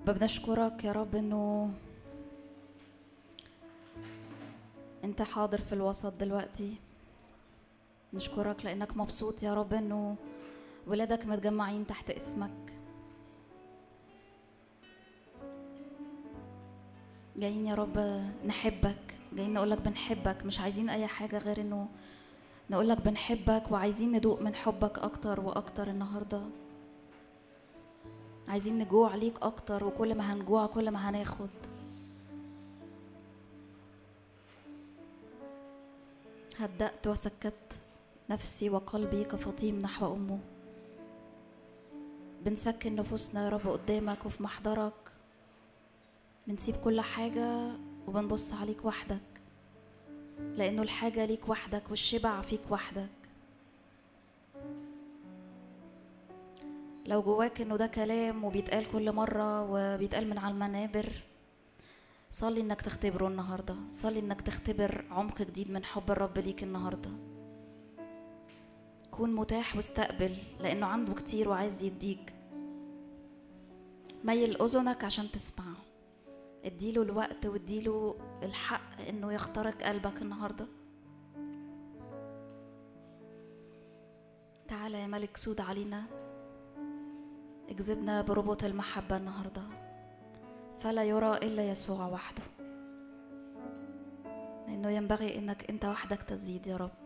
بنشكرك يا رب إنه أنت حاضر في الوسط دلوقتي. نشكرك لأنك مبسوط يا رب إنه ولادك متجمعين تحت اسمك. جايين يا رب نحبك. جايين نقولك بنحبك. مش عايزين أي حاجة غير إنه نقولك بنحبك وعايزين ندوق من حبك أكتر وأكتر النهارده. عايزين نجوع ليك أكتر وكل ما هنجوع كل ما هناخد. هدأت وسكت نفسي وقلبي كفطيم نحو أمه. بنسكن نفوسنا يا رب قدامك وفي محضرك. بنسيب كل حاجة وبنبص عليك وحدك لأنه الحاجة ليك وحدك والشبع فيك وحدك. لو جواك إنه ده كلام وبيتقال كل مرة وبيتقال من على المنابر صلي إنك تختبره النهاردة. صلي إنك تختبر عمق جديد من حب الرب ليك النهاردة. كون متاح واستقبل لأنه عنده كتير وعايز يديك. ميل أذنك عشان تسمع اديله الوقت واديله الحق إنه يخترق قلبك النهارده. تعالى يا ملك سود علينا. اجذبنا بربط المحبة النهاردة فلا يرى إلا يسوع وحده. لأنه ينبغي إنك أنت وحدك تزيد يا رب.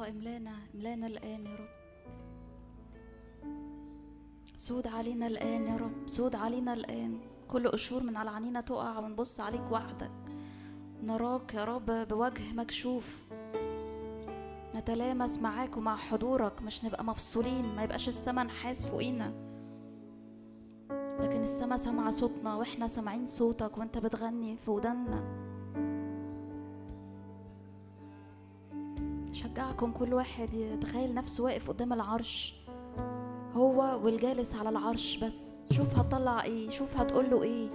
الله املانا املانا الآن يا رب. سود علينا الآن يا رب سود علينا الآن. كل قشور من على عينينا تقع ونبص عليك وحدك. نراك يا رب بوجه مكشوف. نتلامس معاك ومع حضورك. مش نبقى مفصولين ما يبقاش السما نحاس فوقينا. لكن السما سامعة صوتنا وإحنا سامعين صوتك وأنت بتغني في ودنا شجعكم كل واحد يتخيل نفسه واقف قدام العرش. هو والجالس على العرش بس. شوف هتطلع إيه شوف هتقول له إيه.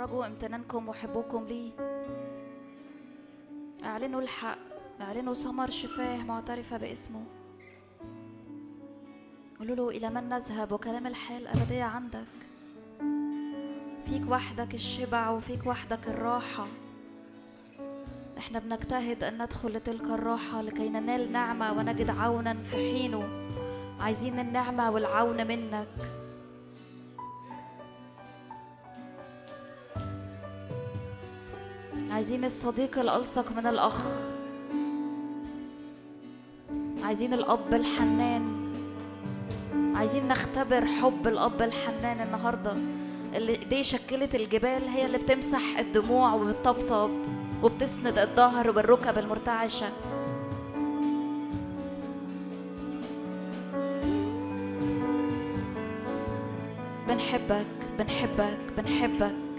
خرجوا امتنانكم وحبكم ليه اعلنوا الحق اعلنوا ثمر شفاه معترفة باسمه. قولوا له إلى من نذهب وكلام الحياة الأبدية عندك. فيك وحدك الشبع وفيك وحدك الراحة. إحنا بنجتهد أن ندخل لتلك الراحة لكي ننال نعمة ونجد عونا في حينه. عايزين النعمة والعون منك. عايزين الصديق الألصق من الأخ. عايزين الأب الحنان. عايزين نختبر حب الأب الحنان النهاردة. اللي ايديه شكلت الجبال هي اللي بتمسح الدموع وبتطبطب وبتسند الظهر والركب المرتعشة. بنحبك بنحبك بنحبك.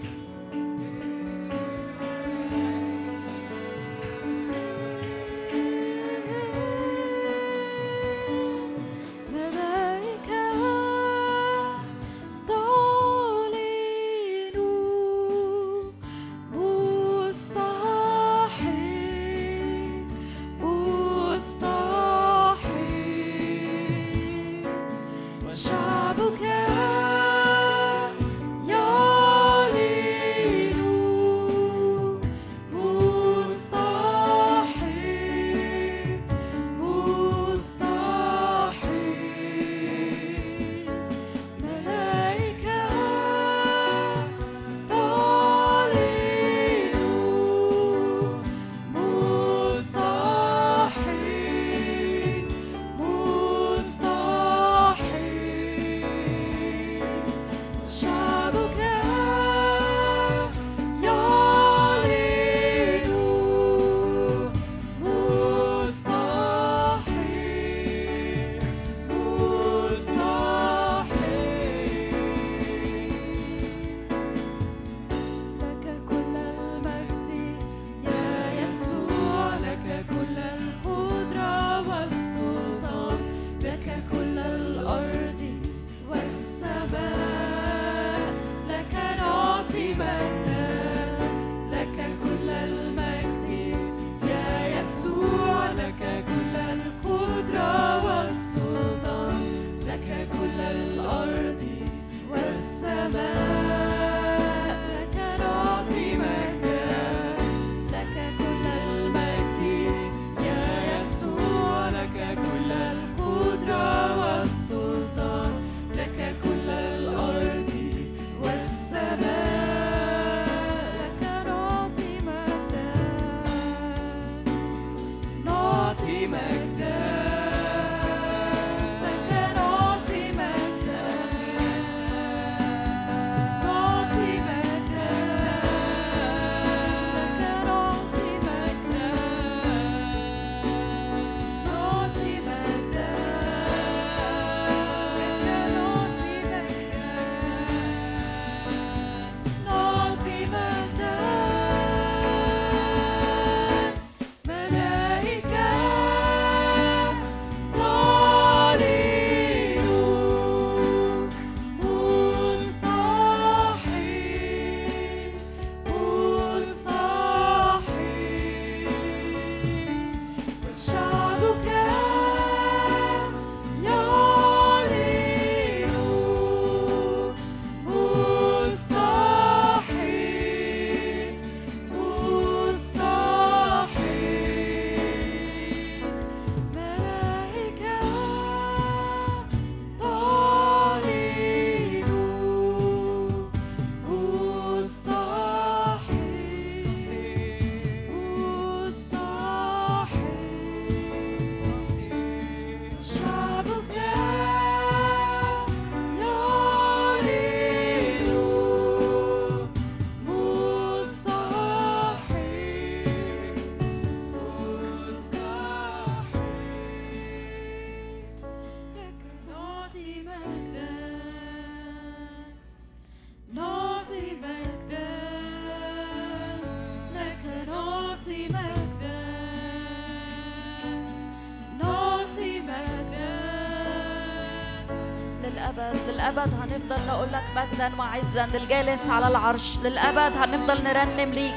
مقدس للأبد هنفضل نقول لك مجدا وعزا للجالس على العرش للأبد هنفضل نرنم ليك.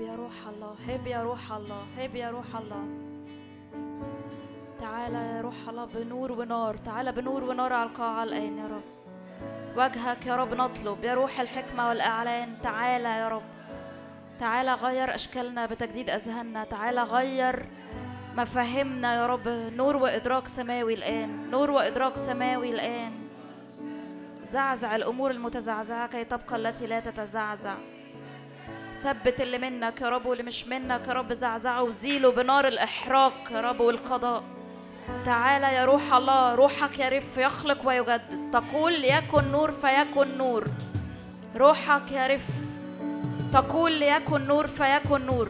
يا روح الله هب يا روح الله هب يا روح الله. تعالى يا روح الله بنور ونار تعالى بنور ونار على القاعة الآن يا رب. وجهك يا رب نطلب يا روح الحكمة والإعلان تعالى يا رب. تعالى غير أشكالنا بتجديد أذهاننا تعالى غير مفاهيمنا يا رب. نور وإدراك سماوي الآن نور وإدراك سماوي الآن. زعزع الأمور المتزعزعة كي تبقى التي لا تتزعزع. ثبت اللي منك يا رب واللي مش منك يا رب زعزعه وزيله بنار الإحراق يا رب والقضاء. تعالى يا روح الله روحك يرف يخلق ويجدد. تقول يكن نور فيكن نور. روحك يرف تقول ليكن نور فيكن نور.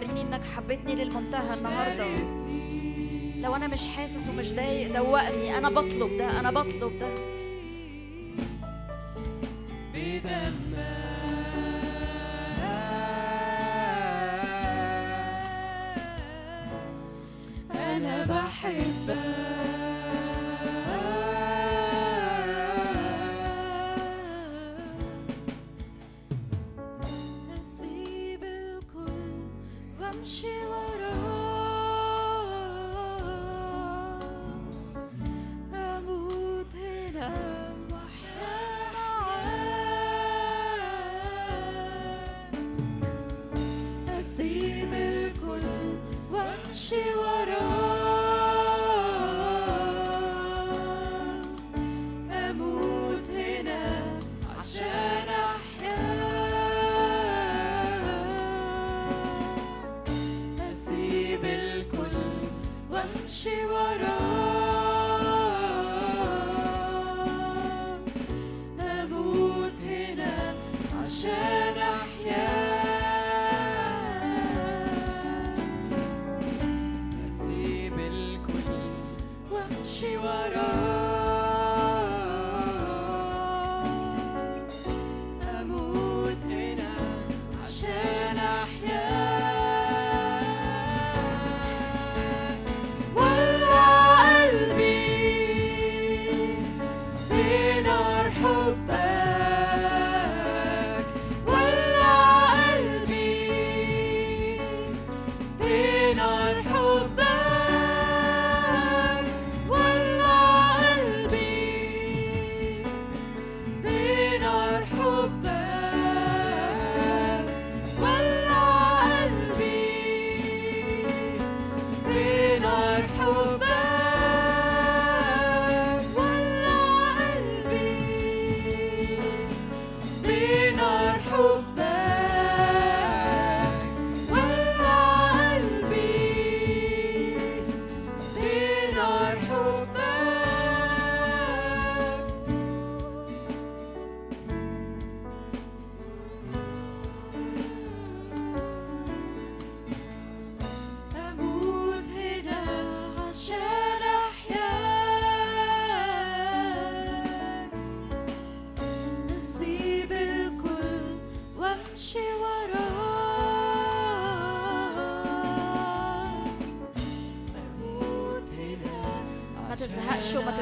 وريني إنك حبيتني للمنتهى النهارده. لو أنا مش حاسس ومش ضايق دوقني. أنا بطلب ده أنا بطلب ده.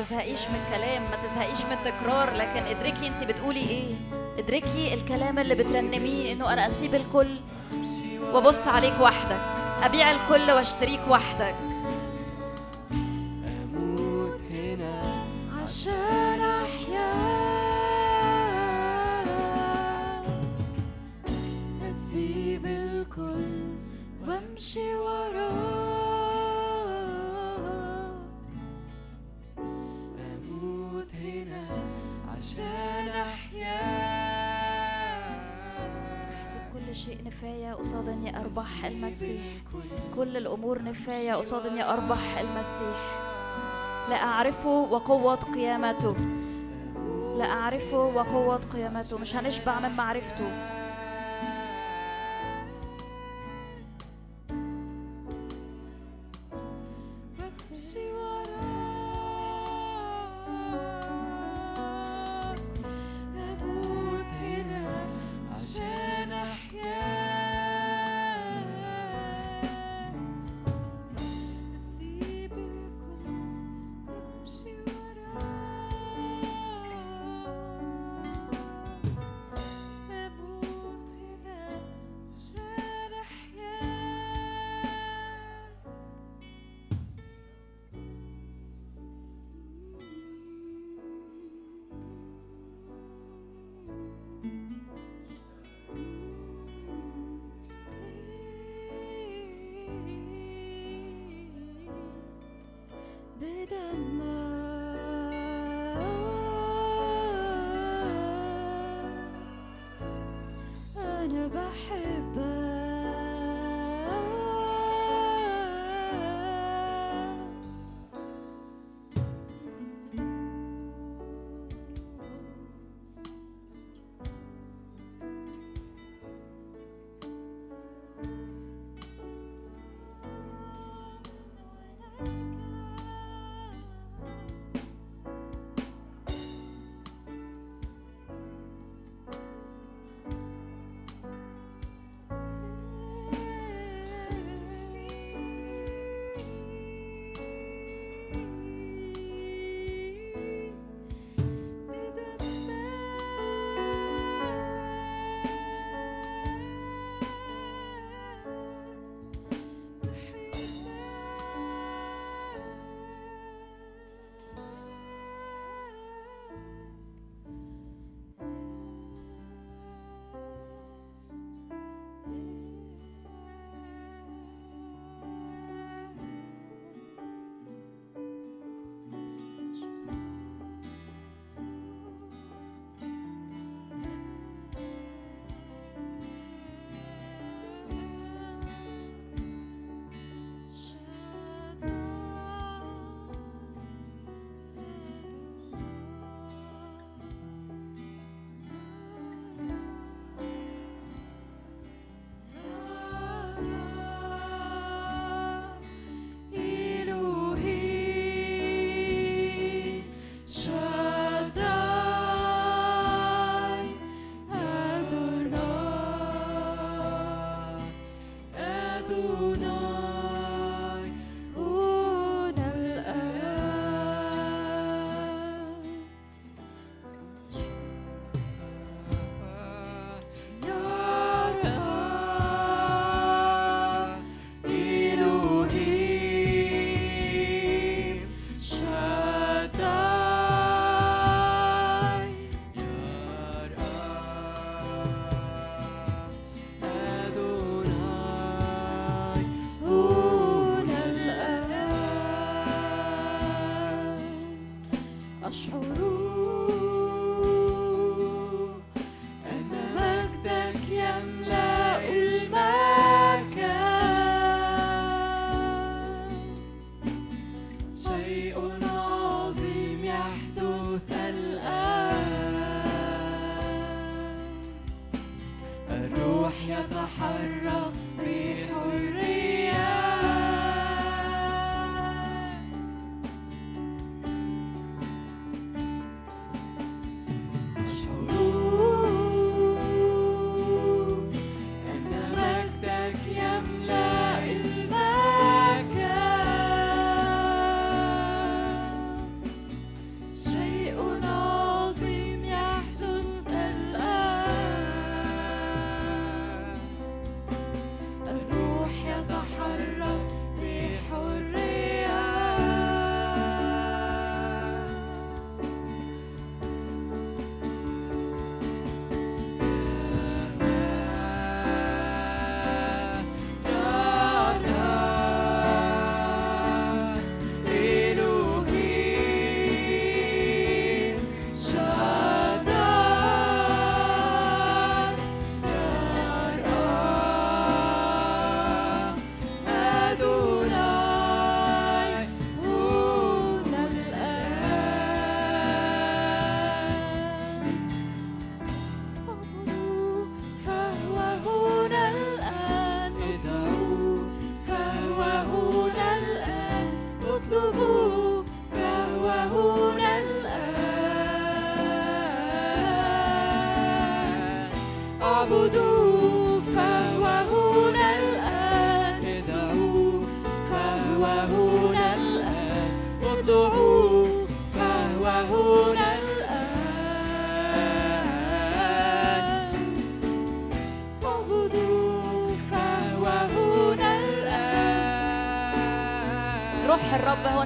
تزهقيش من الكلام ما تزهقيش من التكرار. لكن ادركي انت بتقولي إيه؟ ادركي الكلام اللي بترنميه انه أنا اسيب الكل وابص عليك وحدك ابيع الكل واشتريك وحدك. قصاد اني اربح المسيح. كل الأمور نفاية قصاد اني اربح المسيح. لا أعرفه وقوة قيامته. لا أعرفه وقوة قيامته. مش هنشبع من معرفته.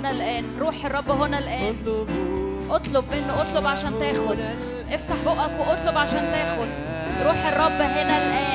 هنا الآن. روح الرب هنا الآن. اطلب منه اطلب عشان تاخد. افتح بقك واطلب عشان تاخد. روح الرب هنا الآن.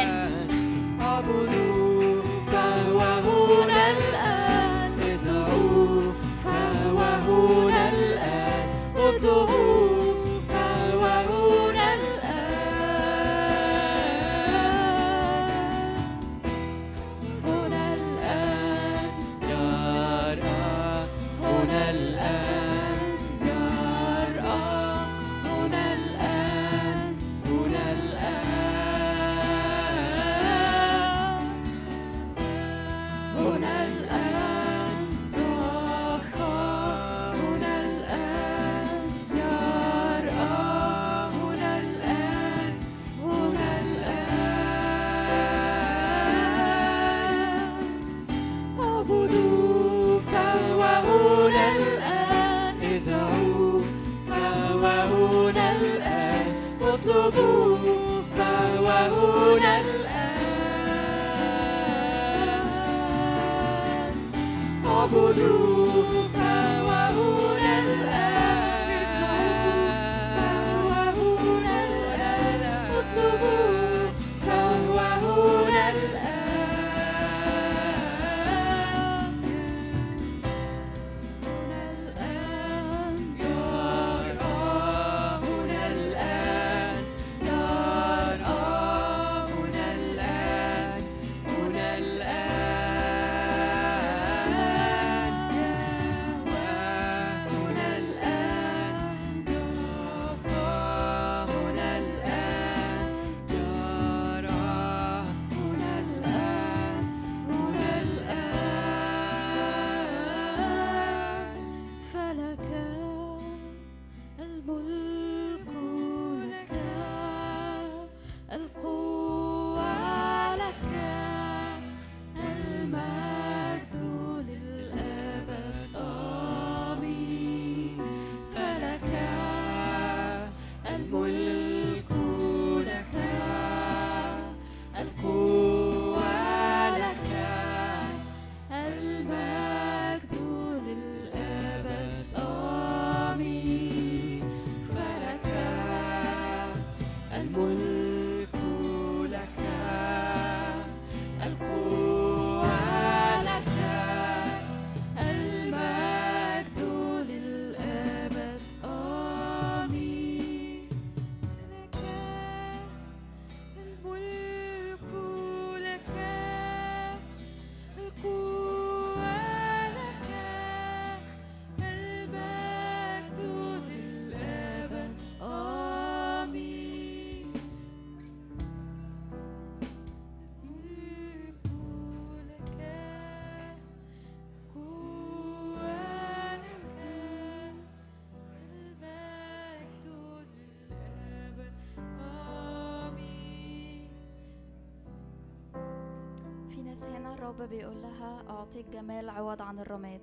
هنا الرب بيقول لها أعطيك جمال عوض عن الرماد.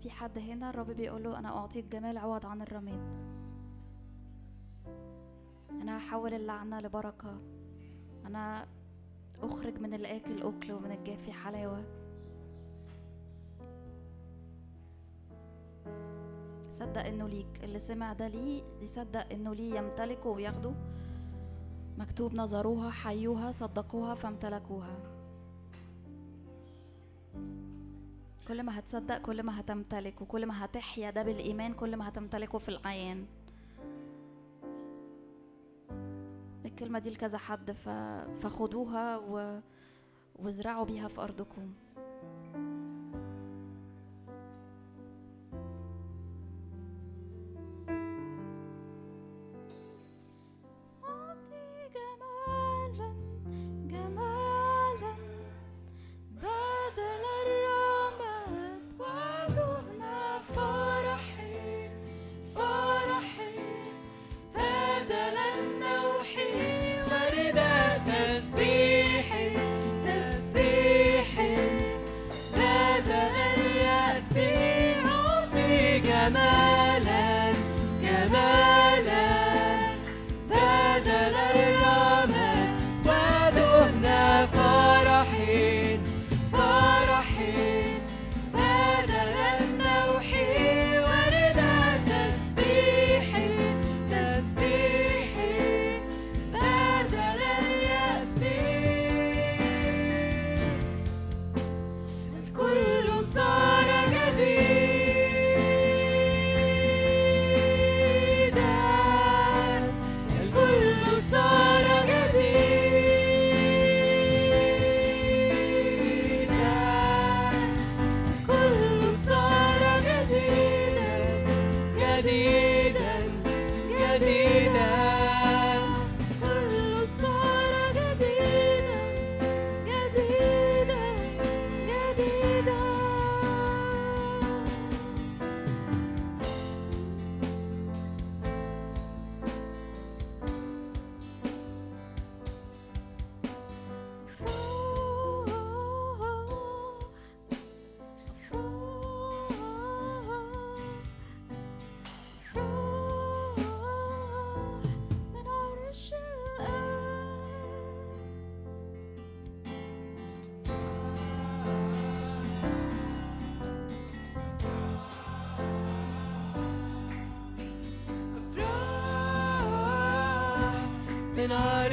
في حد هنا الرب بيقول له أنا أعطيك جمال عوض عن الرماد. أنا هحول اللعنة لبركة. أنا أخرج من الآكل أكل ومن الجافي حلاوة. صدق إنه ليك. اللي سمع ده ليه يصدق إنه ليه يمتلكه وياخده. مكتوب نظروها حيوها صدقوها فامتلكوها. كل ما هتصدق كل ما هتمتلك وكل ما هتحيا ده بالإيمان كل ما هتمتلكه في العيان الكلمة دي لكذا حد. فخدوها و... وازرعوا بيها في أرضكم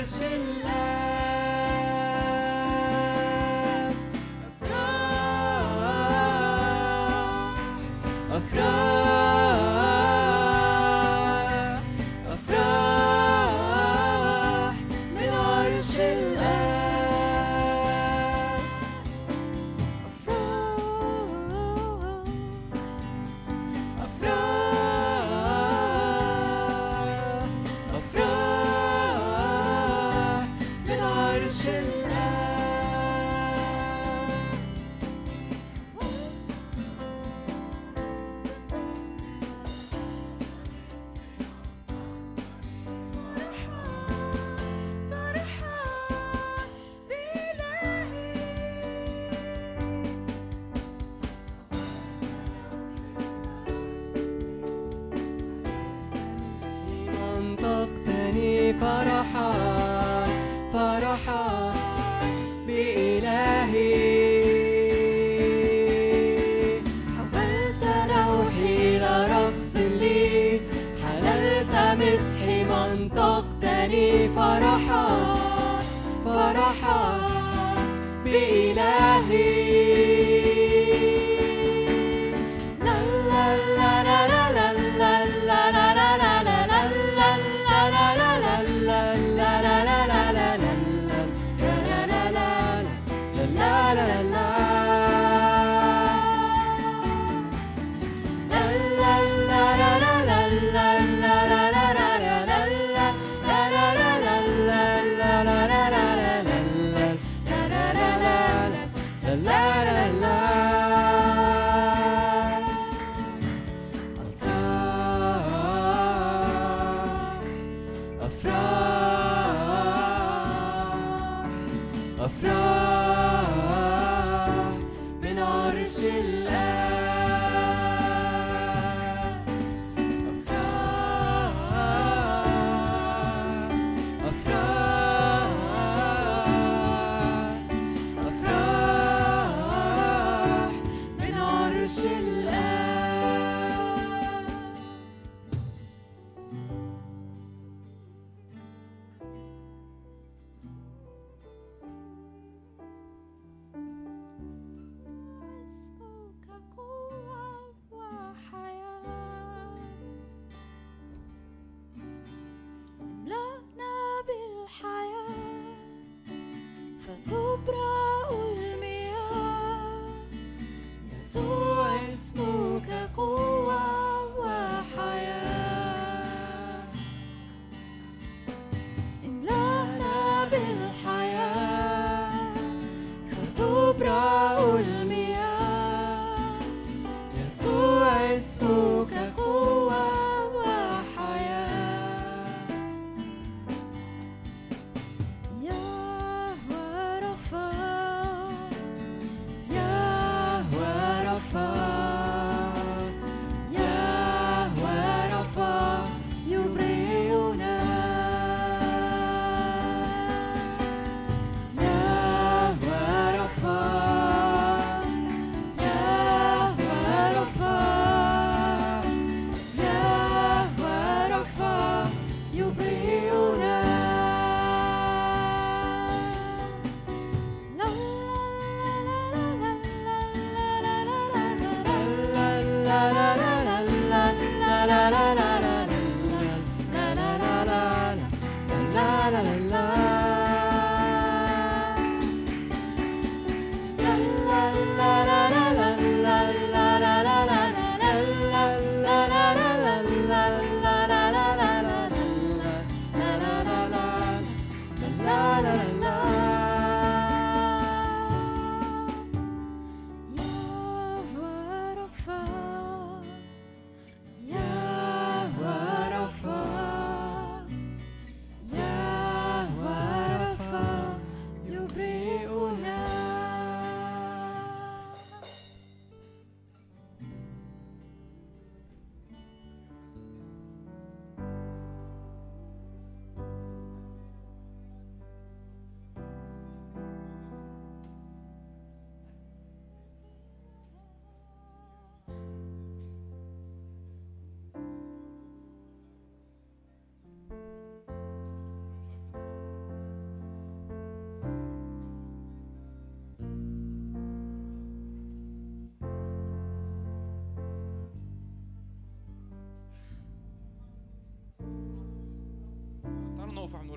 seller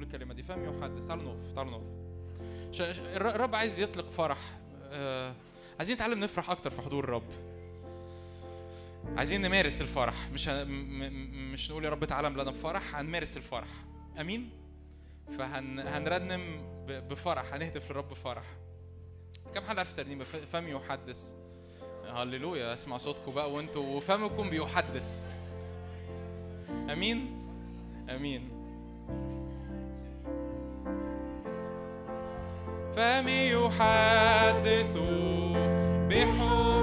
الكلمة دي. فم يحدث تعالوا نقف تعالوا نقف الرب عايز يطلق فرح. آه، عايزين نتعلم نفرح أكتر في حضور الرب. عايزين نمارس الفرح. مش ه... م... م... مش نقول يا رب تعالى لنا بفرح هنمارس الفرح. أمين؟ فهنرنم ب... بفرح. هنهتف للرب بفرح. كم حد عارف ترنيمه ف- فم يحدث. هللويا. اسمع صوتكم بقى وانتوا وفمكم بيحدث. أمين؟ أمين. فمي يحدث بحبك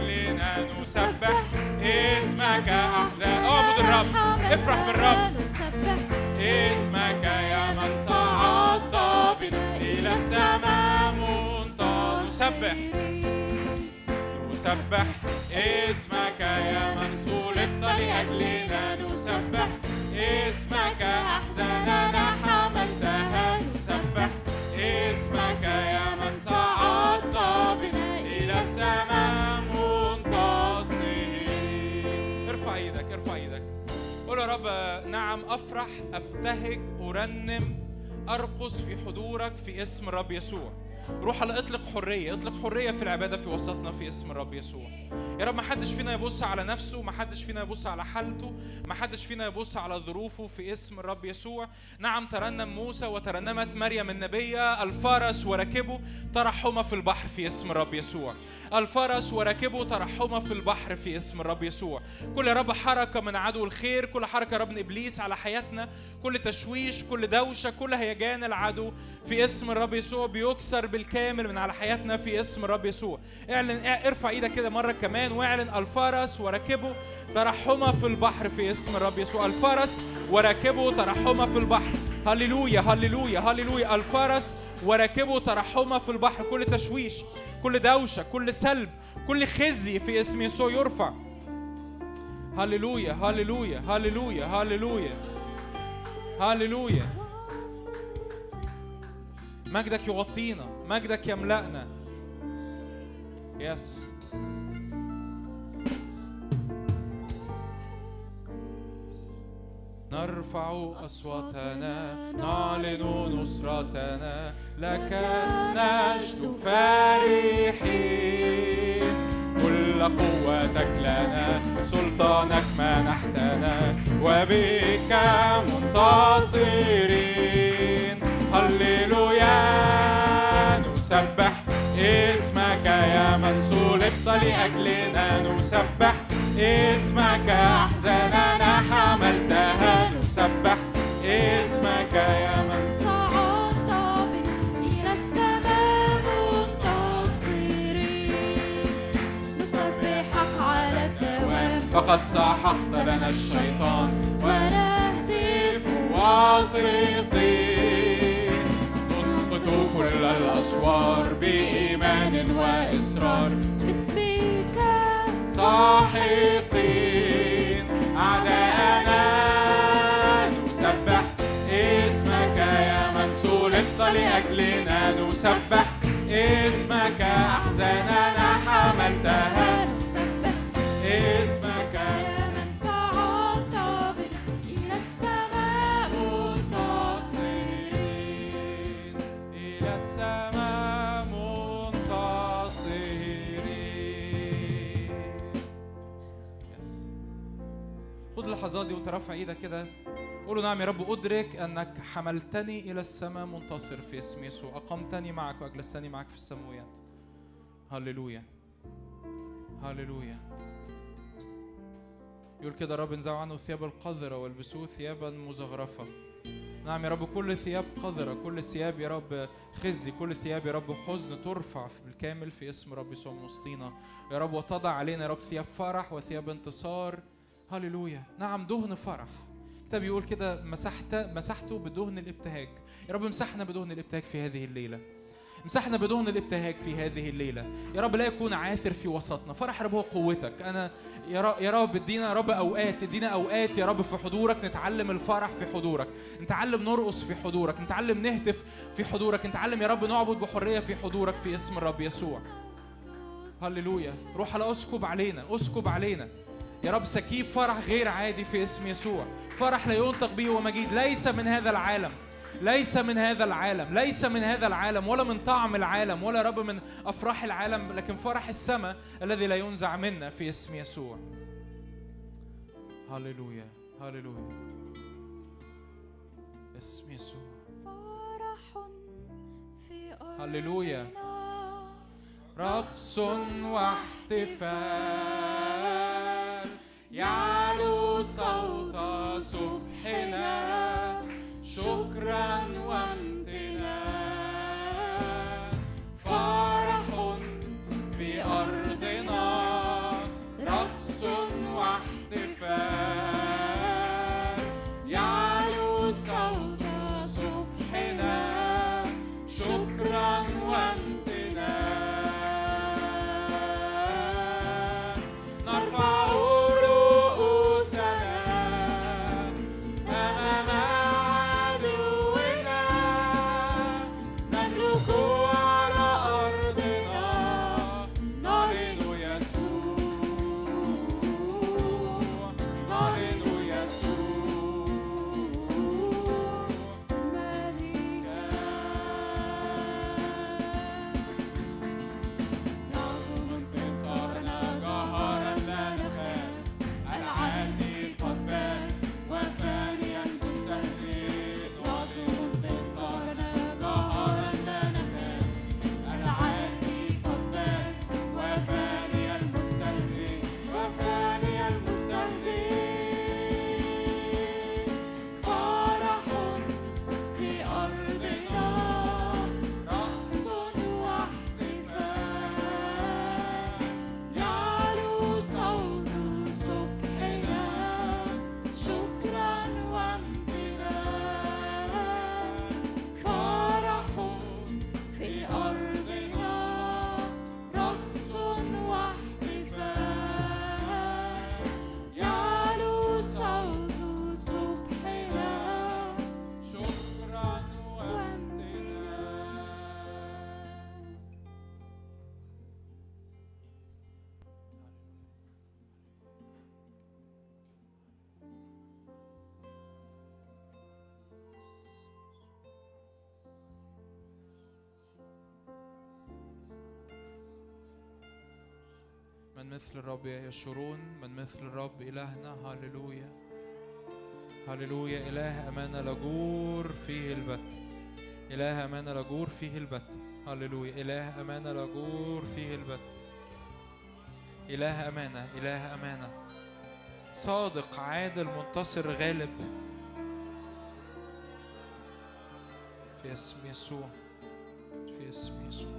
لأجلنا نسبح. اسمك أحلى اعبد الرب. افرح بالرب. اسمك يا من صعدت بنا إلى السماء منطقة. نسبح. نسبح. اسمك يا من صلبت لأجلنا. نسبح. اسمك أحزاننا قول يا رب نعم أفرح أبتهج أرنم أرقص في حضورك في اسم الرب يسوع. روح الله اطلق حرية اطلق حرية في العبادة في وسطنا في اسم الرب يسوع. يا رب ما حدش فينا يبص على نفسه ما حدش فينا يبص على حالته ما حدش فينا يبص على ظروفه في اسم الرب يسوع. نعم ترنم موسى وترنمت مريم النبية الفرس وركبه ترحم في البحر في اسم الرب يسوع. الفرس وركبه ترحم في البحر في اسم الرب يسوع. كل يا رب حركة من عدو الخير كل حركة يا رب إبليس على حياتنا كل تشويش كل دوشة كل هيجان العدو في اسم الرب يسوع بيكسر بالكامل من على حياتنا في اسم الرب يسوع. اعلن ارفع إيدك كده مرة كمان واعلن الفرس وركبه ترحمة في البحر في اسم الرب يسوع. الفرس وركبه ترحمة في البحر. هللويا هللويا هللويا. الفرس وراكبه ترحمه في البحر. كل تشويش كل دوشة كل سلب كل خزي في اسم يسوع يرفع. هللويا هللويا هللويا هللويا. هللويا. مجدك يغطينا. مجدك يملأنا. يس نرفع أصواتنا نعلن نصرتنا. لك نجد فرحين كل قوتك لنا سلطانك منحتنا وبك منتصرين. هللويا. نسبح. اسمك يا من صلبت لأجلنا نسبح. اسمك أحزاننا حملتها نسبح. اسمك يا من صعدت إلى السماء منتصرين نسبحك على الدوام فقد سحقت لنا الشيطان. ونهتف واثقين كل الأسوار بإيمان وإصرار باسمك ساحقين أعداءنا نسبح اسمك يا من صلبت لأجلنا نسبح اسمك أحزاننا حملتها اسمك اللحظات دي وانت رافع إيدك كده قول له نعم يا رب أدرك أنك حملتني إلى السماء منتصر في اسم يسوع. أقمتني معك وأجلستني معك في السماويات. هللويا. هللويا. يقول كده الرب انزعوا عنه ثياب القذرة والبسوه ثيابا مزخرفة. نعم يا رب كل ثياب قذرة كل ثياب يا رب خزي كل ثياب يا رب حزن ترفع بالكامل في اسم رب يسوع يا رب وتضع علينا يا رب ثياب فرح وثياب انتصار. هللويا. نعم دهن فرح. الكتاب يقول كده مسحت مسحته بدهن الابتهاج. يا رب امسحنا بدهن الابتهاج في هذه الليلة. مسحنا بدهن الابتهاج في هذه الليلة. يا رب لا يكون عاثر في وسطنا. فرح رب هو قوتك. أنا يا رب يا رب ادينا يا رب أوقات ادينا أوقات يا رب في حضورك نتعلم الفرح في حضورك. نتعلم نرقص في حضورك. نتعلم نهتف في حضورك. نتعلم يا رب نعبد بحرية في حضورك في اسم الرب يسوع. هللويا. روح على اسكب علينا اسكب علينا. يا رب سكيب فرح غير عادي في اسم يسوع. فرح لا ينطق به ومجيد ليس من هذا العالم. ليس من هذا العالم. ليس من هذا العالم. ولا من طعم العالم. ولا رب من أفراح العالم. لكن فرح السماء الذي لا ينزع منا في اسم يسوع. هللويا. هللويا. اسم يسوع. فرح في هللويا. رقص واحتفال. يعلو صوت سبحنا شكرا وامتنان فرح في أرضنا من مثل الرب يشرون من مثل الرب إلهنا. هللويا. هللويا. إله أمانة لجور فيه البت. إله أمانة لجور فيه البت. هللويا. إله أمانة لجور فيه البت. إله أمانة. إله أمانة. صادق عادل منتصر غالب. في اسم يسوع. في اسم يسوع.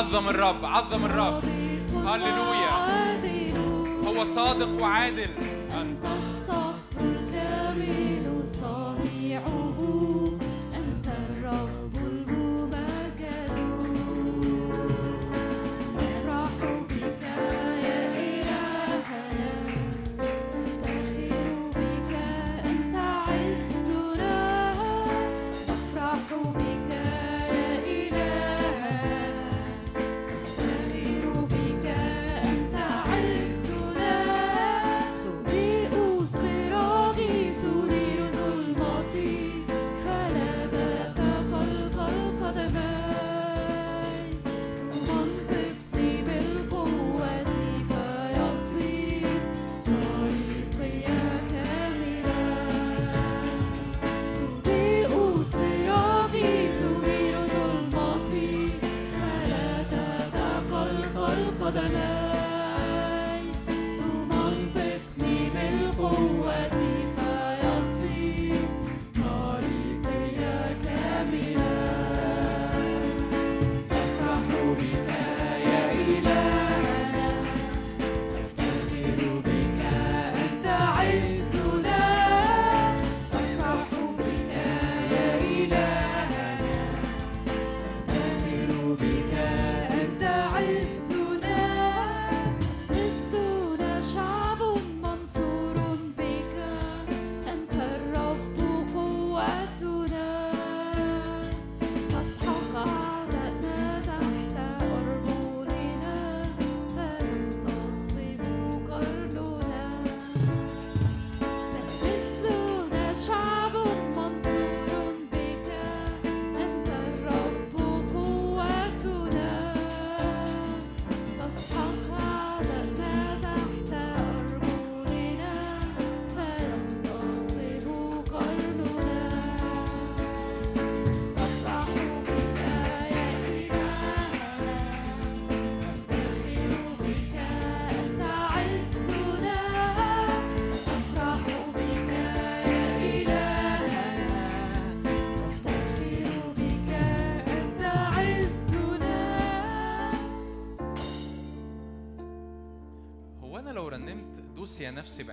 عظم الرب عظم الرب. هللويا. هو صادق وعادل.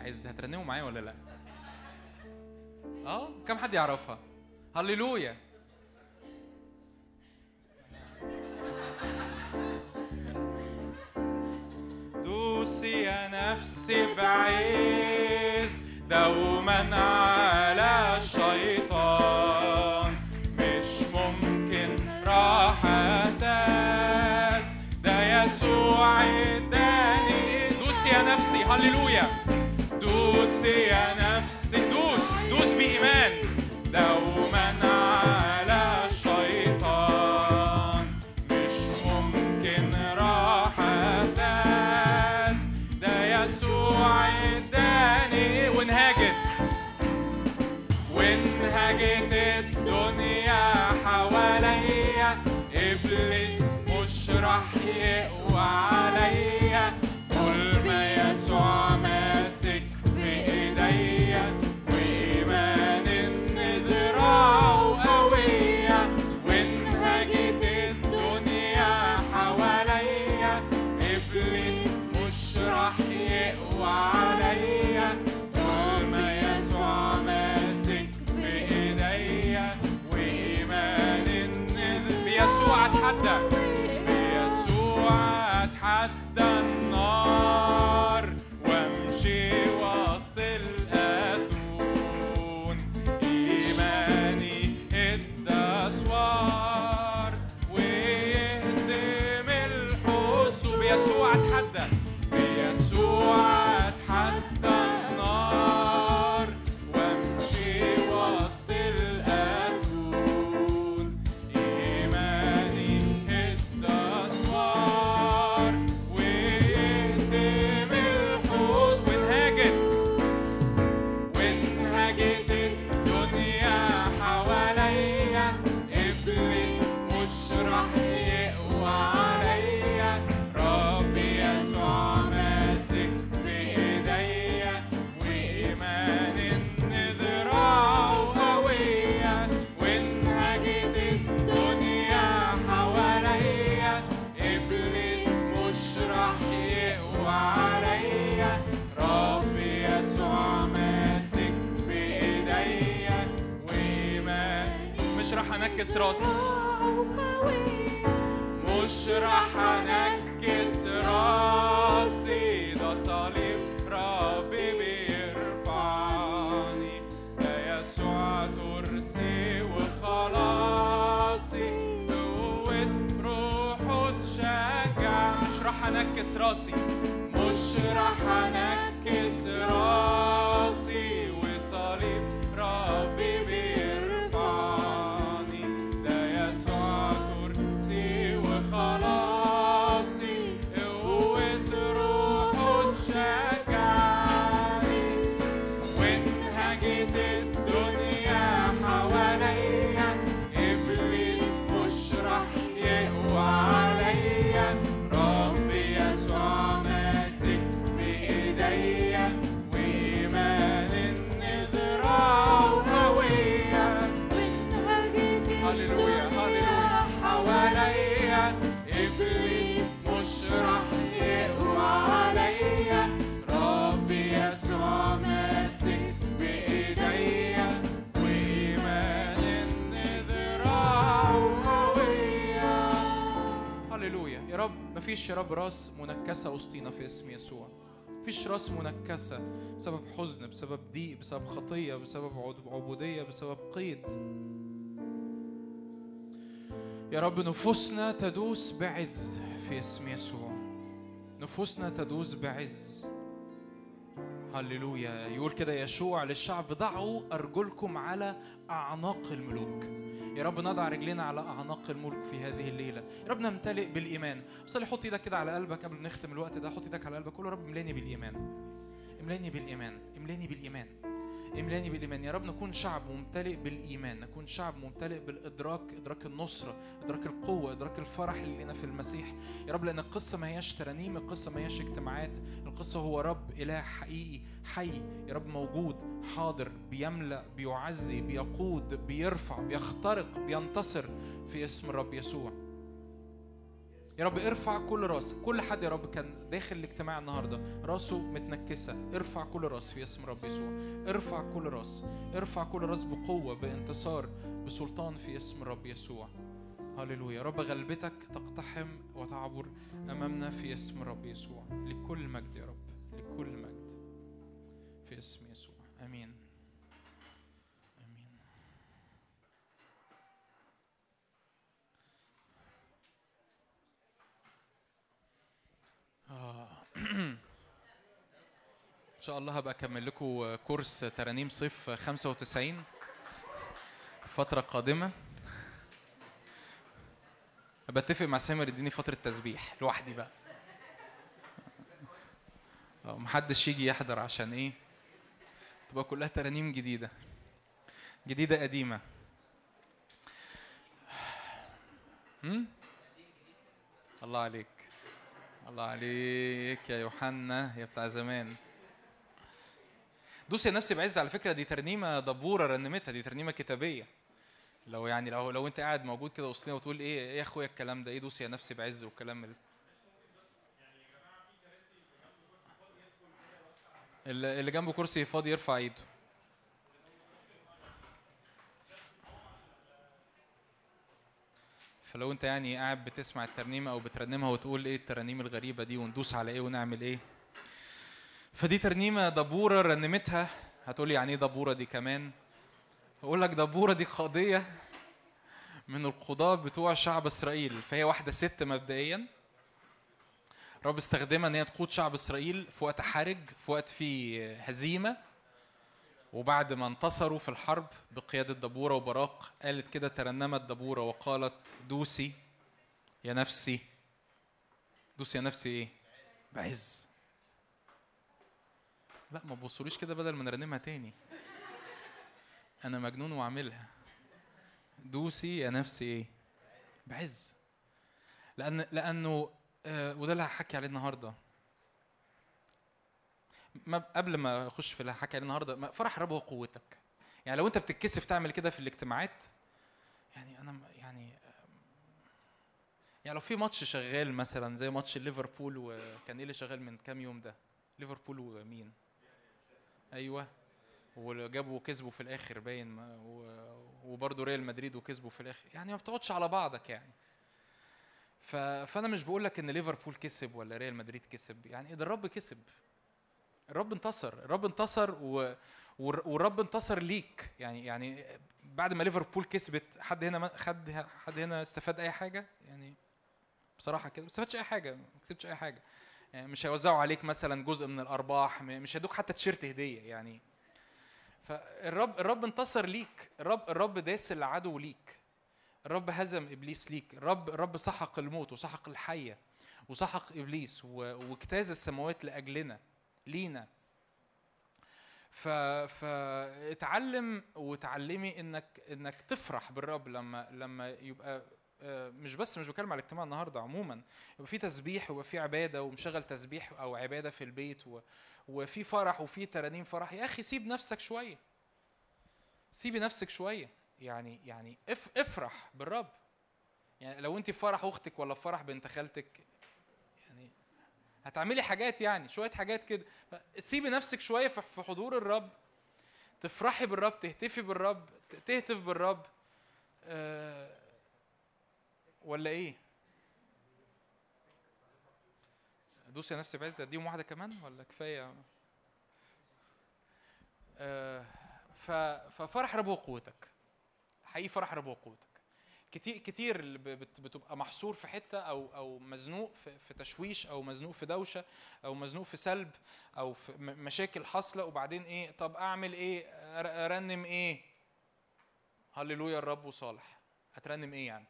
عز هترنموا معايا ولا لا؟ آه كم حد يعرفها؟ هللويا. دوسي يا نفسي بعز دوما Yeah. راح وسطينا في اسم يسوع. مفيش راس منكسة بسبب حزن بسبب ضيق بسبب خطية بسبب عبودية بسبب قيد. يا رب نفوسنا تدوس بعز في اسم يسوع. نفوسنا تدوس بعز. هللويا. يقول كده يشوع للشعب ضعوا أرجلكم على أعناق الملوك. يا رب نضع رجلنا على أعناق الملك في هذه الليلة. يا رب نمتلئ بالإيمان. صلي حط إيدك كده على قلبك قبل ما نختم الوقت ده. حط إيدك على قلبك. قول يا رب املاني بالإيمان. املاني بالإيمان. املاني بالإيمان. املأني بالإيمان. يا رب نكون شعب ممتلئ بالإيمان نكون شعب ممتلئ بالإدراك إدراك النصرة إدراك القوة إدراك الفرح اللي لنا في المسيح. يا رب لأن القصة ما هياش ترانيم القصة ما هياش اجتماعات. القصة هو رب إله حقيقي حي. يا رب موجود حاضر بيملأ بيعزي بيقود بيرفع بيخترق بينتصر في اسم الرب يسوع. يا رب ارفع كل راس كل حد يا رب كان داخل الاجتماع النهارده راسه متنكسة. ارفع كل راس في اسم رب يسوع. ارفع كل راس. ارفع كل راس بقوة بانتصار بسلطان في اسم الرب يسوع. هللويا. يا رب غلبتك تقتحم وتعبر أمامنا في اسم الرب يسوع. لكل مجد يا رب. لكل مجد في اسم يسوع. آمين. شاء الله هبقى أكمل لكم كورس ترانيم صيف 95 فترة قادمة. بتفق مع سامر يديني فترة تسبيح لوحدي بقى. محدش يجي يحضر عشان إيه؟ تبقى كلها ترانيم جديدة. جديدة قديمة. هم؟ الله عليك. الله عليك يا يوحنا يا بتاع زمان. دوس يا نفسي بعز على فكرة دي ترنيمة دبورة رنمتها دي ترنيمة كتابية. لو يعني لو لو انت قاعد موجود كده وسطنا وتقول إيه إيه يا اخويا الكلام ده إيه دوس يا نفسي بعز والكلام ال- اللي جنبه كرسي فاضي يرفع ايده. فلو انت يعني قاعد بتسمع الترنيمة أو بترنمها وتقول إيه الترانيم الغريبة دي وندوس على إيه ونعمل إيه. فدي ترنيمة دبورة رنمتها. هتقولي يعني إيه دبورة دي كمان؟ أقول لك دبورة دي قضية من القضاة بتوع شعب إسرائيل فهي واحدة ست مبدئيا. رب استخدمها إن هي تقود شعب إسرائيل في وقت حرج في وقت فيه هزيمة. وبعد ما انتصروا في الحرب بقيادة دبورة وبراق قالت كده ترنمت دبورة وقالت دوسي يا نفسي دوسي يا نفسي إيه؟ بعز. لا ما تبصوليش كده بدل ما نرنمها تاني. أنا مجنون واعملها دوسي يا نفسي إيه؟ بعز. لأن لأنه آه، وده اللي هحكي عليه النهارده. ما قبل ما أخش في اللي هحكي عليه النهارده فرح الرب هو قوتك. يعني لو أنت بتتكسف تعمل كده في الاجتماعات يعني أنا يعني يعني لو في ماتش شغال مثلا زي ماتش ليفربول وكان إيه اللي شغال من كام يوم ده ليفربول ومين؟ أيوه. وجابوا وكسبوا في الآخر باين وبرضه ريال مدريد وكسبوا في الآخر. يعني ما بتقعدش على بعضك يعني. فأنا مش بقول لك إن ليفربول كسب ولا ريال مدريد كسب. يعني ده الرب كسب الرب انتصر الرب انتصر و... والر- والرب انتصر ليك. يعني يعني بعد ما ليفربول كسبت حد هنا خد حد هنا استفاد أي حاجة؟ يعني بصراحة كده ما استفادش أي حاجة ما كسبتش أي حاجة. مش هيوزعوا عليك مثلا جزء من الأرباح مش هيدوك حتى تيشيرت هدية يعني. فالرب الرب انتصر ليك. الرب الرب داس العدو ليك. الرب هزم إبليس ليك. الرب الرب سحق الموت وسحق الحية وسحق إبليس واجتاز السماوات لأجلنا لينا. ف فاتعلم وتعلمي إنك إنك تفرح بالرب لما لما يبقى آه، مش بس مش بتكلم على الاجتماع النهارده عموما. يبقى في تسبيح ويبقى في عبادة ومشغل تسبيح أو عبادة في البيت و... وفي فرح وفي ترانيم فرح. يا أخي سيب نفسك شوية. سيبي نفسك شوية. يعني يعني اف افرح بالرب. يعني لو أنت في فرح أختك ولا في فرح بنت خالتك يعني هتعملي حاجات يعني شوية حاجات كده. سيبي نفسك شوية في حضور الرب. تفرحي بالرب تهتفي بالرب تهتف بالرب. أه ولا إيه؟ دوس يا نفسي بعز أديهم واحدة كمان ولا كفاية؟ أه ف- ففرح رب قوتك. حقيقي فرح رب قوتك. كتير كتير بتبقى محصور في حتة أو أو مزنوق في, تشويش أو مزنوق في دوشة أو مزنوق في سلب أو في مشاكل حاصلة وبعدين إيه طب أعمل إيه؟ أرنم إيه؟ هللويا الرب وصالح هترنم إيه يعني؟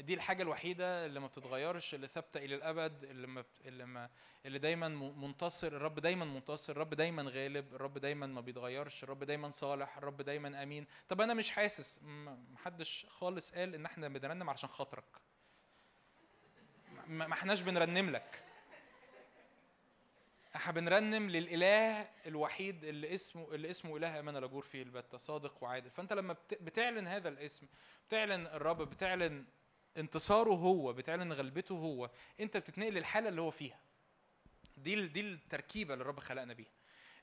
دي الحاجة الوحيدة اللي ما بتتغيرش اللي ثابتة إلى الأبد اللي ما اللي ما اللي دايما منتصر الرب دايما منتصر الرب دايما غالب الرب دايما ما بيتغيرش الرب دايما صالح الرب دايما أمين. طب أنا مش حاسس. محدش خالص قال إن إحنا بنرنم علشان خاطرك. ما إحناش بنرنم لك. إحنا بنرنم للإله الوحيد اللي اسمه اللي اسمه إله امانه لا فيه البتة صادق وعادل. فأنت لما بت- بتعلن هذا الاسم بتعلن الرب بتعلن انتصاره هو بتعلن غلبته هو أنت بتتنقل للحالة اللي هو فيها. دي دي التركيبة اللي الرب خلقنا بيها.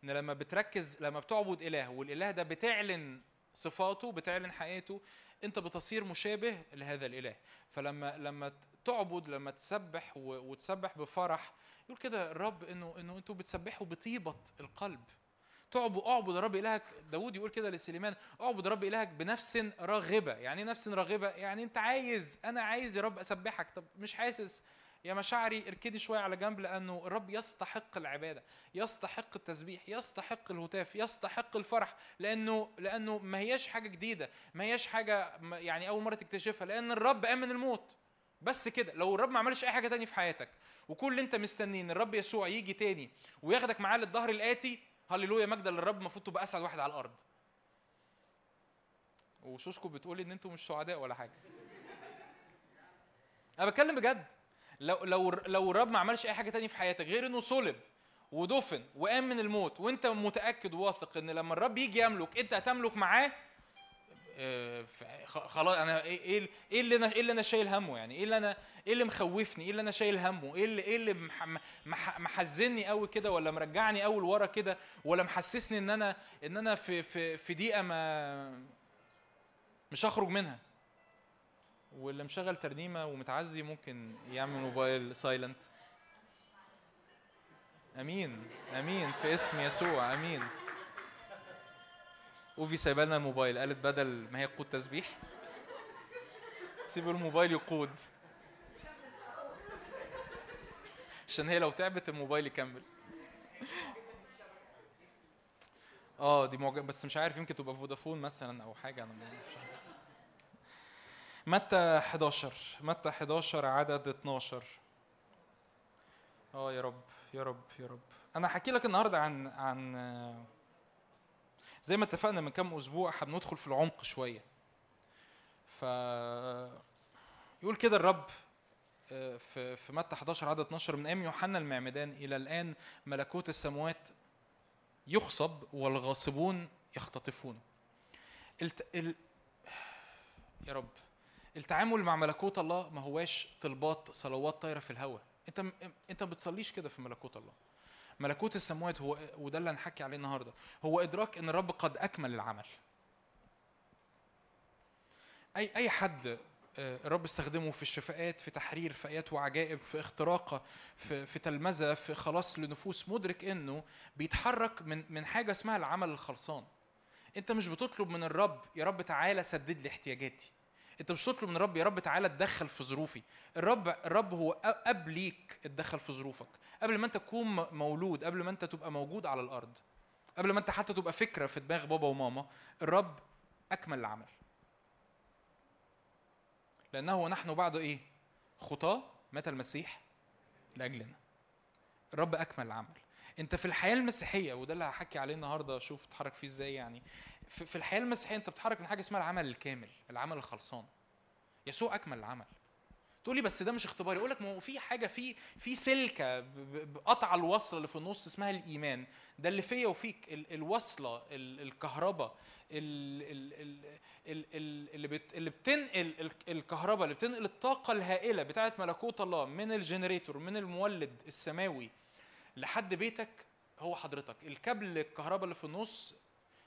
إن لما بتركز لما بتعبد إله والإله ده بتعلن صفاته بتعلن حقيقته أنت بتصير مشابه لهذا الإله. فلما لما تعبد لما تسبح وتسبح بفرح يقول كده الرب إنه إنه أنتوا بتسبحوا بطيبة القلب. تعبد اعبد الرب إلهك. داود يقول كده لسليمان اعبد الرب إلهك بنفس راغبة. يعني إيه نفس راغبة؟ يعني أنت عايز أنا عايز يا رب أسبحك. طب مش حاسس يا مشاعري اركدي شوية على جنب لأنه الرب يستحق العبادة يستحق التسبيح يستحق الهتاف يستحق الفرح. لأنه لأنه ما هياش حاجة جديدة ما هياش حاجة يعني أول مرة تكتشفها. لأن الرب قام من الموت. بس كده لو الرب ما عملش أي حاجة تاني في حياتك وكل اللي أنت مستنين الرب يسوع يجي تاني وياخدك معاه للظهر الآتي هللويا مجدا للرب المفروض تبقى أسعد واحد على الأرض. وشوشكو بتقولي إن أنتوا مش سعداء ولا حاجة. أنا بتكلم بجد. لو لو لو الرب ما عملش أي حاجة تانية في حياتك غير إنه صلب ودفن وقام من الموت وأنت متأكد وواثق إن لما الرب يجي يملك أنت هتملك معاه خلاص أنا إيه إيه إيه اللي أنا إيه اللي أنا شايل همه يعني؟ إيه اللي أنا إيه اللي مخوفني؟ إيه اللي أنا شايل همه؟ إيه اللي إيه اللي مح- مح- محزني قوي كده ولا مرجعني قوي لورا كده ولا محسسني إن أنا إن أنا في في في دقيقة ما مش هخرج منها؟ واللي مشغل ترنيمة ومتعزي ممكن يعمل موبايل سايلنت أمين أمين في اسم يسوع أمين. أوفي سايبه لنا الموبايل. قالت بدل ما هي تقود تسبيح سيبوا الموبايل يقود. عشان هي لو تعبت الموبايل يكمل. آه دي معجب بس مش عارف يمكن تبقى فودافون مثلا أو حاجة أنا مش عارف. متى 11 متى 11 عدد 12 آه يا رب يا رب يا رب. أنا هحكي لك النهارده عن عن زي ما اتفقنا من كام أسبوع هندخل في العمق شوية. ف يقول كده الرب آه، في في متى 11 عدد 12 من أيام يوحنا المعمدان إلى الآن ملكوت السماوات يخصب والغاصبون يختطفونه. الت... ال... يا رب التعامل مع ملكوت الله ما هواش طلبات صلوات طايرة في الهواء انت. انت ما بتصليش كده في ملكوت الله. ملكوت السماوات هو وده اللي هنحكي عليه النهارده. هو إدراك إن الرب قد أكمل العمل. اي أي حد آه، الرب استخدمه في الشفاءات في تحرير في ايات وعجائب في اختراقة في في تلمذة في خلاص لنفوس مدرك إنه بيتحرك من من حاجة اسمها العمل الخلصان. أنت مش بتطلب من الرب يا رب تعالى سدد لي احتياجاتي. انت مش تطلب من الرب يا رب تعالى اتدخل في ظروفي. الرب الرب هو أ- اب ليك اتدخل في ظروفك. قبل ما انت تكون مولود قبل ما انت تبقى موجود على الأرض قبل ما انت حتى تبقى فكرة في دماغ بابا وماما الرب أكمل العمل. لأنه ونحن بعد إيه؟ خطاة مات المسيح؟ لأجلنا. الرب أكمل العمل. انت في الحياة المسيحية وده اللي هحكي عليه النهارده شوف تتحرك فيه إزاي يعني. في الحياة المسيحية أنت بتتحرك من حاجة اسمها العمل الكامل العمل الخلصان. يسوع أكمل العمل. تقول لي بس ده مش اختباري. أقول لك ما هو في حاجة في في سلكة بقطع الوصلة اللي في النص اسمها الإيمان. ده اللي فيا وفيك. ال- الوصلة ال- الكهرباء ال- ال- ال- ال- ال- اللي بت- اللي بتنقل ال- الكهرباء اللي بتنقل الطاقة الهائلة بتاعه ملكوت الله من ال generator من المولد السماوي لحد بيتك هو حضرتك. الكابل الكهرباء اللي في النص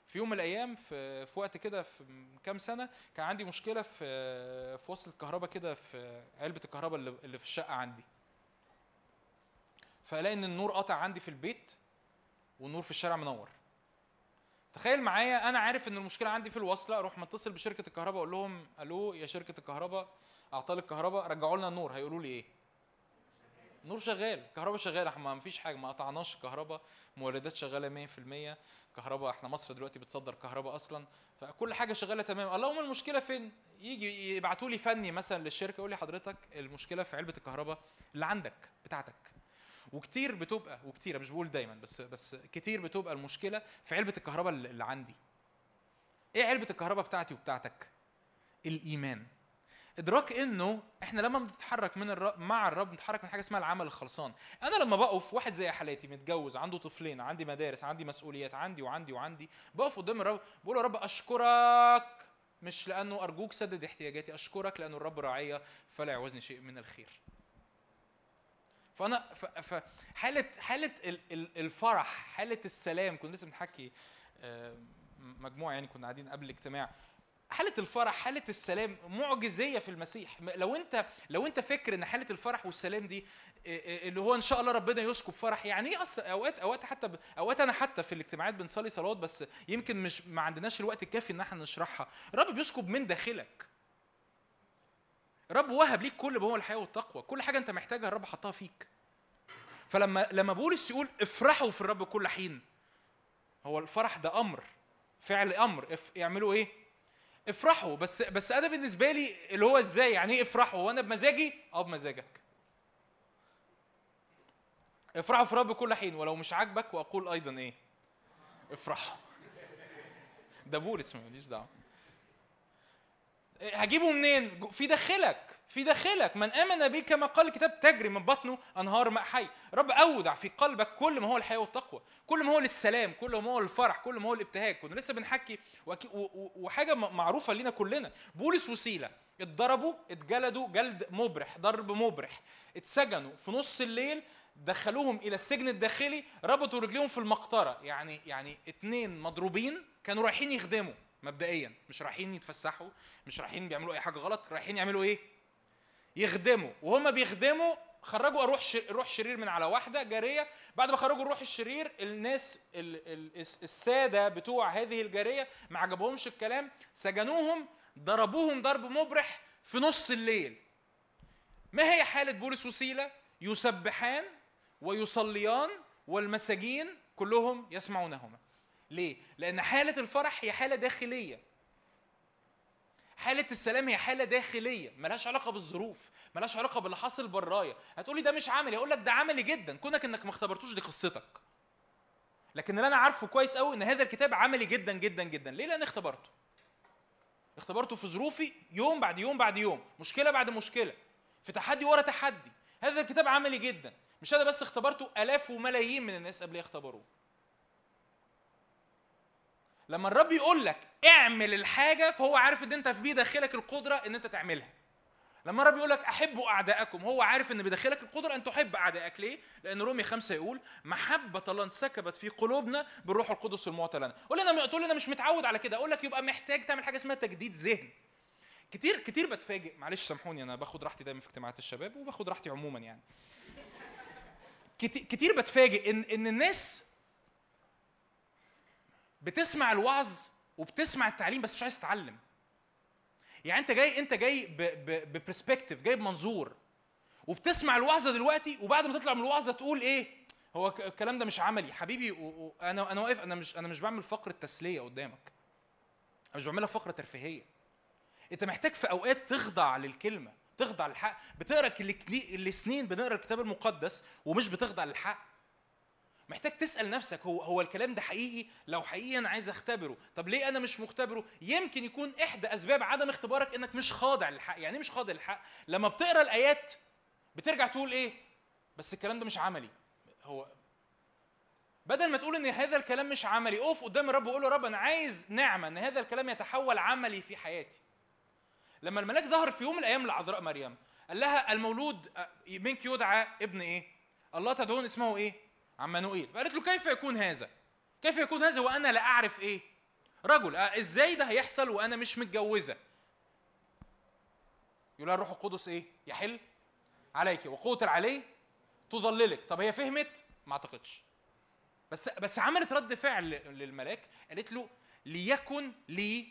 في يوم من الأيام في في وقت كده في كام سنة كان عندي مشكلة في في وصل الكهرباء كده في علبة الكهرباء اللي في الشقة عندي. فألاقي إن النور قطع عندي في البيت والنور في الشارع منور. تخيل معايا أنا عارف إن المشكلة عندي في الوصلة أروح متصل بشركة الكهرباء أقول لهم ألو يا شركة الكهرباء اعطال الكهرباء رجعوا لنا النور هيقولوا لي إيه؟ نور شغال كهرباء شغالة ما فيش حاجة ما قطعناش كهرباء مولدات شغالة 100% كهرباء إحنا مصر دلوقتي بتصدر كهرباء أصلا فكل حاجة شغالة تمام. اللهم المشكلة فين؟ يجي يبعتوا لي فني مثلا للشركة يقول لي حضرتك المشكلة في علبة الكهرباء اللي عندك بتاعتك. وكتير بتبقى وكتير مش بقول دايما بس بس كتير بتبقى المشكلة في علبة الكهرباء اللي عندي. إيه علبة الكهرباء بتاعتي وبتاعتك؟ الإيمان. إدراك إنه إحنا لما بنتحرك من الرب مع الرب بنتحرك من حاجة اسمها العمل الخلصان. أنا لما بقف واحد زي حالاتي متجوز عنده طفلين عندي مدارس عندي مسؤوليات عندي وعندي وعندي بقف قدام الرب بقول يا رب أشكرك مش لأنه أرجوك سدد احتياجاتي أشكرك لأنه الرب راعيه فلا يعوزني شيء من الخير. فأنا ف- ف- حالة حالة ال- ال- الفرح حالة السلام كنا لسه بنحكي آه، مجموعة يعني كنا قاعدين قبل الاجتماع. حالة الفرح حالة السلام معجزية في المسيح. لو انت لو انت فاكر ان حالة الفرح والسلام دي إيه، إيه، اللي هو إن شاء الله ربنا يسكب فرح يعني إيه أصلا أوقات أوقات حتى أوقات أنا حتى في الاجتماعات بنصلي صلوات بس يمكن مش ما عندناش الوقت الكافي إن إحنا نشرحها. الرب بيسكب من داخلك. الرب وهب ليك كل ما هو الحياة والتقوى. كل حاجة أنت محتاجها الرب حطها فيك. فلما لما بولس يقول افرحوا في الرب كل حين هو الفرح ده أمر فعل أمر. اعملوا إيه؟ افرحوا بس بس أنا بالنسبة لي اللي هو إزاي؟ يعني إيه افرحوا؟ وأنا بمزاجي؟ آه بمزاجك. افرحوا في الرب كل حين ولو مش عاجبك وأقول أيضا إيه؟ افرحوا. ده بولس ماليش دعوة. هجيبه منين؟ في داخلك في داخلك. من آمن بي كما قال الكتاب تجري من بطنه أنهار ماء حي. رب أودع في قلبك كل ما هو الحياة والتقوى كل ما هو للسلام كل ما هو للفرح كل ما هو الابتهاج كنا لسه بنحكي وأكي- و- و- وحاجة م- معروفة لينا كلنا. بولس وسيلة اتضربوا اتجلدوا جلد مبرح ضرب مبرح. اتسجنوا. في نص الليل دخلوهم إلى السجن الداخلي ربطوا رجليهم في المقطرة. يعني يعني اتنين مضروبين كانوا رايحين يخدموا. مبدئيا. مش رايحين يتفسحوا مش رايحين بيعملوا أي حاجة غلط رايحين يعملوا إيه؟ يخدموا. وهم بيخدموا خرجوا روح. روح شرير من على واحدة جارية. بعد ما خرجوا الروح الشرير الناس ال... ال... الس- السادة بتوع هذه الجارية ما عجبهمش الكلام سجنوهم ضربوهم ضرب مبرح في نص الليل. ما هي حالة بولس وسيلة؟ يسبحان ويصليان والمساجين كلهم يسمعونهما. ليه؟ لأن حالة الفرح هي حالة داخلية. حالة السلام هي حالة داخلية ملهاش علاقة بالظروف ملهاش علاقة باللي حاصل برايا. هتقولي ده مش عملي أقول لك ده عملي جدا كونك إنك ما اختبرتوش دي قصتك. لكن اللي أنا عارفه كويس قوي إن هذا الكتاب عملي جدا جدا جدا. ليه؟ لأن اختبرته. اختبرته في ظروفي يوم بعد يوم بعد يوم مشكلة بعد مشكلة في تحدي ورا تحدي. هذا الكتاب عملي جدا. مش أنا بس اختبرته آلاف وملايين من الناس قبل اختبروه لما الرب يقول لك اعمل الحاجة فهو عارف إن أنت في بداخلك القدرة إن أنت تعملها. لما الرب يقول لك أحبوا اعدائكم هو عارف إن بداخلك القدرة أن تحب أعدائك. ليه؟ لأن رومي خمسة يقول محبة الله انسكبت في قلوبنا بالروح القدس المعطى لنا. قول لي أنا تقول لي أنا مش متعود على كده. أقول لك يبقى محتاج تعمل حاجة اسمها تجديد ذهن. كتير كتير بتفاجئ. معلش سامحوني أنا باخد راحتي دايما في اجتماعات الشباب وباخد راحتي عموما يعني. كتير بتفاجئ إن إن الناس بتسمع الوعظ وبتسمع التعليم بس مش عايز تتعلم. يعني انت جاي انت جاي ببرسبكتيف جاي بمنظور. وبتسمع الوعظه دلوقتي وبعد ما تطلع من الوعظه تقول إيه؟ هو الكلام ده مش عملي. حبيبي أنا أنا واقف أنا مش أنا مش بعمل فقرة تسلية قدامك. أنا مش بعملها فقرة ترفيهية. أنت محتاج في أوقات تخضع للكلمة تخضع للحق. بتقرأ السنين بنقرأ الكتاب المقدس ومش بتخضع للحق. محتاج تسأل نفسك هو هو الكلام ده حقيقي؟ لو حقيقي أنا عايز أختبره. طب ليه أنا مش مختبره؟ يمكن يكون إحدى أسباب عدم اختبارك إنك مش خاضع للحق. يعني إيه مش خاضع للحق؟ لما بتقرأ الآيات بترجع تقول إيه؟ بس الكلام ده مش عملي. هو بدل ما تقول إن هذا الكلام مش عملي أقف قدام الرب وقول له رب أنا عايز نعمة إن هذا الكلام يتحول عملي في حياتي. لما الملاك ظهر في يوم من الأيام لعذراء مريم قال لها المولود منك يدعى ابن إيه؟ الله تدعون اسمه إيه؟ عمانوئيل فقالت له كيف يكون هذا؟ كيف يكون هذا وأنا لا أعرف إيه؟ رجل آه، إزاي ده هيحصل وأنا مش متجوزة؟ يقول الروح القدس إيه؟ يحل عليك وقوه العلي تظللك طب هي فهمت؟ ما أعتقدش. بس بس عملت رد فعل للملاك قالت له ليكن لي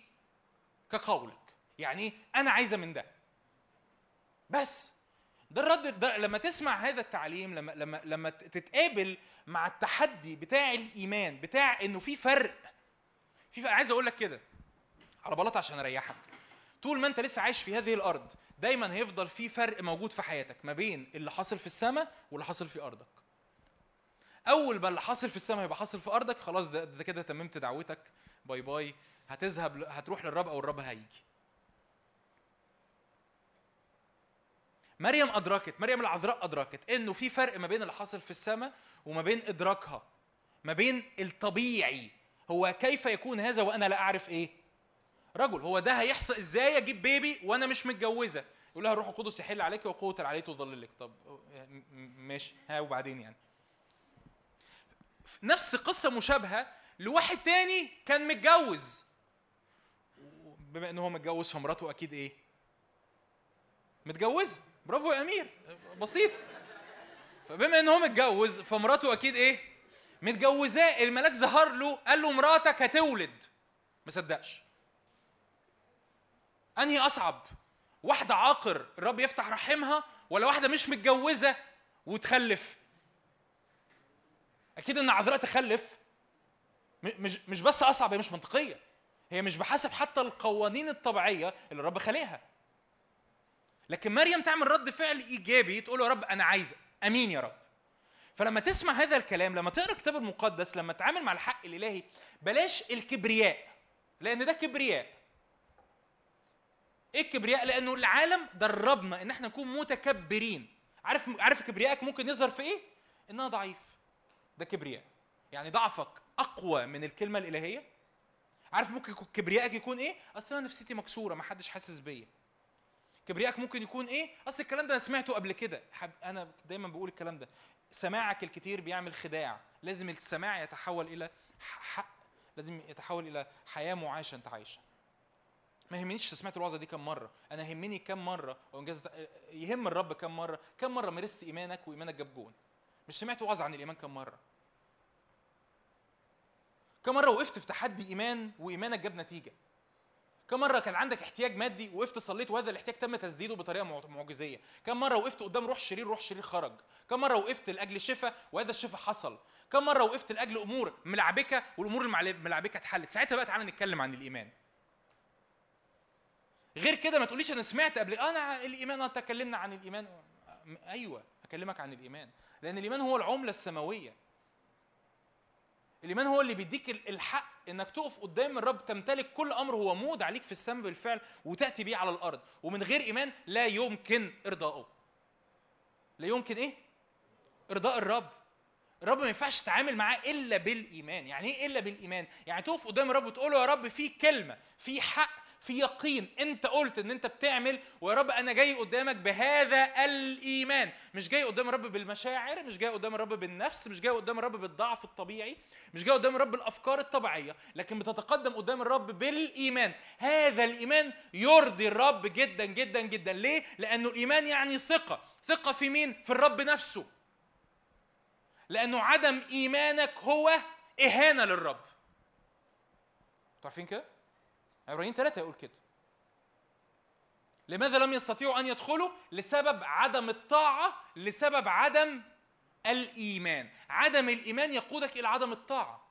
كقولك. يعني إيه؟ أنا عايزة من ده. بس ده الرد ده لما تسمع هذا التعليم لما لما لما تتقابل مع التحدي بتاع الإيمان بتاع إنه في فرق. في فرق. عايز أقول لك كده على بلاطة عشان أريحك. طول ما أنت لسه عايش في هذه الأرض دايما هيفضل في فرق موجود في حياتك ما بين اللي حاصل في السماء واللي حاصل في أرضك. أول ما اللي حاصل في السماء يبقى حاصل في أرضك خلاص ده, ده كده تممت دعوتك. باي باي. هتذهب هتروح للرب أو الرب هيجي. مريم أدركت مريم العذراء أدركت إنه في فرق ما بين اللي حاصل في السماء وما بين إدراكها ما بين الطبيعي. هو كيف يكون هذا وأنا لا أعرف إيه؟ رجل هو ده هيحصل إزاي أجيب بيبي وأنا مش متجوزة؟ يقول لها الروح القدس يحل عليك وقوة العلي تظللك طب ماشي ها وبعدين يعني. نفس قصة مشابهة لواحد تاني كان متجوز. بما إن هو متجوز فمراته أكيد إيه؟ متجوزة. برافو يا أمير. بسيط. فبما إن هو متجوز فمراته أكيد إيه؟ متجوزاه. الملاك ظهر له قال له مراتك هتولد. ما صدقش. أنهي أصعب؟ واحدة عاقر الرب يفتح رحمها ولا واحدة مش متجوزة وتخلف؟ أكيد إن عذراء تخلف. مش مش بس أصعب هي مش منطقية. هي مش بحسب حتى القوانين الطبيعية اللي الرب خالقها لكن مريم تعمل رد فعل إيجابي تقول يا رب أنا عايزه أمين يا رب. فلما تسمع هذا الكلام لما تقرأ الكتاب المقدس لما تتعامل مع الحق الإلهي بلاش الكبرياء لأن ده كبرياء. إيه الكبرياء؟ لأنه العالم دربنا إن إحنا نكون متكبرين. عارف عارف كبريائك ممكن يظهر في إيه؟ ان أنا ضعيف. ده كبرياء. يعني ضعفك أقوى من الكلمة الإلهية. عارف ممكن كبريائك يكون إيه؟ أصل أنا نفسيتي مكسورة ما حدش حاسس بيا. كبريائك ممكن يكون إيه؟ أصل الكلام ده أنا سمعته قبل كده. أنا دايما بقول الكلام ده. سماعك الكتير بيعمل خداع. لازم السماع يتحول إلى حق لازم يتحول إلى حياة معاشه أنت عايشها. ما يهمنيش سمعت الوعظة دي كم مرة. أنا يهمني كم مرة. أو إنجاز يهم الرب كم مرة. كم مرة مارست إيمانك وإيمانك جاب جون؟ مش سمعت وعظة عن الإيمان كم مرة؟ كم مرة وقفت في تحدي إيمان وإيمانك جاب نتيجة؟ كم مرة كان عندك احتياج مادي وقفت صليت وهذا الاحتياج تم تسديده بطريقة مع- معجزية؟ كم مرة وقفت قدام روح شرير روح شرير خرج؟ كم مرة وقفت لأجل شفاء وهذا الشفاء حصل؟ كم مرة وقفت لأجل أمور ملعبكة والأمور الملعبكه اتحلت؟ ساعتها بقى تعالى نتكلم عن الإيمان. غير كده ما تقوليش أنا سمعت قبل آه أنا الإيمان آه تكلمنا عن الإيمان. أيوه هكلمك عن الإيمان. لأن الإيمان هو العملة السماوية. الإيمان هو اللي بيديك ال- الحق إنك تقف قدام الرب تمتلك كل أمر هو مود عليك في السماء بالفعل وتأتي بيه على الأرض. ومن غير إيمان لا يمكن ارضائه لا يمكن إيه؟ إرضاء الرب. الرب ما ينفعش تتعامل معاه إلا بالإيمان. يعني إيه إلا بالإيمان؟ يعني تقف قدام الرب وتقول له يا رب في كلمة في حق في يقين انت قلت ان انت بتعمل ويا رب أنا جاي قدامك بهذا الإيمان. مش جاي قدام الرب بالمشاعر مش جاي قدام الرب بالنفس مش جاي قدام الرب بالضعف الطبيعي مش جاي قدام الرب بالافكار الطبيعية لكن بتتقدم قدام الرب بالإيمان. هذا الإيمان يرضي الرب جدا جدا جدا. ليه؟ لأنه الإيمان يعني ثقة. ثقة في مين؟ في الرب نفسه. لأنه عدم إيمانك هو إهانة للرب. أنتوا عارفين كده؟ عبرانيين ثلاثة يقول كده لماذا لم يستطيعوا أن يدخلوا؟ لسبب عدم الطاعة لسبب عدم الإيمان عدم الإيمان يقودك إلى عدم الطاعة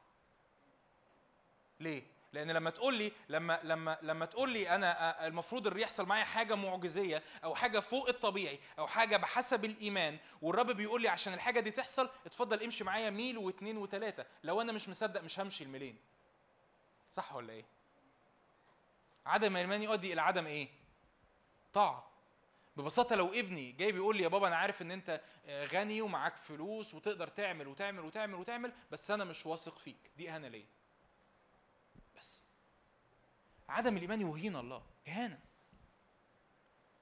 ليه؟ لأن لما تقول لي لما لما لما تقول لي أنا المفروض اللي يحصل معايا حاجة معجزية أو حاجة فوق الطبيعي أو حاجة بحسب الإيمان والرب بيقول لي عشان الحاجة دي تحصل اتفضل امشي معايا ميل واثنين وثلاثة لو أنا مش مصدق مش همشي الميلين صح ولا إيه؟ عدم الايمان يؤدي إلى عدم إيه؟ طاعة. ببساطة لو ابني جاي بيقول لي يا بابا أنا عارف إن أنت غني ومعاك فلوس وتقدر تعمل وتعمل وتعمل وتعمل بس أنا مش واثق فيك. دي إهانة ليا. بس. عدم الإيمان يهين الله. إهانة.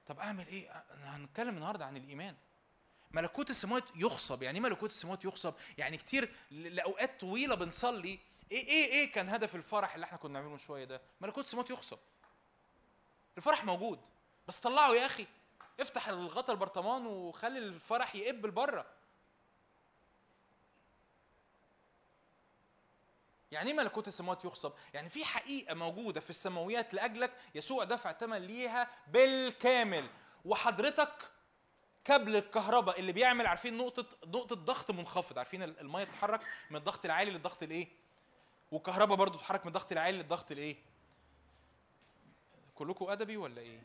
طب أعمل إيه؟ أنا هنتكلم النهارده عن الإيمان. ملكوت السماوات يخصب. يعني إيه ملكوت السماوات يخصب؟ يعني كتير ل- لأوقات طويلة بنصلي إيه إيه إيه كان هدف الفرح اللي إحنا كنا بنعمله من شوية ده؟ ملكوت السماوات يخصب الفرح موجود بس طلعه يا أخي. افتح الغطا البرطمان وخلي الفرح يقب لبره. يعني إيه ملكوت السماوات يخصب؟ يعني في حقيقة موجودة في السماويات لأجلك يسوع دفع ثمن ليها بالكامل. وحضرتك كابل الكهرباء اللي بيعمل عارفين نقطة نقطة ضغط منخفض. عارفين المية بتتحرك من الضغط العالي للضغط الإيه؟ والكهرباء برضو بتتحرك من الضغط العالي للضغط الايه؟ كلكم أدبي ولا إيه؟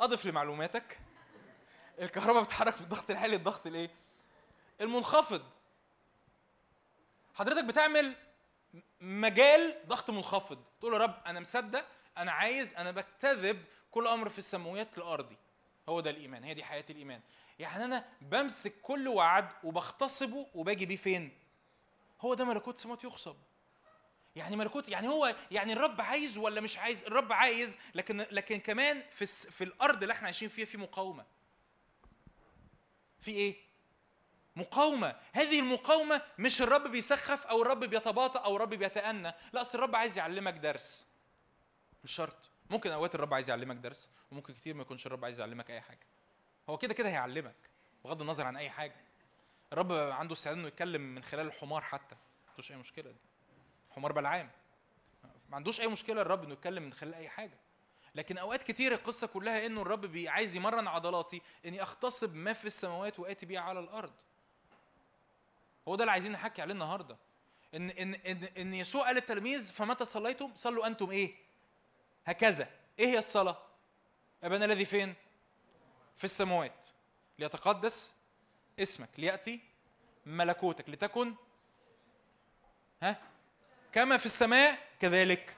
أضف لمعلوماتك الكهرباء بتتحرك من الضغط العالي للضغط الايه؟ المنخفض حضرتك بتعمل مجال ضغط منخفض تقول يا رب أنا مصدق أنا عايز أنا بكتذب كل أمر في السماويات لارضي هو ده الإيمان هي دي حياة الإيمان. يعني أنا بمسك كل وعد وبغتصبه وباجي بيه فين؟ هو ده ملكوت السماوات يخصب. يعني ملكوت يعني هو يعني الرب عايز ولا مش عايز؟ الرب عايز لكن لكن كمان في في الأرض اللي إحنا عايشين فيها في مقاومة. في إيه؟ مقاومة. هذه المقاومة مش الرب بيسخف أو الرب بيتباطأ أو الرب بيتأنى. لا أصل الرب عايز يعلمك درس. مش شرط. ممكن أوقات الرب عايز يعلمك درس وممكن كتير ما يكونش الرب عايز يعلمك أي حاجة. هو كده كده هيعلمك بغض النظر عن أي حاجة. الرب عنده استعداد إنه يتكلم من خلال الحمار حتى. ما عندوش أي مشكلة دي. حمار بلعام ما عندوش أي مشكلة الرب إنه يتكلم من خلال أي حاجة. لكن أوقات كتير القصة كلها إنه الرب بي- عايز يمرن عضلاتي إني أغتصب ما في السماوات وآتي بيه على الأرض. هو ده اللي عايزين نحكي عليه النهارده. ان ان ان, إن يسوع قال للتلاميذ فمتى صليتم؟ صلوا أنتم إيه؟ هكذا. إيه هي الصلاة؟ أبانا الذي فين؟ في السماوات. ليتقدس اسمك ليأتي ملكوتك لتكن ها؟ كما في السماء كذلك.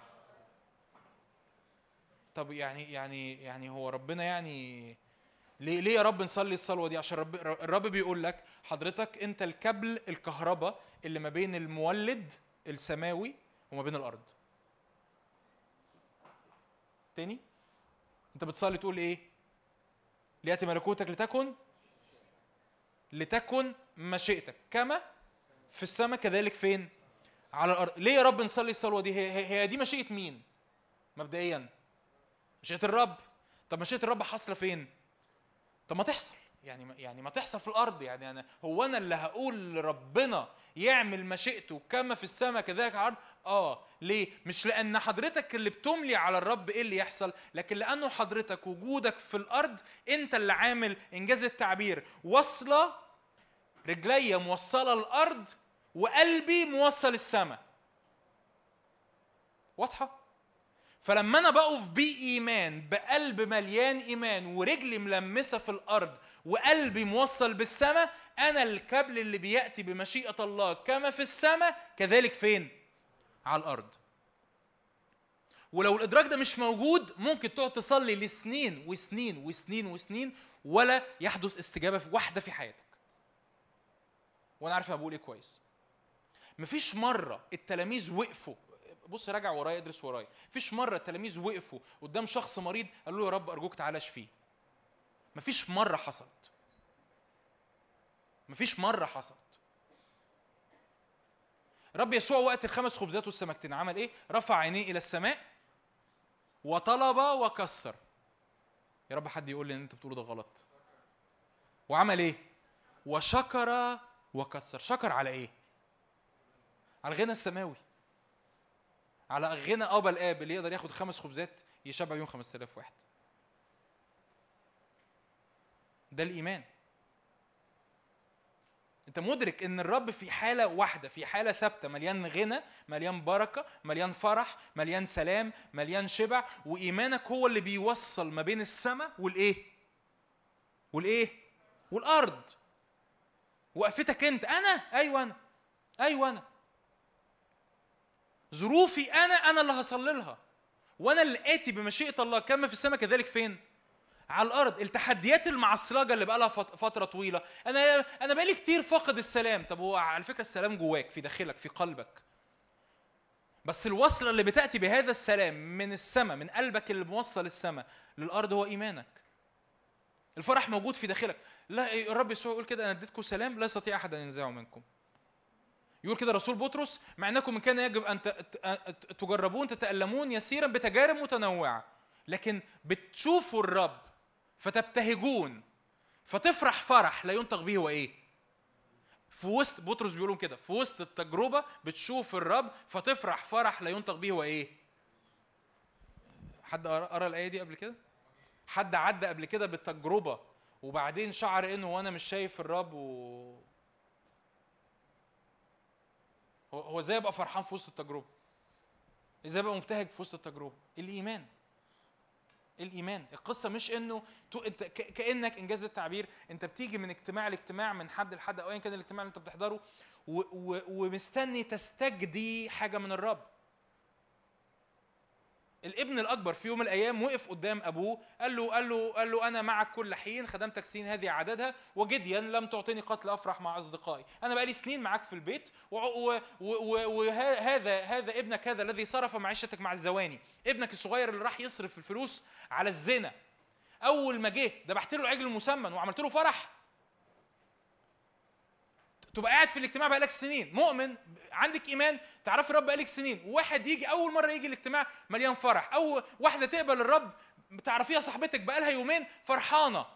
طب يعني يعني يعني هو ربنا يعني ليه ليه يا رب نصلي الصلوة دي؟ عشان رب الرب بيقول لك حضرتك أنت الكابل الكهرباء اللي ما بين المولد السماوي وما بين الأرض. تاني؟ انت بتصلي تقول إيه؟ ليأتي ملكوتك لتكن لتكن مشيئتك. كما في السماء كذلك فين؟ على الأرض. ليه يا رب نصلي الصلوة دي؟ هي, هي دي مشيئة مين؟ مبدئيا. مشيئة الرب. طب مشيئة الرب حاصلة فين؟ طب ما تحصل. يعني يعني ما تحصل في الأرض يعني أنا هو أنا اللي هقول لربنا يعمل مشيئته كما في السماء كذلك على الأرض؟ آه. ليه؟ مش لأن حضرتك اللي بتملي على الرب إيه اللي يحصل؟ لكن لأنه حضرتك وجودك في الأرض أنت اللي عامل إنجاز التعبير. واصلة رجليا موصلة الأرض وقلبي موصل السماء. واضحة؟ فلما أنا بقف بإيمان بقلب مليان إيمان ورجلي ملمسة في الأرض وقلبي موصل بالسماء أنا الكبل اللي بيأتي بمشيئة الله كما في السماء كذلك فين؟ على الأرض. ولو الإدراك ده مش موجود ممكن تقعد تصلي لسنين وسنين وسنين وسنين ولا يحدث استجابة واحدة في حياتك. وأنا عارف أنا بقول إيه كويس. مفيش مرة التلاميذ وقفوا بص راجع ورايا ادرس ورايا. مفيش مرة التلاميذ وقفوا قدام شخص مريض قالوا له يا رب أرجوك تعالى اشفيه. مفيش مرة حصلت. مفيش مرة حصلت. رب يسوع وقت الخمس خبزات والسمكتين عمل إيه؟ رفع عينيه إلى السماء وطلب وكسر. يا رب حد يقول لي إن أنت بتقوله ده غلط. وعمل إيه؟ وشكر وكسر. شكر على إيه؟ على الغنى السماوي. على غنى ابا الاب اللي يقدر ياخد خمس خبزات يشبع يوم 5000 واحد. ده الإيمان. أنت مدرك إن الرب في حالة واحدة في حالة ثابتة مليان غنى مليان بركة مليان فرح مليان سلام مليان شبع وإيمانك هو اللي بيوصل ما بين السماء والإيه؟ والإيه؟ والأرض. وقفتك أنت. أنا؟ أيوه أنا. أيوه أنا. ظروفي أنا أنا اللي هصلي لها. وأنا اللي آتي بمشيئة الله. كما في السماء كذلك فين؟ على الأرض. التحديات المعصلجه اللي بقى لها فترة طويلة. أنا أنا بقالي كتير فاقد السلام. طب هو على فكرة السلام جواك في داخلك في قلبك. بس الوصلة اللي بتأتي بهذا السلام من السماء من قلبك اللي موصل السماء للأرض هو إيمانك. الفرح موجود في داخلك. لا الرب يسوع يقول كده أنا اديتكم سلام لا يستطيع أحد أن ينزعه منكم. يقول كده رسول بطرس مع أنكم إن كان يجب أن تجربون تتألمون يسيرا بتجارب متنوعة لكن بتشوفوا الرب فتبتهجون فتفرح فرح لا ينطق به وايه في وسط بطرس بيقولوا كده في وسط التجربة بتشوف الرب فتفرح فرح لا ينطق به وايه حد قرا الآية دي قبل كده؟ حد عدى قبل كده بالتجربة وبعدين شعر إنه وأنا مش شايف الرب و هو إزاي ابقى فرحان في وسط التجربة؟ إزاي ابقى مبتهج في وسط التجربة؟ الإيمان. الإيمان. القصة مش إنه تو أنت كأنك إنجاز التعبير. أنت بتيجي من اجتماع لاجتماع من حد لحد أو ايا كان الاجتماع اللي أنت بتحضره ومستني تستجدي حاجة من الرب. الابن الأكبر في يوم من الأيام وقف قدام أبوه قال له قال له قال له أنا معك كل حين خدمتك سنين هذه عددها وجديا لم تعطيني قتل أفرح مع أصدقائي. أنا بقالي سنين معاك في البيت وهذا هذا ابنك هذا الذي صرف معيشتك مع الزواني. ابنك الصغير اللي راح يصرف الفلوس على الزنا. أول ما جه ذبحت له العجل المسمن وعملت له فرح. تبقى قاعد في الاجتماع بقالك سنين. مؤمن عندك إيمان تعرفي الرب بقالك سنين. وواحد يجي أول مرة يجي الاجتماع مليان فرح. أو واحدة تقبل الرب تعرفيها صاحبتك بقالها يومين فرحانة.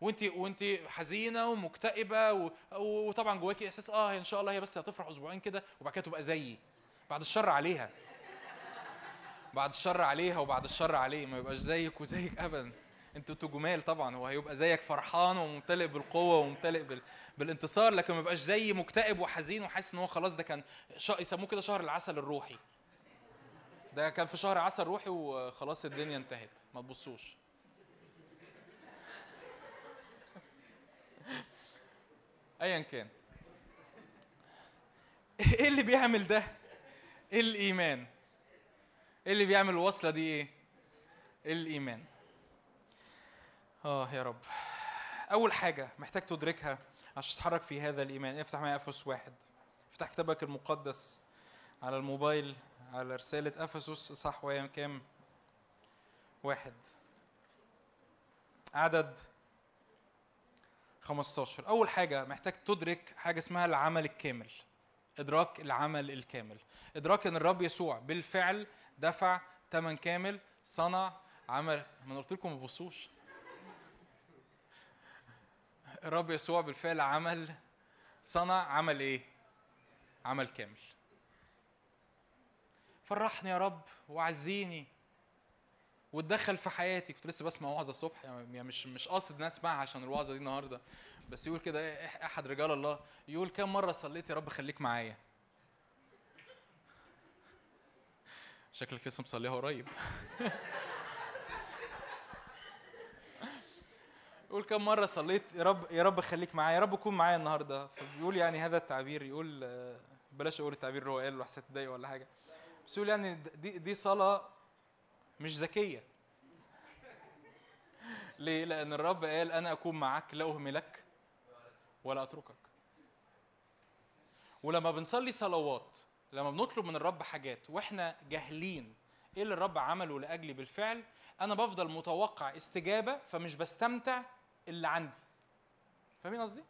وأنت وأنت حزينة ومكتئبة. وطبعا جواكي إحساس آه إن شاء الله هي بس هتفرح أسبوعين كده وبعد كده تبقى زيي. بعد الشر عليها. بعد الشر عليها وبعد الشر عليه. ما يبقاش زيك وزيك ابدا. أنتوا جمال طبعا هو هيبقى زيك فرحان وممتلئ بالقوة وممتلئ بال... بالانتصار لكن ما يبقاش زي مكتئب وحزين وحاسس إن هو خلاص ده كان ش... يسموه كده شهر العسل الروحي. ده كان في شهر عسل روحي وخلاص الدنيا انتهت ما تبصوش. ايا كان. إيه اللي بيعمل ده؟ إيه الإيمان؟ إيه اللي بيعمل الوصله دي إيه الإيمان؟ آه يا رب. أول حاجة محتاج تدركها عشان تتحرك في هذا الإيمان. افتح معايا أفسس واحد. افتح كتابك المقدس على الموبايل على رسالة أفسس صح وهي كام؟ واحد. عدد 15 أول حاجة محتاج تدرك حاجة اسمها العمل الكامل. إدراك العمل الكامل. إدراك إن الرب يسوع بالفعل دفع ثمن كامل صنع عمل. ما أنا قلت لكم ما تبصوش الرب يسوع بالفعل عمل صنع عمل إيه؟ عمل كامل. فرحني يا رب وعزيني واتدخل في حياتي. كنت لسه بسمع وعظة الصبح يعني مش مش قاصد إن أسمعها عشان الوعظة دي النهارده بس يقول كده إيه، أحد رجال الله يقول كم مرة صليت يا رب خليك معايا؟ شكلك لسه مصليها قريب. يقول كم مرة صليت يا رب يا رب خليك معايا يا رب كون معايا النهاردة. فبيقول يعني هذا التعبير يقول آه، بلاش أقول التعبير اللي هو قاله لحسن تضايق ولا حاجة. بس يقول يعني دي دي صلاة مش ذكية. ليه؟ لأن الرب قال أنا أكون معك لا أهملك ولا أتركك. ولما بنصلي صلوات لما بنطلب من الرب حاجات وإحنا جاهلين إيه اللي الرب عمله لأجلي بالفعل؟ أنا بفضل متوقع استجابة فمش بستمتع اللي عندي. فاهمين قصدي؟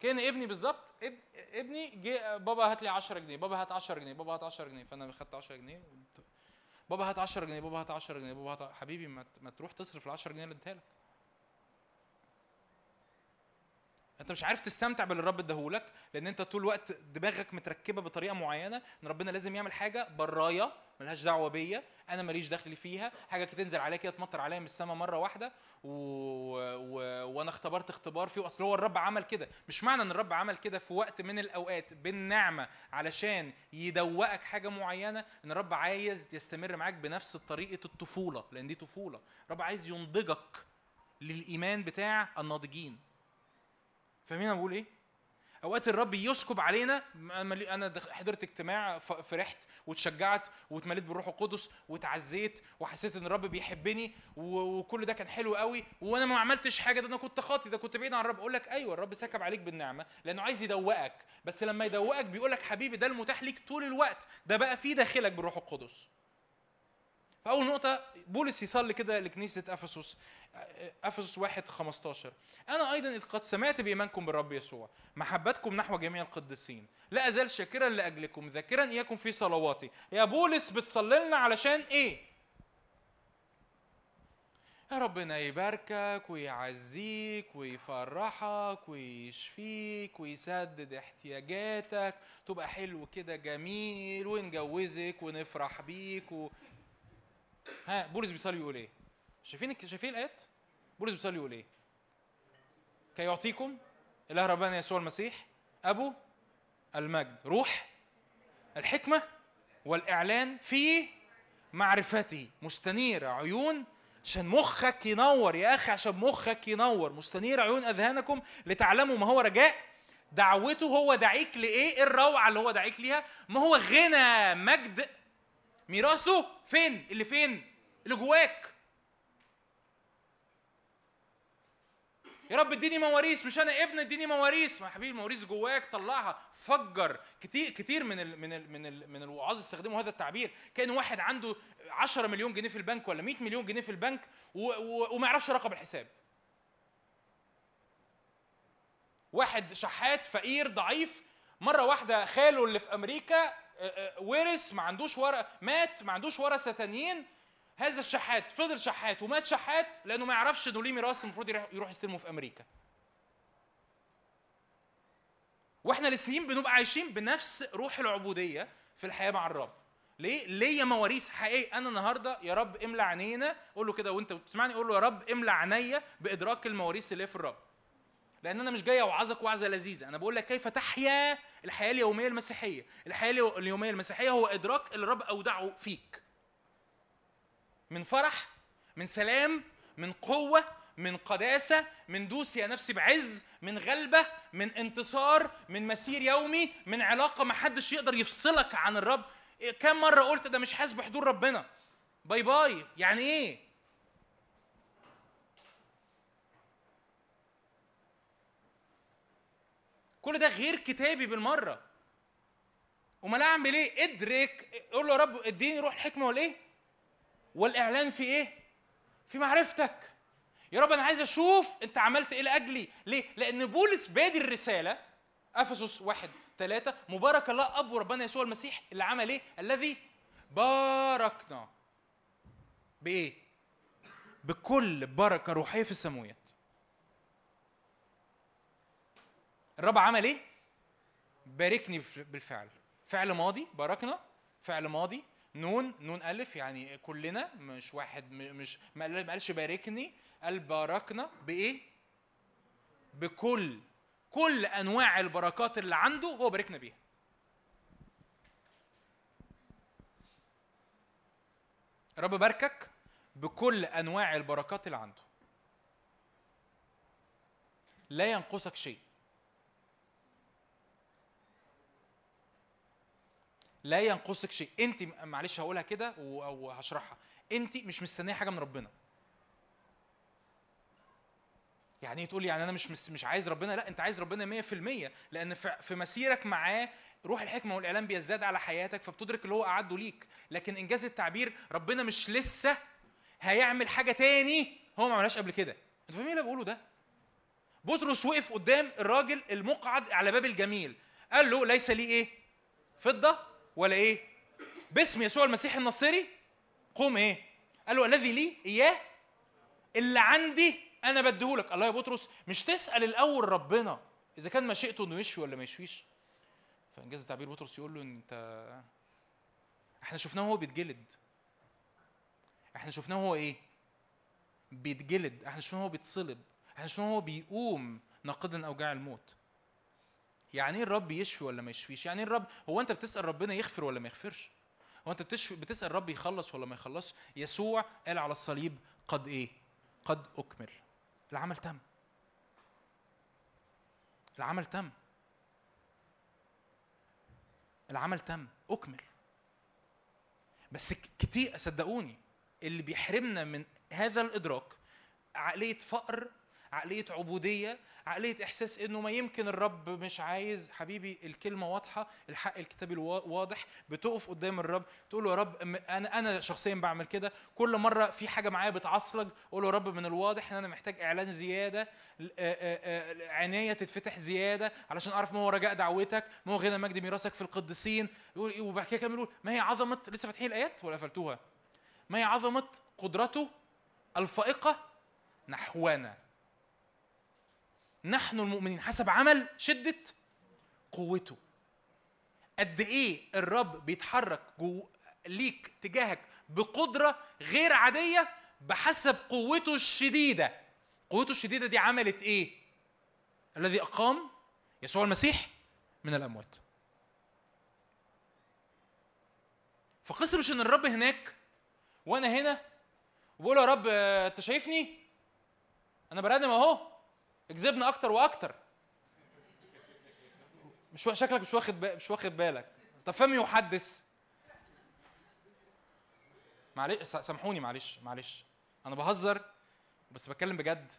كأن ابني بالظبط اب... ابني جه بابا هات لي 10 جنيه بابا هات 10 جنيه بابا هات 10 جنيه فأنا خدت 10 جنيه بابا هات 10 جنيه بابا هات 10 جنيه بابا هات حبيبي ما, تروح تصرف ال 10 جنيه اللي اديتها لك. انت مش عارف تستمتع باللي الرب اداهولك لأن انت طول الوقت دماغك متركبة بطريقة معينة إن ربنا لازم يعمل حاجة برايا ملهاش دعوة بيا أنا ماليش دخل فيها. حاجة تنزل عليا كده تمطر عليا من السماء مرة واحدة و... و... وأنا اختبرت اختبار فيه. اصل هو الرب عمل كده. مش معنى إن الرب عمل كده في وقت من الأوقات بالنعمة علشان يدوقك حاجة معينة. إن الرب عايز يستمر معاك بنفس طريقة الطفولة لأن دي طفولة. الرب عايز ينضجك للإيمان بتاع الناضجين. فاهمين أنا بقول إيه؟ أوقات الرب يسكب علينا أنا حضرت اجتماع فرحت واتشجعت واتمليت بالروح القدس واتعزيت وحسيت إن الرب بيحبني وكل ده كان حلو قوي وأنا ما عملتش حاجة ده أنا كنت خاطي ده كنت بعيد عن الرب. أقول لك أيوه الرب سكب عليك بالنعمة لأنه عايز يدوقك بس لما يدوقك بيقول لك حبيبي ده المتاح ليك طول الوقت ده بقى في داخلك بالروح القدس. فأول نقطة بولس يصلي كده لكنيسة أفسس أفسس واحد 15 أنا أيضا إذ قد سمعت بإيمانكم بالرب يسوع محبتكم نحو جميع القديسين. لا أزال شاكرا لأجلكم ذاكرا إياكم في صلواتي. يا بولس بتصلي لنا علشان إيه؟ يا ربنا يباركك ويعزيك ويفرحك ويشفيك ويسدد احتياجاتك. تبقى حلو كده جميل ونجوزك ونفرح بيك و... ها بولس بيصلي يقول إيه؟ شايفين شايفين الآيات؟ بولس بيصلي يقول إيه؟ كي يعطيكم إله ربنا يسوع المسيح أبو المجد روح الحكمة والإعلان في معرفته مستنير عيون عشان مخك ينور يا أخي عشان مخك ينور مستنير عيون أذهانكم لتعلموا ما هو رجاء دعوته هو دعيك لإيه؟ إيه الروعة اللي هو دعيك ليها؟ ما هو غنى مجد ميراثه فين؟ اللي فين؟ اللي جواك. يا رب اديني مواريث مش أنا ابن اديني مواريث ما حبيبي المواريث جواك طلعها فجر كتير كتير من ال من ال من ال من الوعاظ استخدموا هذا التعبير كأن واحد عنده 10 مليون جنيه في البنك ولا 100 مليون جنيه في البنك وما يعرفش رقم الحساب واحد شحات فقير ضعيف مرة واحدة خاله اللي في أمريكا ورث ما عندوش ورق مات ما عندوش ورثه تانيين هذا الشحات فضل شحات ومات شحات لأنه ما يعرفش إنه ليه ميراث المفروض يروح- يستلمه في أمريكا. وإحنا لسنين بنبقى عايشين بنفس روح العبودية في الحياة مع الرب. ليه؟ ليا مواريث حقيقي أنا النهارده يا رب املى عينينا قول له كده وأنت بتسمعني قول له يا رب املى عينيا بإدراك المواريث اللي في الرب. لأن أنا مش جاي اوعظك وعظه لذيذه. أنا بقول لك كيف تحيا الحياة اليوميه المسيحيه. الحياة اليو- اليوميه المسيحيه هو ادراك اللي الرب اودعه فيك. من فرح من سلام من قوة من قداسة من دوس يا نفسي بعز من غلبة من انتصار من مسير يومي من علاقة ما حدش يقدر يفصلك عن الرب. إيه، كم مرة قلت ده مش حاسس بحضور ربنا؟ bye bye. يعني إيه؟ كل ده غير كتابي بالمرة. أمال أعمل إيه؟ إدرك قول له يا رب إديني روح الحكمة والإيه؟ والإعلان في إيه؟ في معرفتك. يا رب أنا عايز أشوف أنت عملت إيه لأجلي. ليه؟ لأن بولس بادي الرسالة أفسس واحد ثلاثة مبارك الله اب وربنا يسوع المسيح اللي عمل إيه؟ الذي باركنا. بإيه؟ بكل بركة روحية في السماويات الرب عمل إيه؟ باركني بالف- بالفعل. فعل ماضي باركنا فعل ماضي نون نون ألف يعني كلنا مش واحد مش ما قال- ما قالش باركني قال باركنا بإيه؟ بكل كل أنواع البركات اللي عنده هو باركنا بيها. الرب باركك بكل أنواع البركات اللي عنده. لا ينقصك شيء. لا ينقصك شيء. انت معلش هقولها كده و- أو هشرحها. انت مش مستنية حاجة من ربنا. يعني إيه تقول يعني أنا مش مش عايز ربنا؟ لا انت عايز ربنا 100% لأن في في مسيرك معاه روح الحكمة والإعلام بيزداد على حياتك فبتدرك اللي هو أعده ليك. لكن إنجاز التعبير ربنا مش لسه هيعمل حاجة تاني هو ما عملهاش قبل كده. أنتوا فاهمين اللي بقوله ده؟ بطرس وقف قدام الراجل المقعد على باب الجميل. قال له ليس لي إيه؟ فضة. ولا إيه؟ باسم يسوع المسيح الناصري. قوم إيه؟ قال له الذي لي إياه اللي عندي أنا بديهولك الله يا بطرس مش تسأل الأول ربنا إذا كان مشيئته إنه يشفي ولا ما يشفيش؟ فإنجاز التعبير بطرس يقول له أنت إحنا شفناه وهو بيتجلد. إحنا شفناه وهو إيه؟ بيتجلد. إحنا شفناه وهو بيتصلب. إحنا شفناه وهو بيقوم ناقدا أوجاع الموت. يعني إيه الرب يشفي ولا ما يشفيش؟ يعني إيه الرب هو أنت بتسأل ربنا يغفر ولا ما يغفرش؟ هو أنت بتشفي بتسأل الرب يخلص ولا ما يخلصش؟ يسوع قال على الصليب قد إيه؟ قد أكمل. العمل تم. العمل تم. العمل تم. أكمل. بس كتير صدقوني اللي بيحرمنا من هذا الإدراك عقلية فقر عقلية عبودية عقلية إحساس إنه ما يمكن الرب مش عايز حبيبي الكلمة واضحة الحق الكتابي واضح بتقف قدام الرب تقول له يا رب أنا أنا شخصيا بعمل كده. كل مرة في حاجة معايا بتعصلج أقول له يا رب من الواضح إن أنا محتاج إعلان زيادة عينيا تتفتح زيادة علشان أعرف ما هو رجاء دعوتك ما هو غنى مجد ميراثك في القديسين؟ وبعد كده يقول ما هي عظمة لسه فاتحين الآيات ولا قفلتوها؟ ما هي عظمة قدرته الفائقة نحونا. نحن المؤمنين حسب عمل شدة قوته. قد إيه الرب بيتحرك جو ليك تجاهك بقدرة غير عادية بحسب قوته الشديدة. قوته الشديدة دي عملت إيه؟ الذي أقام يسوع المسيح من الأموات. فقصة مش إن الرب هناك وأنا هنا وبقول يا رب آه، أنت شايفني؟ أنا برنم أهو. اكذبنا أكتر وأكتر. مش شكلك مش واخد. مش واخد بالك. طب فمي يحدث معلش سامحوني معلش معلش. أنا بهزر بس بتكلم بجد.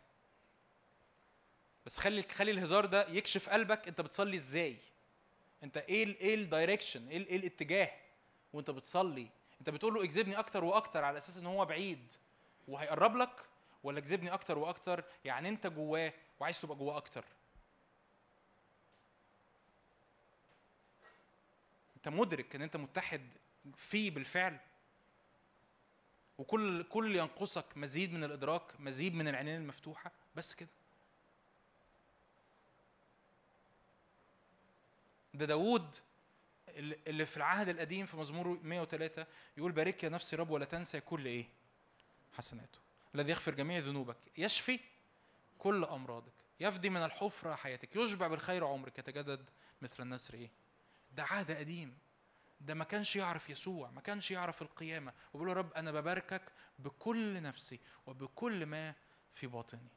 بس خلي خلي الهزار ده يكشف قلبك أنت بتصلي إزاي. أنت إيه إيه الدايركشن إيه إيه الاتجاه. وأنت بتصلي. أنت بتقول له اكذبني أكتر وأكتر على أساس إن هو بعيد. وهيقرب لك ولا اكذبني أكتر وأكتر؟ يعني أنت جواه وعايز تبقى جواه أكتر. أنت مدرك إن أنت متحد فيه بالفعل. وكل كل ينقصك مزيد من الإدراك مزيد من العينين المفتوحة. بس كده. ده داوود اللي في العهد القديم في مزمور 103 يقول بارك يا نفسي رب ولا تنسى كل إيه؟ حسناته. الذي يغفر جميع ذنوبك. يشفي كل أمراضك. يفدي من الحفرة حياتك. يشبع بالخير عمرك. يتجدد مثل النسر إيه؟ ده عهد قديم. ده ما كانش يعرف يسوع ما كانش يعرف القيامة. وبيقول يا رب أنا بباركك بكل نفسي وبكل ما في باطني.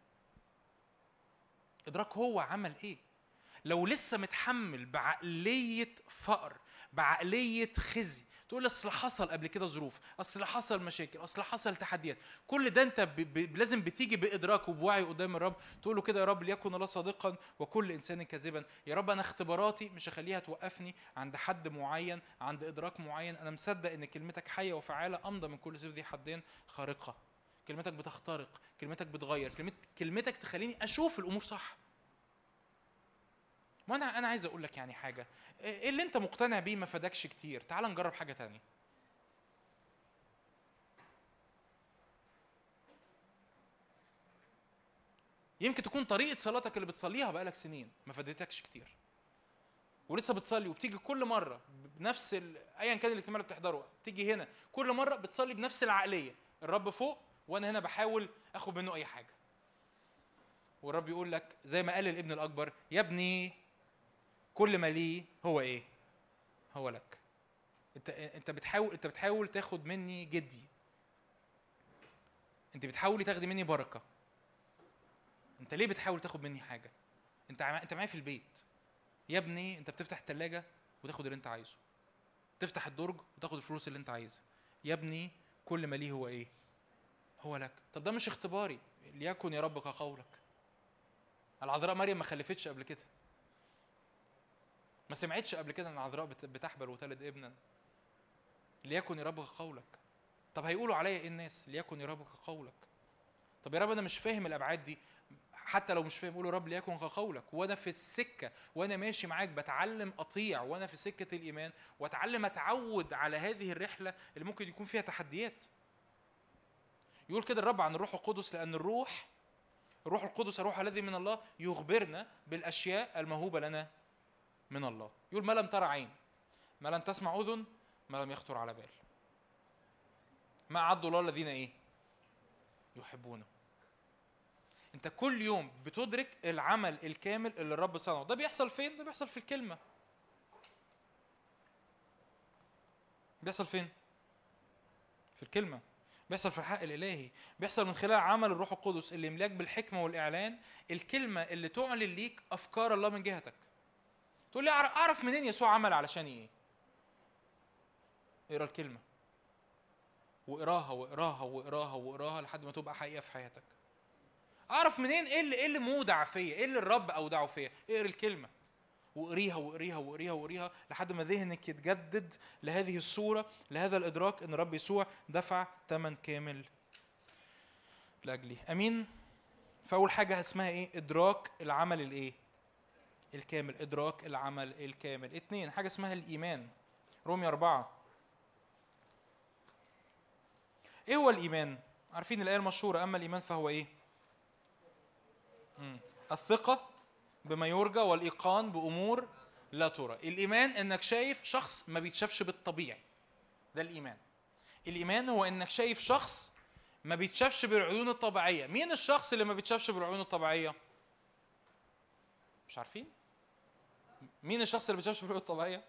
إدراك هو عمل إيه؟ لو لسه متحمل بعقلية فقر بعقلية خزي. تقول أصل حصل قبل كده ظروف أصل حصل مشاكل أصل حصل تحديات. كل ده أنت ب... لازم بتيجي بإدراك وبوعي قدام الرب. تقول له كده يا رب ليكن الله صادقا وكل إنسان كاذبا. يا رب أنا اختباراتي مش هخليها توقفني عند حد معين عند إدراك معين. أنا مصدق إن كلمتك حية وفعالة أمضى من كل سيف ذي حدين خارقة. كلمتك بتخترق كلمتك بتغير كلمت... كلمتك تخليني أشوف الأمور صح. ما أنا أنا عايز أقول لك يعني حاجة إيه اللي انت مقتنع بيه ما فادكش كتير؟ تعال نجرب حاجة تانية. يمكن تكون طريقة صلاتك اللي بتصليها بقالك سنين ما فادتكش كتير. ولسه بتصلي وبتيجي كل مرة بنفس ال... ايا كان الاجتماع اللي بتحضره بتيجي هنا كل مرة بتصلي بنفس العقلية. الرب فوق وأنا هنا بحاول آخد منه أي حاجة. والرب يقول لك زي ما قال الابن الأكبر يا ابني كل ما ليه هو إيه؟ هو لك. أنت أنت بتحاول أنت بتحاول تاخد مني جدي. أنت بتحاولي تاخدي مني بركة. أنت ليه بتحاول تاخد مني حاجة؟ أنت عم... أنت معايا في البيت. يا ابني أنت بتفتح الثلاجه وتاخد اللي أنت عايزه. تفتح الدرج وتاخد الفلوس اللي أنت عايزها. يا ابني كل ما ليه هو إيه؟ هو لك. طب ده مش اختباري. ليكن يا رب كقولك. العذراء مريم ما خلفتش قبل كده. ما سمعتش قبل كده إن العذراء بت- بتحبل وتلد ابنا؟ ليكن يا رب قولك. طب هيقولوا عليا إيه الناس؟ ليكن يا رب قولك. طب يا رب أنا مش فاهم الأبعاد دي. حتى لو مش فاهم قول يا رب ليكن كقولك وأنا في السكة وأنا ماشي معاك بتعلم أطيع وأنا في سكة الإيمان وأتعلم أتعود على هذه الرحلة اللي ممكن يكون فيها تحديات. يقول كده الرب عن الروح القدس لأن الروح الروح القدس الروح الذي من الله يخبرنا بالأشياء الموهوبة لنا. من الله. يقول ما لم ترى عين ما لم تسمع أذن ما لم يخطر على بال. ما أعد الله الذين إيه؟ يحبونه. أنت كل يوم بتدرك العمل الكامل اللي الرب صنعه. ده بيحصل فين؟ ده بيحصل في الكلمة. بيحصل فين؟ في الكلمة. بيحصل في الحق الإلهي. بيحصل من خلال عمل الروح القدس اللي يملأك بالحكمة والإعلان. الكلمة اللي تعلن ليك أفكار الله من جهتك. تقول لي اعرف منين يسوع عمل علشان إيه؟ اقرأ الكلمة. واقراها واقراها واقراها واقراها لحد ما تبقى حقيقة في حياتك. أعرف منين؟ إيه اللي إيه اللي مودع فيا؟ إيه اللي الرب أودعه فيا؟ اقرأ الكلمة. واقريها واقريها واقريها واقريها لحد ما ذهنك يتجدد لهذه الصورة لهذا الإدراك إن الرب يسوع دفع ثمن كامل لأجلي. آمين؟ فأول حاجة اسمها إيه؟ إدراك العمل الإيه؟ الكامل إدراك العمل الكامل. اتنين حاجة اسمها الإيمان. رومية أربعة. إيه هو الإيمان؟ عارفين الآية المشهورة أما الإيمان فهو مم. الثقة بما يرجى والإيقان بأمور لا ترى. الإيمان إنك شايف شخص ما بيتشافش بالطبيعي. ده الإيمان. الإيمان هو إنك شايف شخص ما بيتشافش بالعيون الطبيعية. مين الشخص اللي ما بيتشافش بالعيون الطبيعية؟ مش عارفين؟ مين الشخص اللي بيتشافش بالعيون الطبيعية؟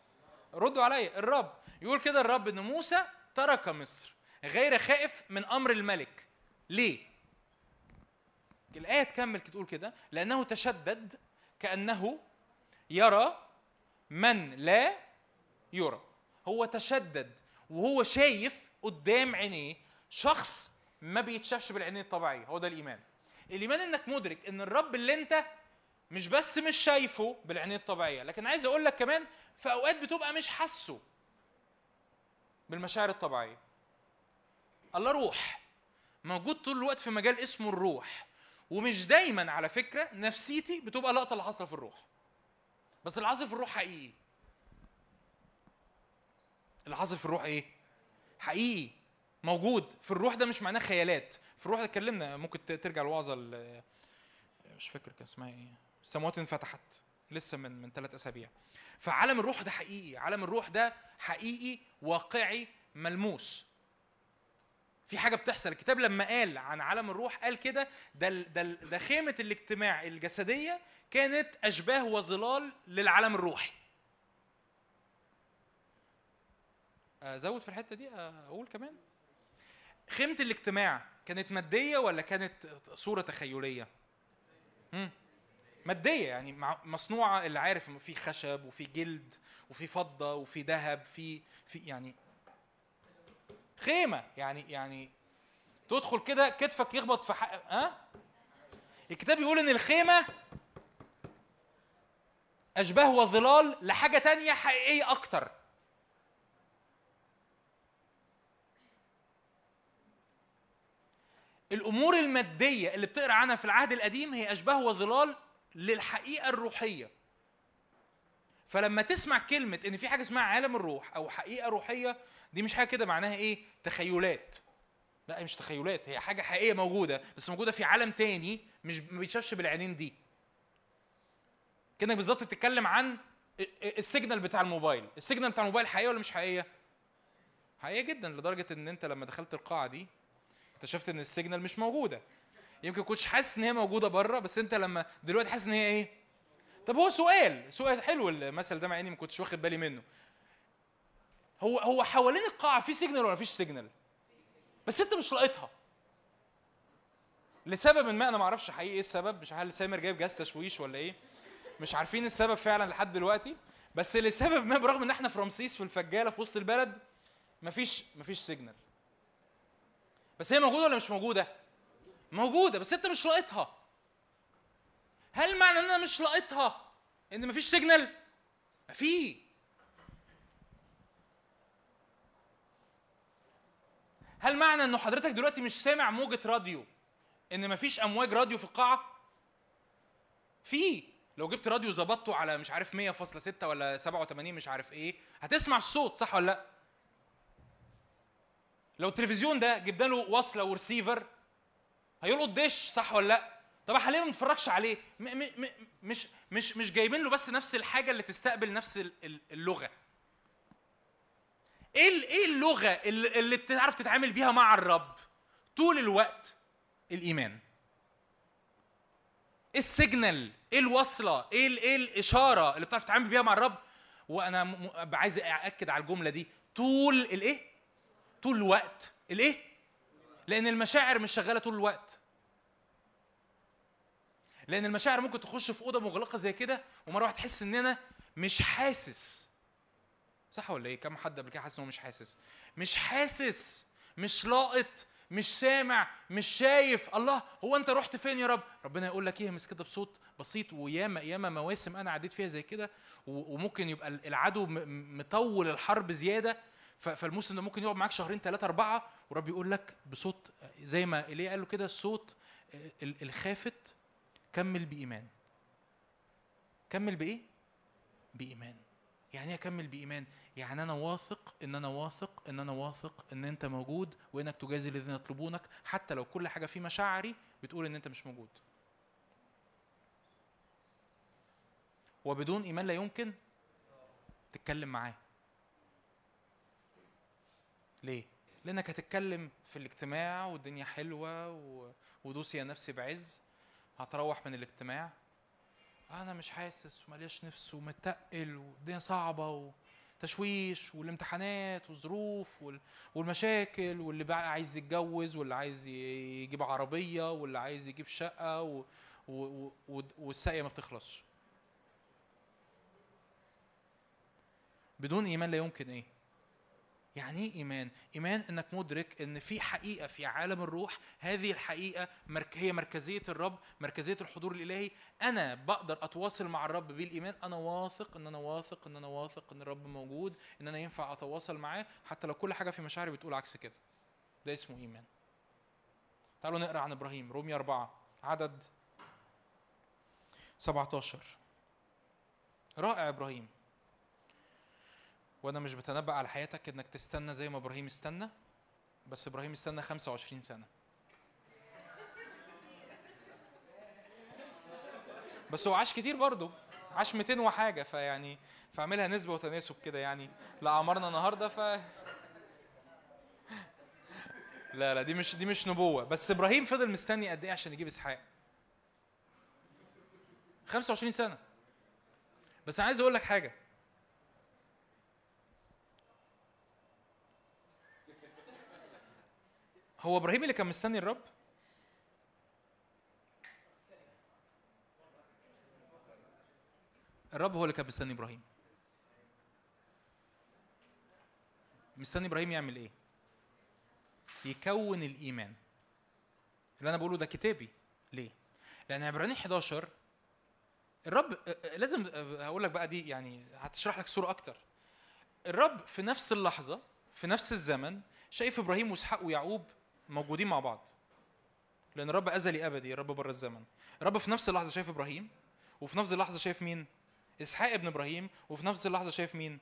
ردوا عليا الرب. يقول كده الرب إن موسى ترك مصر غير خائف من أمر الملك. ليه؟ الآية تكمل تقول كده لأنه تشدد كأنه يرى من لا يرى. هو تشدد وهو شايف قدام عينيه شخص ما بيتشافش بالعينين الطبيعية هو ده الإيمان. الإيمان إنك مدرك إن الرب اللي أنت مش بس مش شايفه بالعينين الطبيعية لكن عايز أقول لك كمان في أوقات بتبقى مش حاسه بالمشاعر الطبيعية. الله روح موجود طول الوقت في مجال اسمه الروح ومش دايما على فكرة نفسيتي بتبقى لقطة اللي حصل في الروح. بس اللي حصل في الروح حقيقي. اللي حصل في الروح إيه؟ حقيقي. موجود. في الروح ده مش معناه خيالات. في الروح ده اتكلمنا ممكن ترجع الوعظه ال- مش فاكر كان اسمها إيه. السماوات انفتحت لسه من من ثلاث أسابيع. فعالم الروح ده حقيقي عالم الروح ده حقيقي واقعي ملموس. في حاجة بتحصل. الكتاب لما قال عن عالم الروح قال كده ده ده ده خيمة الاجتماع الجسدية كانت أشباه وظلال للعالم الروحي. أزود في الحتة دي؟ أقول كمان؟ خيمة الاجتماع كانت مادية ولا كانت صورة تخيلية؟ مم. مادية يعني مصنوعة اللي عارف في خشب وفي جلد وفي فضة وفي ذهب في في يعني خيمة يعني يعني تدخل كده كتفك يخبط في ها؟ الكتاب يقول إن الخيمة أشباه وظلال لحاجة تانية حقيقية أكتر. الأمور المادية اللي بتقرأ عنها في العهد القديم هي أشباه وظلال للحقيقة الروحية. فلما تسمع كلمة إن في حاجة اسمها عالم الروح أو حقيقة روحية دي مش حاجة كده معناها إيه؟ تخيلات. لا مش تخيلات هي حاجة حقيقية موجودة بس موجودة في عالم تاني مش ما بيتشافش بالعينين دي. كأنك بالظبط بتتكلم عن ال signal بتاع الموبايل. ال signal بتاع الموبايل حقيقية ولا مش حقيقية؟ حقيقية جدا لدرجة إن أنت لما دخلت القاعة دي اكتشفت إن ال signal مش موجودة. يمكن كنتش حاسس إن هي موجودة بره بس أنت لما دلوقتي حاسس إن هي إيه؟ طب هو سؤال سؤال حلو المثل ده مع إني ما كنتش واخد بالي منه. هو هو حوالين القاعة في signal ولا مفيش signal بس أنت مش لاقطها لسبب ما أنا ما أعرفش حقيقي إيه السبب مش هل سامر جايب جهاز تشويش ولا إيه؟ مش عارفين السبب فعلا لحد دلوقتي. بس لسبب ما برغم إن إحنا في رمسيس في الفجالة في وسط البلد مفيش مفيش signal بس هي موجودة ولا مش موجودة؟ موجودة بس انت مش لاقطها هل معنى ان أنا مش لاقطها ان مفيش signal في هل معنى انه حضرتك دلوقتي مش سامع موجة راديو؟ ان مفيش امواج راديو في القاعة؟ في. لو جبت راديو ظبطته على مش عارف 100.6 ولا 87 مش عارف إيه هتسمع الصوت صح ولا لا؟ لو التلفزيون ده جبنا له وصلة ورسيفر هيلقط دش صح ولا لا؟ طب إحنا ليه ما بنتفرجش عليه؟ م م م مش مش مش جايبين له بس نفس الحاجة اللي تستقبل نفس ال- ال- اللغة. إيه إيه اللغة اللي, اللي بتعرف تتعامل بيها مع الرب طول الوقت؟ الإيمان. إيه السيجنال؟ إيه الوصلة؟ إيه إيه الإشارة اللي بتعرف تتعامل بيها مع الرب؟ وأنا م- عايز أأكد على الجملة دي. طول الايه طول الوقت. الايه لأن المشاعر مش شغالة طول الوقت. لأن المشاعر ممكن تخش في أوضة مغلقة زي كده ومرة واحدة تحس إن أنا مش حاسس. صح ولا إيه؟ كم حد قبل كده حاسس إن هو مش حاسس؟ مش حاسس مش لاقط مش سامع مش شايف. الله هو أنت رحت فين يا رب؟ ربنا يقول لك يهمس كده بصوت بسيط وياما ياما مواسم أنا عديت فيها زي كده وممكن يبقى العدو مطول الحرب زيادة ف- فالموسم ده ممكن يقعد معاك شهرين ثلاثة أربعة ورب يقول لك بصوت زي ما إيليا قال له كده الصوت ال- الخافت كمل بإيمان. كمل بإيه؟ بإيمان. يعني إيه اكمل بإيمان؟ يعني أنا واثق إن أنا واثق إن أنا واثق إن أنت موجود وإنك تجازي الذين يطلبونك حتى لو كل حاجة في مشاعري بتقول إن أنت مش موجود. وبدون إيمان لا يمكن تتكلم معاه. ليه؟ لأنك هتتكلم في الاجتماع والدنيا حلوة و... ودوس يا نفسي بعز. هتروح من الاجتماع. أنا مش حاسس وملياش نفس ومتقل والدنيا صعبة وتشويش والامتحانات والظروف وال- والمشاكل واللي بقى عايز يتجوز واللي عايز يجيب عربية واللي عايز يجيب شقة و... و... و... والساقية ما بتخلصش. بدون إيمان لا يمكن إيه؟ يعني إيه إيمان؟ إيمان إنك مدرك إن في حقيقة في عالم الروح هذه الحقيقة. هي مركزية الرب مركزية الحضور الإلهي. أنا بقدر أتواصل مع الرب بالإيمان. أنا واثق إن أنا واثق إن أنا واثق إن الرب موجود إن أنا ينفع أتواصل معاه. حتى لو كل حاجة في مشاعري بتقول عكس كده. ده اسمه إيمان. تعالوا نقرأ عن إبراهيم. رومية أربعة عدد 17 رائع إبراهيم. وأنا مش بتنبأ على حياتك انك تستنى زي ما إبراهيم استنى بس إبراهيم استنى 25 سنة. بس هو عاش كتير برضه عاش 200 وحاجة فيعني فاعملها نسبة وتناسب كده يعني. لاعمارنا النهارده ف لا لا دي مش دي مش نبوة. بس إبراهيم فضل مستني قد إيه عشان يجيب إسحاق؟ 25 سنة. بس أنا عايز أقول لك حاجة. هو إبراهيم اللي كان مستني الرب؟ الرب هو اللي كان مستني إبراهيم. مستني إبراهيم يعمل إيه؟ يكون الإيمان. اللي أنا بقوله ده كتابي. ليه؟ لأن عبرانيين 11 الرب لازم هقول لك بقى دي يعني هتشرح لك صورة أكتر. الرب في نفس اللحظة في نفس الزمن شايف إبراهيم وإسحاق ويعقوب موجودين مع بعض. لأن الرب أزلي أبدي الرب بره الزمن. الرب في نفس اللحظة شايف إبراهيم وفي نفس اللحظة شايف مين؟ إسحاق ابن إبراهيم وفي نفس اللحظة شايف مين؟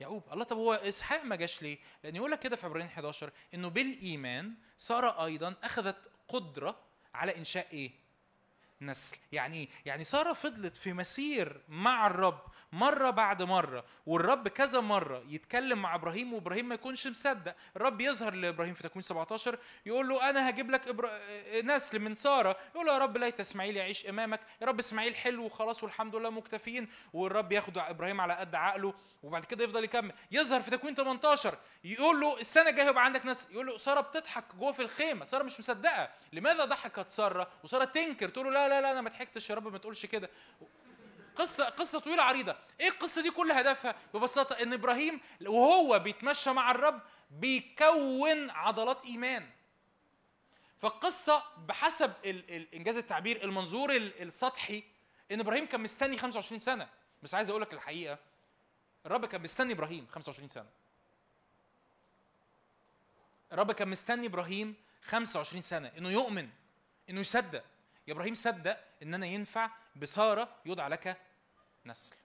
يعقوب. الله طب هو إسحاق ما جاش ليه؟ لأن يقول لك كده في عبرانيين 11 إنه بالإيمان سارة أيضا أخذت قدرة على إنشاء إيه؟ نسل. يعني يعني سارة فضلت في مسير مع الرب مرة بعد مرة والرب كذا مرة يتكلم مع إبراهيم وإبراهيم ما يكونش مصدق. الرب يظهر لإبراهيم في تكوين 17 يقول له أنا هجيب لك إبرا... نسل من سارة. يقول له يا رب ليت إسماعيل يعيش أمامك. يا رب إسماعيل حلو وخلاص والحمد لله مكتفيين. والرب ياخد إبراهيم على قد عقله وبعد كده يفضل يكمل. يظهر في تكوين 18 يقول له السنة الجاية هيبقى عندك نسل. يقول له سارة بتضحك جوه في الخيمة. سارة مش مصدقة. لماذا ضحكت سارة؟ وسارة تنكر. تقول له لا لا لا أنا ما ضحكتش يا رب ما تقولش كده قصة قصة طويلة عريضة، إيه القصة دي كل هدفها؟ ببساطة إن إبراهيم وهو بيتمشى مع الرب بيكون عضلات إيمان. فالقصة بحسب إنجاز التعبير المنظور ال- السطحي إن إبراهيم كان مستني 25 سنة، بس عايز أقول لك الحقيقة الرب كان مستني إبراهيم 25 سنة. الرب كان مستني إبراهيم 25 سنة إنه يؤمن إنه يصدق يا إبراهيم صدق إن أنا ينفع بسارة يدعى لك نسل.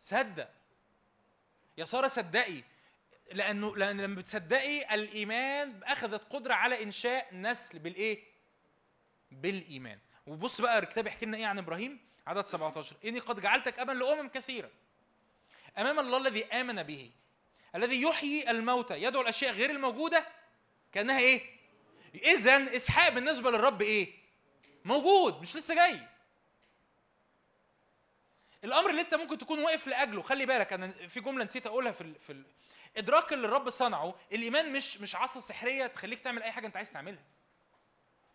صدق. يا سارة صدقي لأنه لأن لما بتصدقي الإيمان أخذت قدرة على إنشاء نسل بالإيه؟ بالإيمان. وبص بقى الكتاب يحكي لنا إيه عن إبراهيم؟ عدد 17 إني قد جعلتك أبا لأمم كثيرة. أمام الله الذي آمن به الذي يحيي الموتى يدعو الأشياء غير الموجودة كأنها إيه؟ اذا إسحاق بالنسبة للرب إيه؟ موجود مش لسه جاي. الأمر اللي أنت ممكن تكون واقف لأجله خلي بالك أنا في جملة نسيت أقولها في. في. إدراك اللي الرب صنعه الإيمان مش مش عصا سحرية تخليك تعمل أي حاجة أنت عايز تعملها.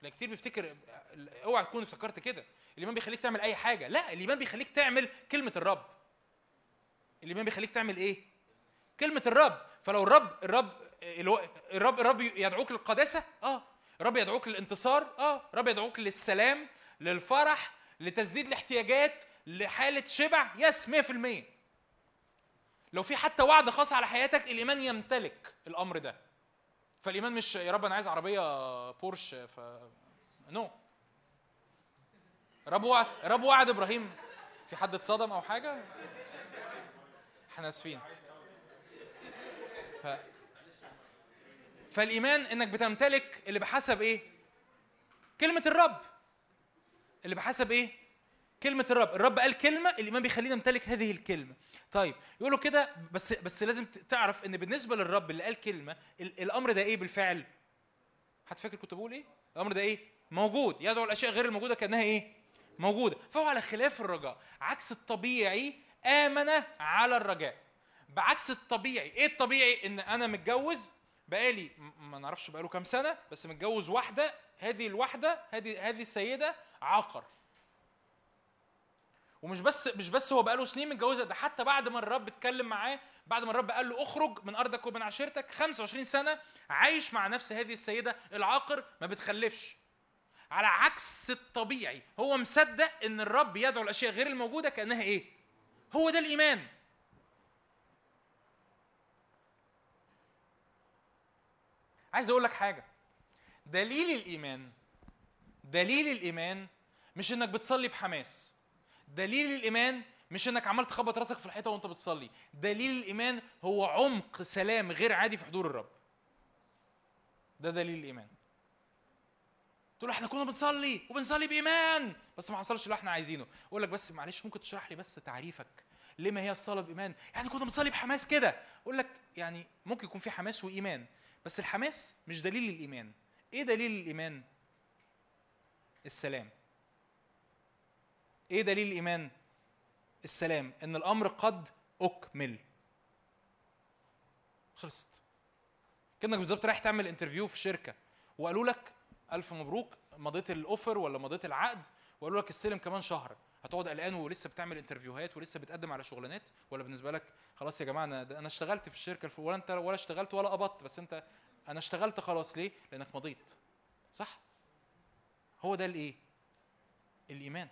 لا كتير بيفتكر أوعى تكون افتكرت كده. الإيمان بيخليك تعمل أي حاجة. لا الإيمان بيخليك تعمل كلمة الرب. الإيمان بيخليك تعمل إيه؟ كلمة الرب. فلو الرب الرب الرب الرب يدعوك للقداسة آه. الرب يدعوك للانتصار آه الرب يدعوك للسلام للفرح لتسديد الاحتياجات لحالة شبع yes 100% لو في حتى وعد خاص على حياتك الإيمان يمتلك الأمر ده. فالإيمان مش يا رب أنا عايز عربية بورش ف no. رب وعد رب وعد إبراهيم. في حد اتصدم أو حاجة؟ إحنا آسفين. فالايمان انك بتمتلك اللي بحسب إيه؟ كلمة الرب. اللي بحسب إيه؟ كلمة الرب. الرب قال كلمة الإيمان بيخلينا نمتلك هذه الكلمة. طيب يقولوا كده بس بس لازم تعرف إن بالنسبة للرب اللي قال كلمة ال- الأمر ده إيه بالفعل؟ حد فاكر كنت بقول إيه؟ الأمر ده إيه؟ موجود. يدعو الأشياء غير الموجودة كأنها إيه؟ موجودة. فهو على خلاف الرجاء. عكس الطبيعي آمن على الرجاء. بعكس الطبيعي إيه الطبيعي؟ إن أنا متجوز بقالي ما نعرفش بقاله كام سنة بس متجوز واحدة هذه الواحدة هذه هذه السيدة عاقر. ومش بس مش بس هو بقاله سنين متجوزها ده حتى بعد ما الرب اتكلم معاه بعد ما الرب قال له اخرج من أرضك ومن عشيرتك 25 سنة عايش مع نفس هذه السيدة العاقر ما بتخلفش. على عكس الطبيعي هو مصدق إن الرب يدعو الأشياء غير الموجودة كأنها إيه؟ هو ده الإيمان. عايز أقول لك حاجة. دليل الإيمان دليل الإيمان مش إنك بتصلي بحماس. دليل الإيمان مش إنك عمال تخبط راسك في الحيطة وأنت بتصلي. دليل الإيمان هو عمق سلام غير عادي في حضور الرب. ده دليل الإيمان. تقول إحنا كنا بنصلي وبنصلي بإيمان بس ما حصلش اللي إحنا عايزينه. أقول لك بس معلش ممكن تشرح لي بس تعريفك ليه ما هي الصلاة بإيمان؟ يعني كنا بنصلي بحماس كده. أقول لك يعني ممكن يكون في حماس وإيمان. بس الحماس مش دليل الايمان إيه دليل الايمان السلام. إيه دليل الايمان السلام. إن الأمر قد أكمل. خلصت. كأنك بالظبط رايح تعمل interview في شركة. وقالوا لك ألف مبروك. مضيت ال offer ولا مضيت العقد؟ وقالوا لك استلم كمان شهر. هتقعد قلقان ولسه بتعمل interview هات ولسه بتقدم على شغلانات؟ ولا بالنسبة لك خلاص يا جماعة أنا أنا اشتغلت في الشركة. ولا أنت ولا اشتغلت ولا قبضت بس أنت أنا اشتغلت خلاص ليه؟ لأنك مضيت. صح؟ هو ده الإيه؟ الإيمان.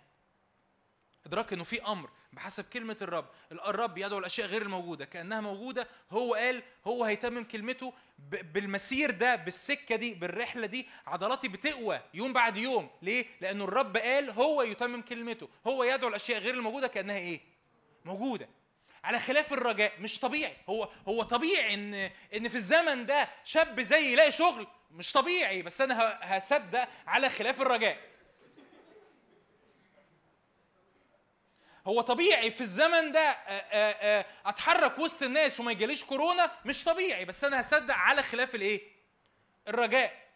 إدراك إنه في أمر بحسب كلمة الرب. الرب يدعو الأشياء غير الموجودة كأنها موجودة. هو قال هو هيتمم كلمته بالمسير ده بالسكة دي بالرحلة دي. عضلاتي بتقوى يوم بعد يوم. ليه؟ لأنه الرب قال هو يتمم كلمته. هو يدعو الأشياء غير الموجودة كأنها إيه؟ موجودة. على خلاف الرجاء مش طبيعي. هو هو طبيعي إن إن في الزمن ده شاب زي يلاقي شغل مش طبيعي. بس أنا هصدق على خلاف الرجاء. هو طبيعي في الزمن ده آه، آه، آه، أتحرك وسط الناس وما يجيليش كورونا؟ مش طبيعي بس أنا هصدق على خلاف الإيه؟ الرجاء.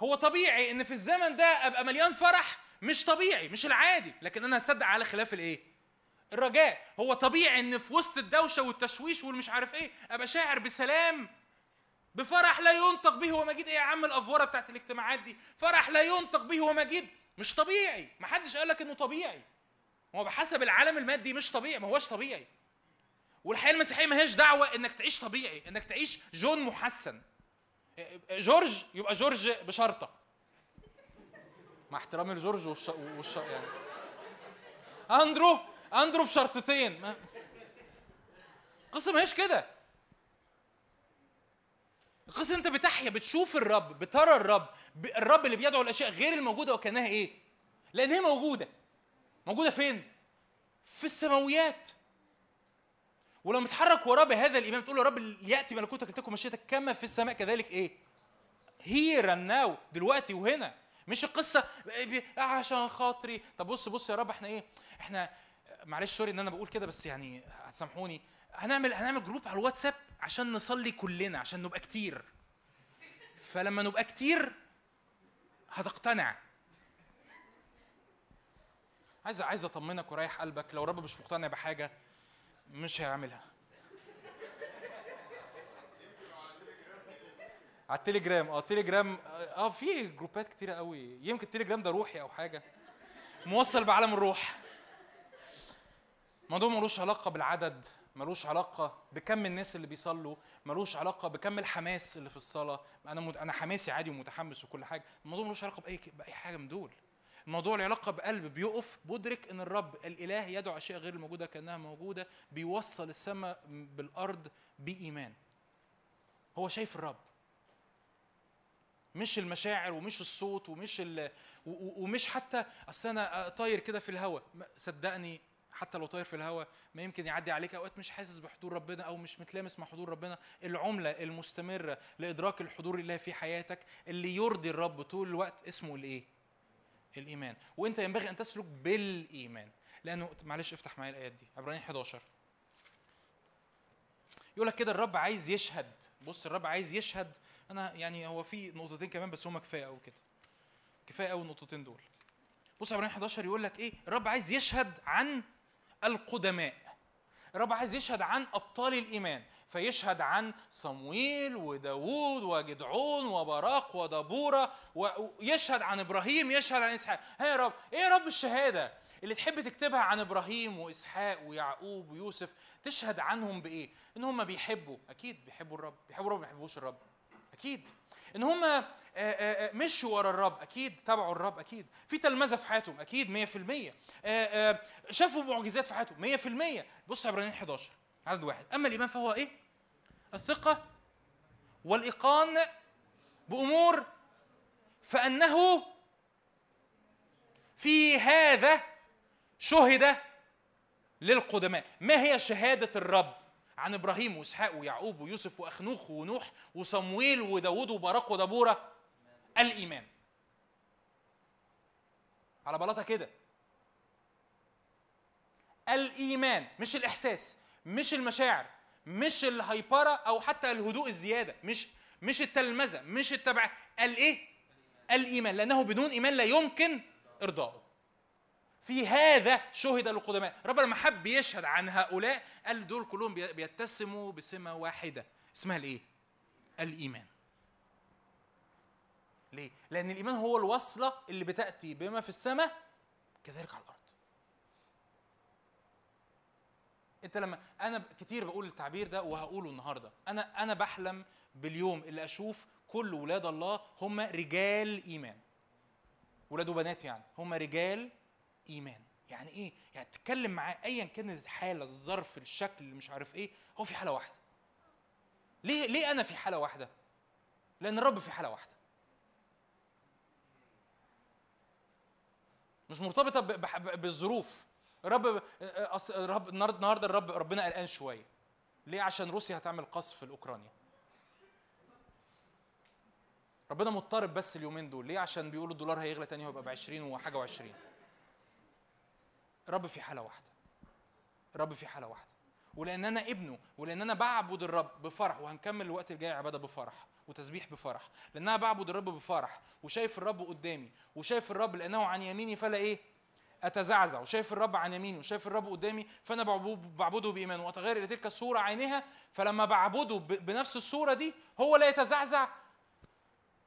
هو طبيعي إن في الزمن ده أبقى مليان فرح؟ مش طبيعي مش العادي لكن أنا هصدق على خلاف الإيه؟ الرجاء. هو طبيعي إن في وسط الدوشة والتشويش والمش عارف إيه أبقى شاعر بسلام؟ بفرح لا ينطق به ومجيد. إيه يا عم الأفورة بتاعت الاجتماعات دي؟ فرح لا ينطق به ومجيد. مش طبيعي. ما حدش قال لك إنه طبيعي. هو بحسب العالم المادي مش طبيعي ما هوش طبيعي. والحياة المسيحية ما هيش دعوة إنك تعيش طبيعي إنك تعيش جون محسن. جورج يبقى جورج بشرطة. مع احترامي لجورج والش... والش... يعني. أندرو أندرو بشرطتين. ما... القصة ما هيش كده. القصة أنت بتحيا بتشوف الرب بترى الرب الرب اللي بيدعو الأشياء غير الموجودة وكأنها إيه؟ لأن هي موجودة. موجودة فين؟ في السماويات. ولما تتحرك وراه بهذا الايمان تقول له يا رب ليأتي ملكوتك لتكن مشيتك كما في السماء كذلك إيه؟ here now دلوقتي وهنا. مش القصة ب- عشان خاطري. طب بص بص يا رب إحنا إيه؟ إحنا معلش sorry إن أنا بقول كده بس يعني هتسامحوني هنعمل هنعمل group على الواتساب؟ عشان نصلي كلنا عشان نبقى كتير. فلما نبقى كتير هتقتنع. عايز عايز أطمنك ورايح قلبك لو رب مش مقتنع بحاجة مش هيعملها. على التليجرام آه التليجرام آه في جروبات كتيرة قوي. يمكن التليجرام ده روحي أو حاجة. موصل بعالم الروح. الموضوع ملوش علاقة بالعدد. ملوش علاقة بكم الناس اللي بيصلوا ملوش علاقة بكم الحماس اللي في الصلاة. أنا مت... أنا حماسي عادي ومتحمس وكل حاجة الموضوع ملوش علاقة بأي ك- بأي حاجة من دول. الموضوع له علاقة بقلب بيقف مدرك إن الرب الإله يدعو أشياء غير الموجودة كأنها موجودة بيوصل السماء بالأرض بإيمان. هو شايف الرب. مش المشاعر ومش الصوت ومش ال... ومش حتى أصل أنا طاير كده في الهواء صدقني حتى لو طاير في الهواء ما يمكن يعدي عليك. أوقات مش حاسس بحضور ربنا أو مش متلامس مع حضور ربنا. العملة المستمرة لإدراك الحضور الله في حياتك اللي يرضي الرب طول الوقت اسمه الإيه؟ الإيمان. وأنت ينبغي أن تسلك بالإيمان. لأنه معلش افتح معايا الآيات دي. عبرانيين 11 يقول لك كده الرب عايز يشهد. بص الرب عايز يشهد. أنا يعني هو في نقطتين كمان بس هما كفاية قوي كده. كفاية قوي النقطتين دول. بص عبرانيين 11 يقول لك إيه؟ الرب عايز يشهد عن القدماء. الرب عايز يشهد عن أبطال الإيمان فيشهد عن صمويل وداوود وجدعون وبراق ودبوره ويشهد عن إبراهيم يشهد عن إسحاق. ها يا رب إيه يا رب الشهادة اللي تحب تكتبها عن إبراهيم وإسحاق ويعقوب ويوسف؟ تشهد عنهم بإيه؟ إن هم بيحبوا أكيد بيحبوا الرب بيحبوا الرب ما بيحبوش الرب. أكيد. إن هم مشوا ورا الرب أكيد. تبعوا الرب أكيد. في تلمذة في حياتهم أكيد 100% آه، آه، شافوا معجزات في حياتهم 100% بص عبرانيين 11 عدد واحد. أما الإيمان فهو إيه؟ الثقة والإيقان بأمور فأنه في هذا شهد للقدماء. ما هي شهادة الرب؟ عن إبراهيم وإسحاق ويعقوب ويوسف وأخنوخ ونوح وصمويل وداود وبراق ودبوره الإيمان. على بلاطة كده. الإيمان مش الإحساس مش المشاعر مش الهيبرة أو حتى الهدوء الزيادة مش مش التلمذة مش التبع الإيه؟ الإيمان. لأنه بدون إيمان لا يمكن ارضائه في هذا شهد للقدماء رب لما حب يشهد عن هؤلاء قال دول كلهم بي- بيتسموا بسمة واحدة. اسمها الإيه؟ الإيمان. ليه؟ لأن الإيمان هو الوصلة اللي بتأتي بما في السماء كذلك على الأرض. أنت لما أنا كتير بقول التعبير ده وهقوله النهارده. أنا أنا بحلم باليوم اللي أشوف كل ولاد الله هم رجال إيمان. ولاد وبنات يعني هم رجال إيمان. يعني إيه؟ يعني تتكلم معاه ايا كانت الحالة الظرف الشكل مش عارف إيه هو في حالة واحدة. ليه؟ ليه أنا في حالة واحدة؟ لأن الرب في حالة واحدة. مش مرتبطة بالظروف. الرب الرب النهارده الرب ربنا قلقان شوية. ليه؟ عشان روسيا هتعمل قصف لأوكرانيا. ربنا مضطرب بس اليومين دول. ليه؟ عشان بيقولوا الدولار هيغلى تاني هيبقى ب 20 وحاجة و20 الرب في حالة واحدة. الرب في حالة واحدة. ولأن أنا ابنه ولأن أنا بعبد الرب بفرح وهنكمل الوقت الجاي عبادة بفرح وتسبيح بفرح. لأن أنا بعبد الرب بفرح وشايف الرب قدامي وشايف الرب لأنه عن يميني فلا إيه؟ أتزعزع. وشايف الرب عن يميني وشايف الرب قدامي فأنا بعبد- بعبده بايمان وأتغير إلى تلك الصورة عينها فلما بعبده بنفس الصورة دي هو لا يتزعزع.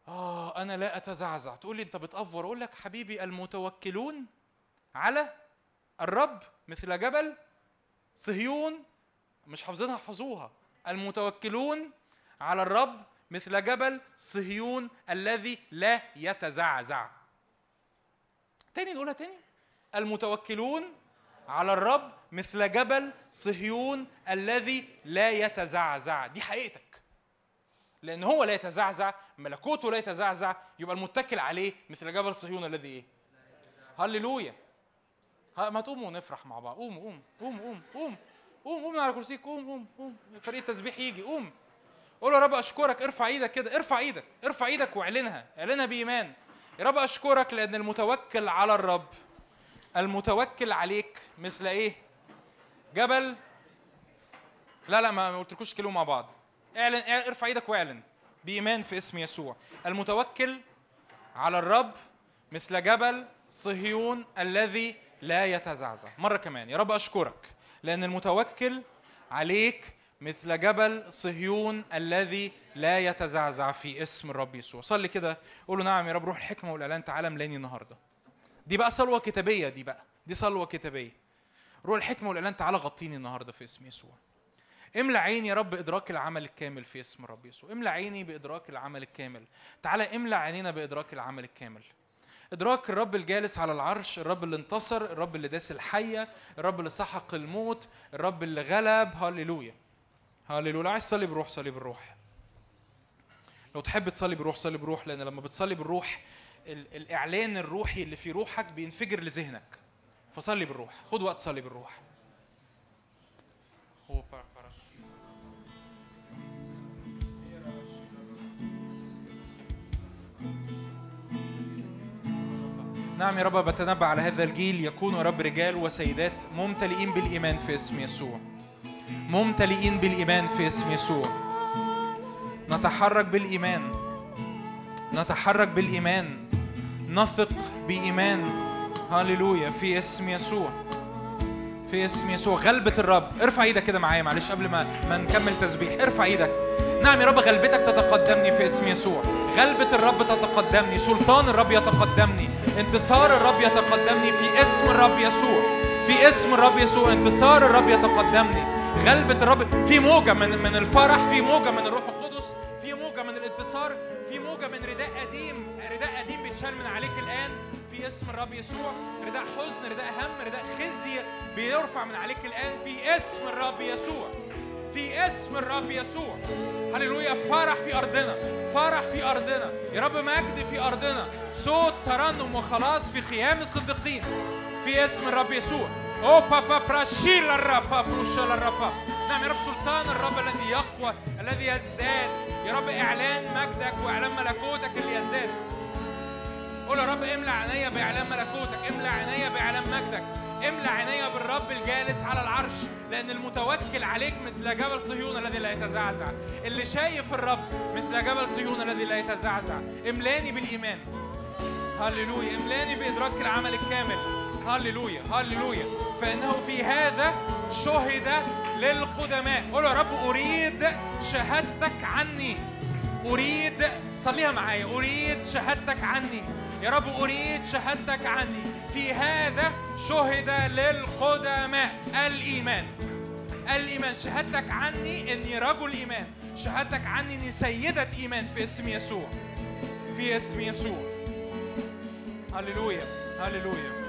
آه أنا لا أتزعزع. تقول لي أنت بتأفور. أقول لك حبيبي المتوكلون على الرب مثل جبل صهيون مش حافظينها احفظوها. المتوكلون على الرب مثل جبل صهيون الذي لا يتزعزع. تاني نقولها تاني؟ المتوكلون على الرب مثل جبل صهيون الذي لا يتزعزع. دي حقيقتك. لأن هو لا يتزعزع ملكوته لا يتزعزع يبقى المتكل عليه مثل جبل صهيون الذي إيه؟ هللويا. ما تقوموا ونفرح مع بعض. قوموا قوم قوم قوم قوم قوم قوم على كرسيك قوم قوم قوم فريق التسبيح يجي قوم قول يا رب أشكرك ارفع إيدك كده ارفع إيدك ارفع إيدك واعلنها اعلنها بإيمان. يا رب أشكرك لأن المتوكل على الرب. المتوكل عليك مثل إيه؟ جبل. لا لا ما قلتلكوش كلمه مع بعض. اعلن- ارفع إيدك واعلن بإيمان في اسم يسوع. المتوكل على الرب مثل جبل صهيون الذي لا يتزعزع. مرة كمان. يا رب أشكرك لأن المتوكل عليك مثل جبل صهيون الذي لا يتزعزع في اسم الرب يسوع. صلي كده قول له نعم يا رب روح الحكمة والإعلان تعالى ملاني النهاردة. دي بقى صلوة كتابية دي بقى دي صلوة كتابية. روح الحكمة والإعلان تعالى غطيني النهاردة في اسم يسوع. املى عيني يا رب ادراك العمل الكامل في اسم الرب يسوع. املى عيني بإدراك العمل الكامل. تعالى املى عينينا بإدراك العمل الكامل. إدراك الرب الجالس على العرش الرب اللي انتصر الرب اللي داس الحية الرب اللي سحق الموت الرب اللي غلب. هللويا هللويا لو عايز تصلي بالروح صلي بالروح. لو تحب تصلي بالروح صلي بالروح لأن لما بتصلي بالروح ال- الإعلان الروحي اللي في روحك بينفجر لذهنك. فصلي بالروح. خد وقت صلي بالروح. نعم يا رب بتنبأ على هذا الجيل. يكون يا رب رجال وسيدات ممتلئين بالإيمان في اسم يسوع. ممتلئين بالإيمان في اسم يسوع. نتحرك بالإيمان. نتحرك بالإيمان. نثق بإيمان. هللويا. في اسم يسوع. في اسم يسوع. غلبة الرب. ارفع إيدك كده معايا معلش قبل ما ما نكمل تسبيح. ارفع إيدك. نعم يا رب غلبتك تتقدمني في اسم يسوع. غلبة الرب تتقدمني سلطان الرب يتقدمني. انتصار الرب يتقدمني في اسم الرب يسوع. في اسم الرب يسوع انتصار الرب يتقدمني. غلبة الرب في موجة من من الفرح في موجة من الروح القدس في موجة من الانتصار في موجة من رداء قديم. رداء قديم بيتشال من عليك الآن. في اسم الرب يسوع رداء حزن رداء هم رداء خزي بيرفع من عليك الآن. في اسم الرب يسوع. في اسم الرب يسوع. هللويا فرح في أرضنا فرح في أرضنا. يا رب مجد في أرضنا صوت ترنم وخلاص في خيام الصديقين. في اسم الرب يسوع. أو بابا براشيل الرب بروشيل الرب. نعم يا رب سلطان الرب الذي يقوى الذي يزداد. يا رب إعلان مجدك وإعلان ملكوتك اللي يزداد. قول يا رب املى عينيا بإعلان ملكوتك املى عينيا بإعلان مجدك. املى عينيا بالرب الجالس على العرش لأن المتوكل عليك مثل جبل صهيون الذي لا يتزعزع. اللي شايف الرب مثل جبل صهيون الذي لا يتزعزع. املاني بالإيمان. هللويا. املاني بإدراك العمل الكامل. هللويا. هللويا. فإنه في هذا شهد للقدماء. قول يا رب أريد شهادتك عني. أريد صليها معايا. أريد شهادتك عني. يا رب أريد شهادتك عني. في هذا شهد للقدماء الإيمان. الإيمان شهادتك عني إني رجل إيمان. شهادتك عني إني سيدة إيمان في اسم يسوع. في اسم يسوع. هللويا هللويا.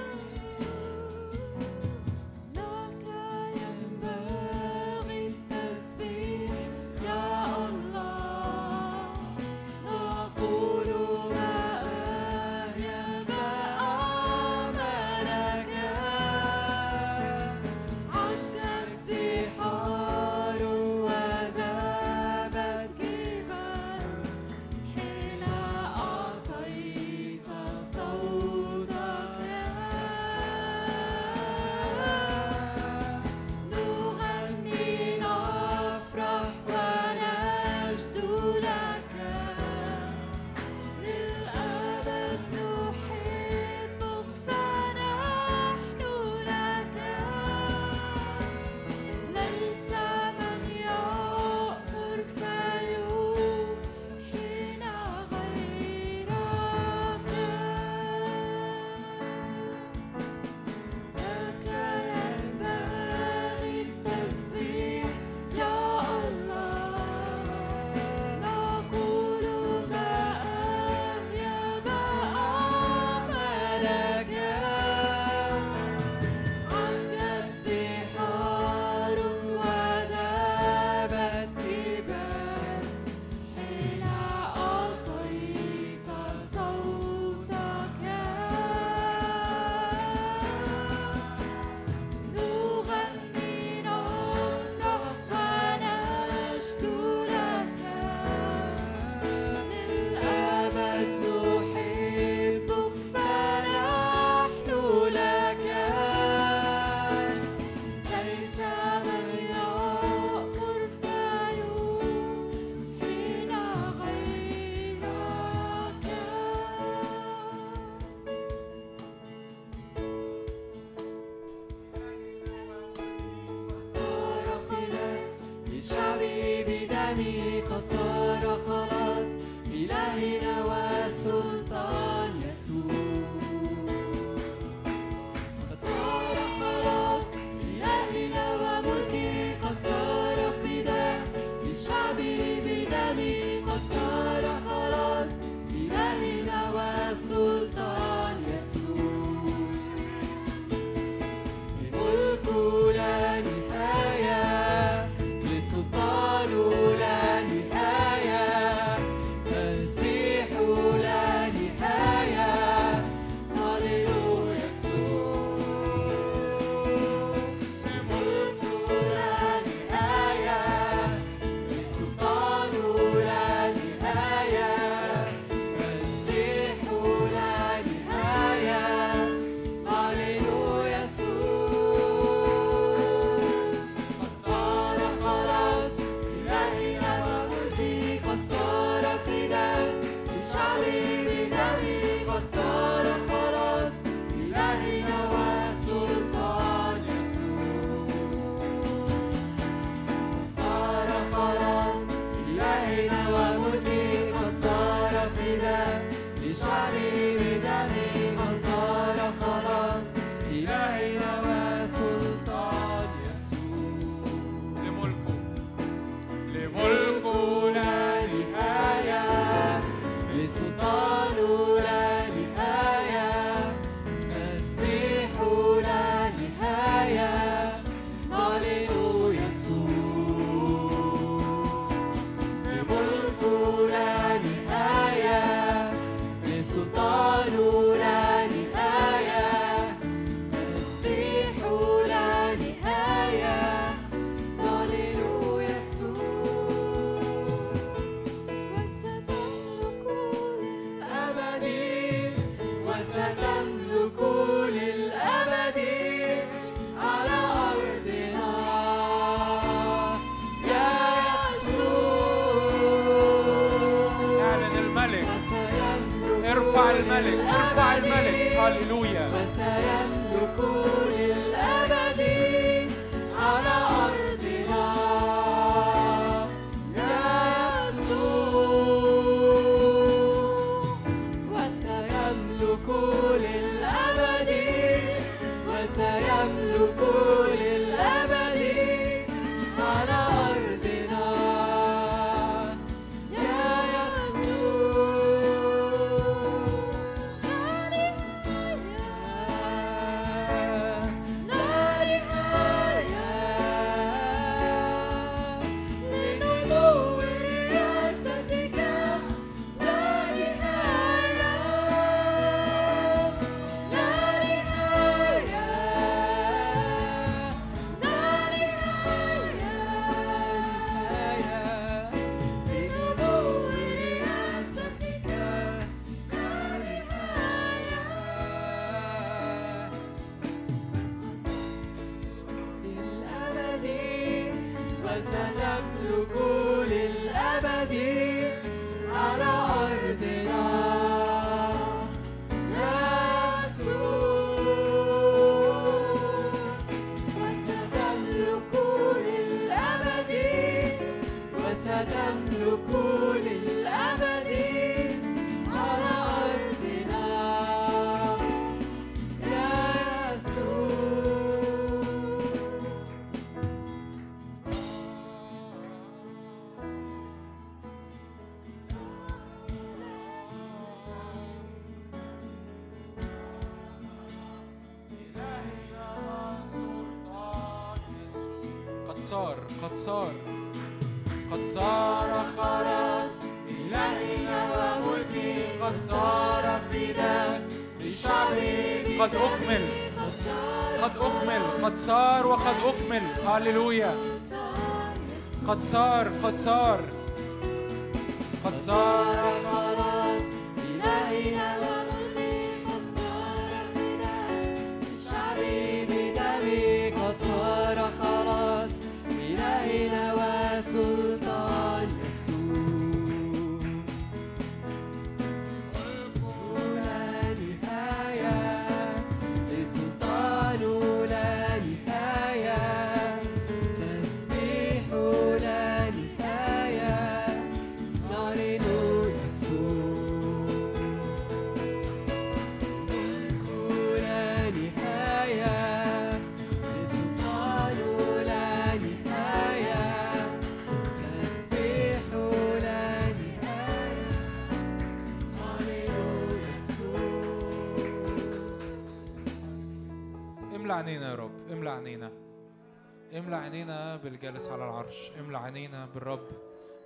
بالجالس على العرش. املى عينينا بالرب.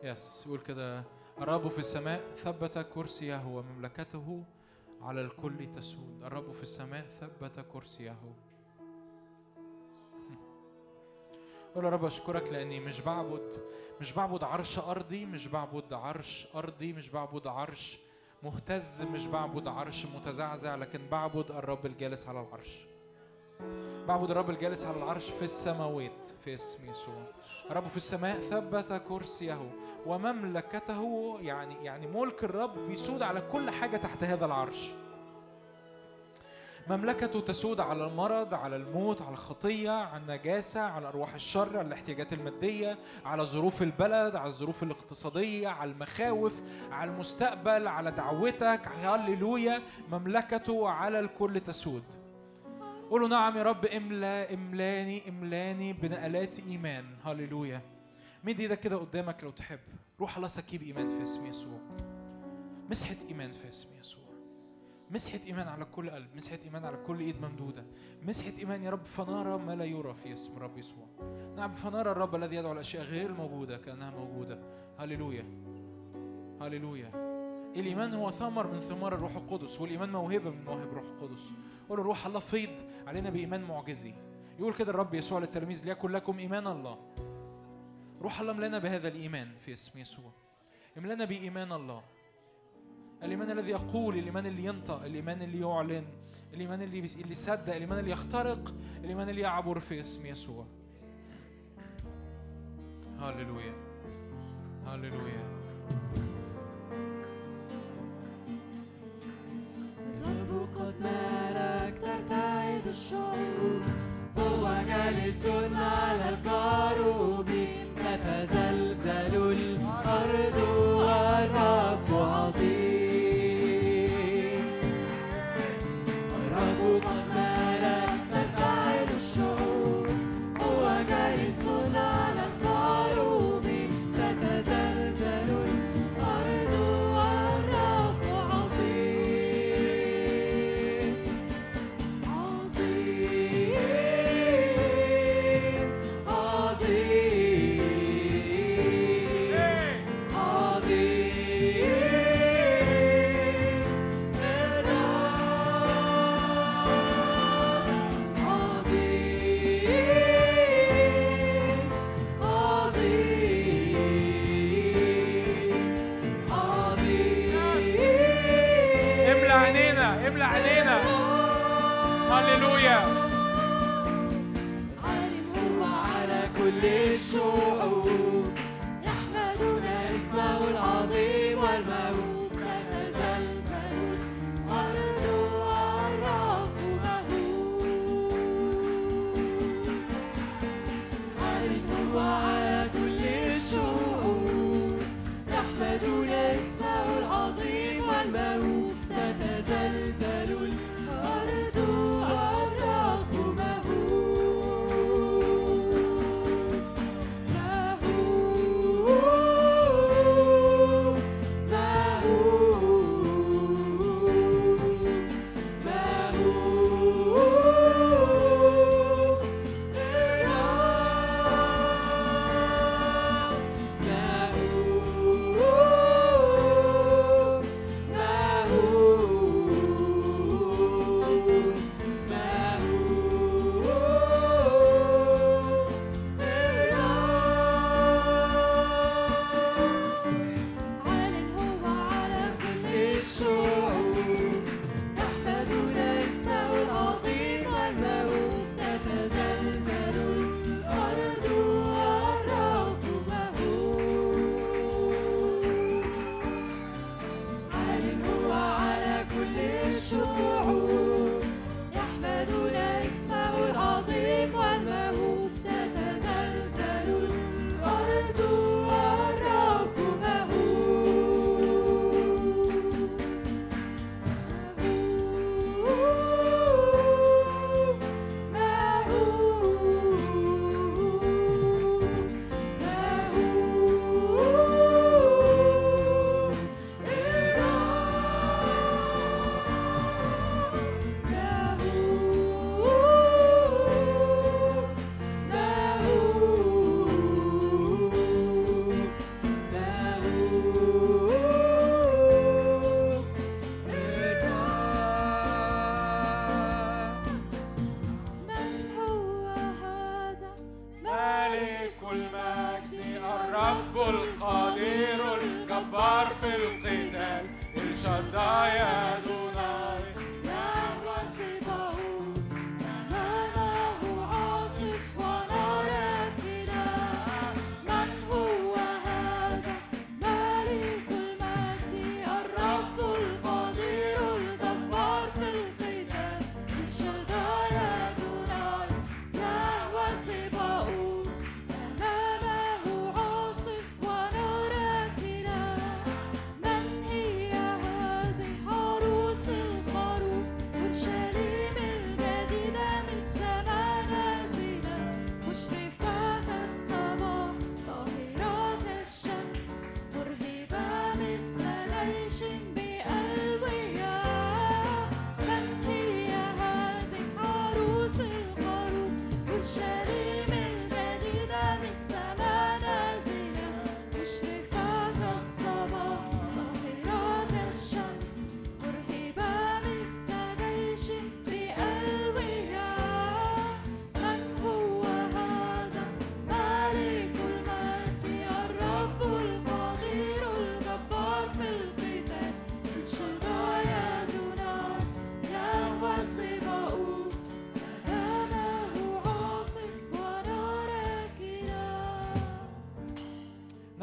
يس قول كده. الرب في السماء ثبت كرسيه ومملكته على الكل تسود. الرب في السماء ثبت كرسيه. قول يا رب أشكرك لأني مش بعبد مش بعبد عرش أرضي مش بعبد عرش أرضي مش بعبد عرش مهتز مش بعبد عرش متزعزع لكن بعبد الرب الجالس على العرش. بعبد الرب الجالس على العرش في السماوات في اسم يسوع. الرب في السماء ثبت كرسيه ومملكته يعني يعني ملك الرب بيسود على كل حاجة تحت هذا العرش. مملكته تسود على المرض على الموت على الخطية على النجاسة على أرواح الشر على الاحتياجات المادية على ظروف البلد على الظروف الاقتصادية على المخاوف على المستقبل على دعوتك. هللويا. مملكته على الكل تسود. قولوا نعم يا رب املا املاني املاني بنقلات إيمان. هللويا. مد إيدك كده قدامك لو تحب. روح الله سكيب إيمان في اسم يسوع. مسحه إيمان في اسم يسوع. مسحه إيمان على كل قلب. مسحه إيمان على كل إيد ممدودة. مسحه إيمان يا رب فنرى ما لا يرى في اسم رب يسوع. نعم فنرى الرب الذي يدعو الاشياء غير موجودة كأنها موجودة. هللويا. هللويا. الإيمان هو ثمر من ثمار الروح القدس والإيمان موهبة من مواهب الروح القدس. قول روح الله فيض علينا بإيمان معجزي. يقول كده الرب يسوع للتلاميذ ليكن لكم إيمان الله. روح الله ملانا بهذا الإيمان في اسم يسوع. املأنا بإيمان الله. الإيمان الذي يقول الإيمان اللي ينطق الإيمان اللي يعلن الإيمان اللي بيس... اللي يصدق الإيمان اللي يخترق الإيمان اللي يعبر في اسم يسوع. هللويا. هللويا. الرب قد ملك ترتعد الشعوب هو جالس على الكروب تتزلزل الأرض والرب عظيم. كل الشعوب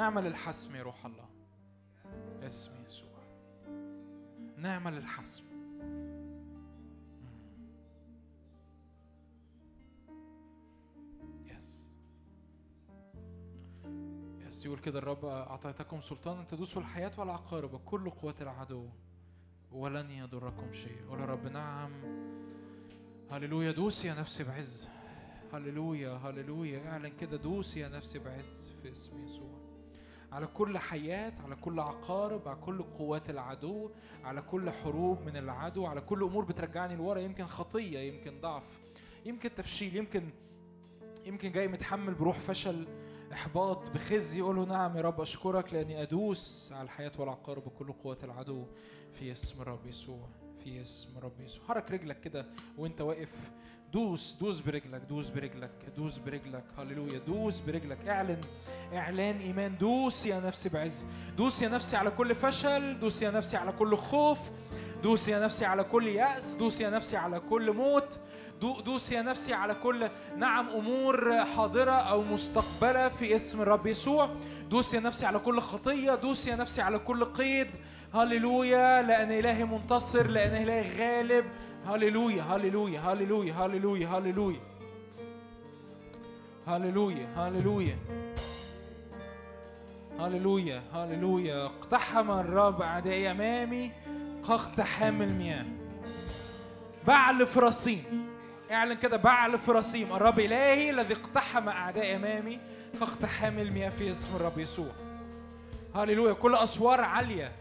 نعمل الحسم يا روح الله. اسم يسوع. نعمل الحسم. يس يس يقول كده الرب أعطيتكم سلطان أن تدوسوا الحياة والعقارب وكل قوات العدو ولن يضركم شيء. قول رب نعم. هللويا دوس يا نفسي بعز. هللويا هللويا. اعلن كده دوس يا نفسي بعز في اسم يسوع. على كل حياة على كل عقارب على كل قوات العدو على كل حروب من العدو على كل أمور بترجعني لورا يمكن خطية يمكن ضعف يمكن تفشيل يمكن يمكن جاي متحمل بروح فشل إحباط بخزي يقول له نعم يا رب أشكرك لأني أدوس على الحياة والعقارب وكل قوات العدو في اسم الرب يسوع في اسم الرب يسوع. حرك رجلك كده وانت واقف دوس دوس برجلك دوس برجلك دوس برجلك. هللويا. دوس برجلك. اعلن اعلان إيمان. دوس يا نفسي بعز. دوس يا نفسي على كل فشل. دوس يا نفسي على كل خوف. دوس يا نفسي على كل يأس. دوس يا نفسي على كل موت. دو- دوس يا نفسي على كل نعم أمور حاضرة أو مستقبلة في اسم الرب يسوع. دوس يا نفسي على كل خطية. دوس يا نفسي على كل قيد. هللويا لأن إلهي منتصر لأن إلهي غالب. هللويا هللويا هللويا هللويا هللويا. هللويا هللويا. هللويا هللويا. اقتحم الرب أعدائي أمامي. كاقتحام المياه. بعل فراسيم اعلن كده بعل فراسيم الرب إلهي الذي اقتحم أعدائي أمامي. كاقتحام المياه في اسم الرب يسوع. هللويا. كل أسوار عالية.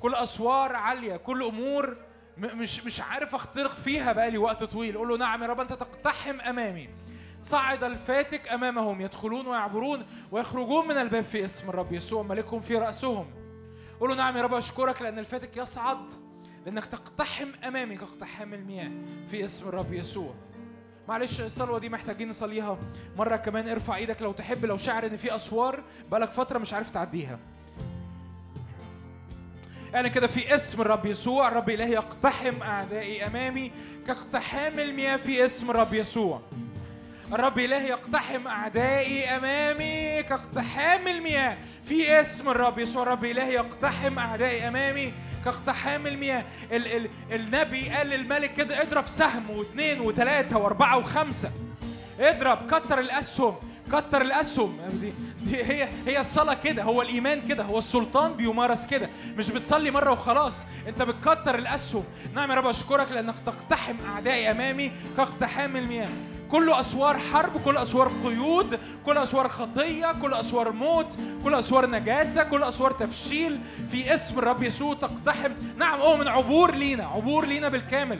كل أسوار عالية كل أمور م- مش مش عارف أخترق فيها بقالي وقت طويل. قول له نعم يا رب أنت تقتحم أمامي. صعد الفاتك أمامهم يدخلون ويعبرون ويخرجون من الباب في اسم الرب يسوع. ملكهم في رأسهم. قول له نعم يا رب أشكرك لأن الفاتك يصعد. لأنك تقتحم أمامي كاقتحام المياه في اسم الرب يسوع. معلش الصلوة دي محتاجين نصليها مرة كمان. ارفع إيدك لو تحب لو شاعر إن في أسوار بقالك فترة مش عارف تعديها. يعني كده في اسم الرب يسوع الرب إلهي يقتحم أعدائي أمامي. كاقتحام المياه في اسم الرب يسوع. الرب إلهي يقتحم أعدائي أمامي. كاقتحام المياه في اسم الرب يسوع. الرب إلهي يقتحم أعدائي أمامي. كاقتحام المياه. ال ال النبي قال للملك كده اضرب سهم واثنين وثلاثة وأربعة وخمسة. اضرب كتر الأسهم. كتر الأسهم. دي, دي هي هي الصلاة كده هو الإيمان كده هو السلطان بيمارس كده مش بتصلي مرة وخلاص. أنت بتكتر الأسهم. نعم يا رب أشكرك لأنك تقتحم أعدائي أمامي كاقتحام المياه. كل أسوار حرب كل أسوار قيود كل أسوار خطية كل أسوار موت كل أسوار نجاسة كل أسوار تفشيل. في اسم الرب يسوع تقتحم. نعم أؤمن عبور لينا عبور لينا بالكامل.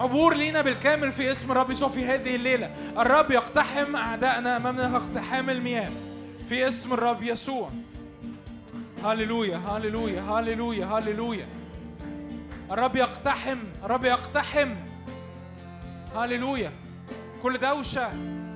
عبور لينا بالكامل في اسم الرب يسوع في هذه الليلة. الرب يقتحم أعدائنا أمامنا كاقتحام المياه في اسم الرب يسوع. هللويا هللويا هللويا هللويا. الرب يقتحم الرب يقتحم. هللويا. كل دوشة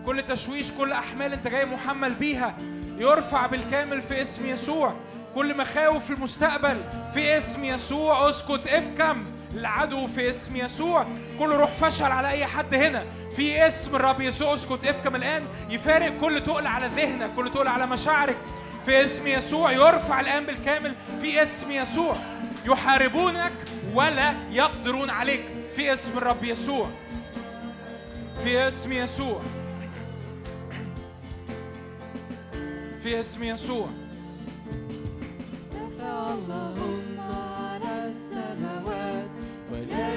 كل تشويش كل أحمال أنت جاي محمل بيها يرفع بالكامل في اسم يسوع. كل مخاوف المستقبل في اسم يسوع. اسكت ابكم. العدو في اسم يسوع. كل روح فشل على أي حد هنا. في اسم الرب يسوع اسكت ابكم الآن. يفارق كل تقل على ذهنك كل تقل على مشاعرك. في اسم يسوع يرفع الآن بالكامل. في اسم يسوع يحاربونك ولا يقدرون عليك. في اسم الرب يسوع. في اسم يسوع. في اسم يسوع. ارتفع اللهم على السماوات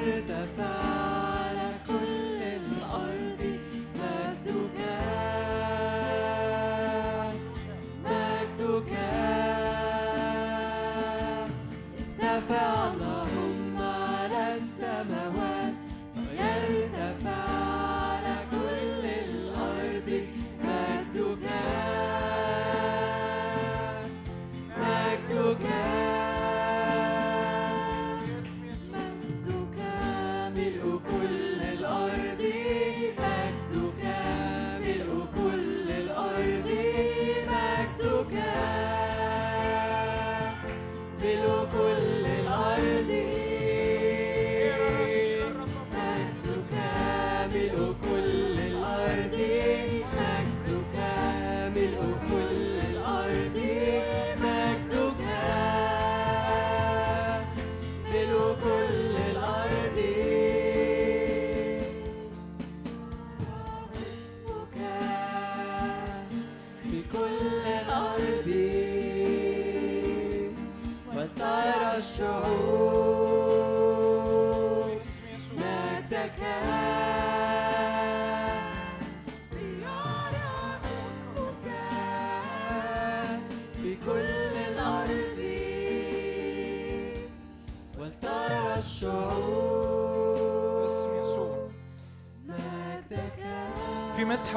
The fire.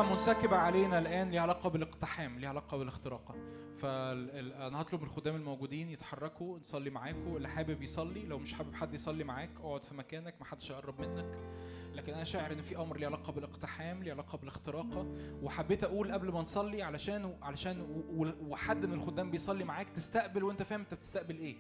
منسكبة علينا الآن ليها علاقة بالاقتحام ليها علاقة بالاختراق. فأنا هطلب الخدام الموجودين يتحركوا نصلي معاكم اللي حابب يصلي لو مش حابب حد يصلي معاك اقعد في مكانك محدش يقرب منك. لكن أنا شاعر إن في أمر ليه علاقة بالاقتحام ليه علاقة بالاختراق. وحبيت أقول قبل ما نصلي علشان علشان وحد من الخدام بيصلي معاك تستقبل وأنت فاهم أنت بتستقبل إيه.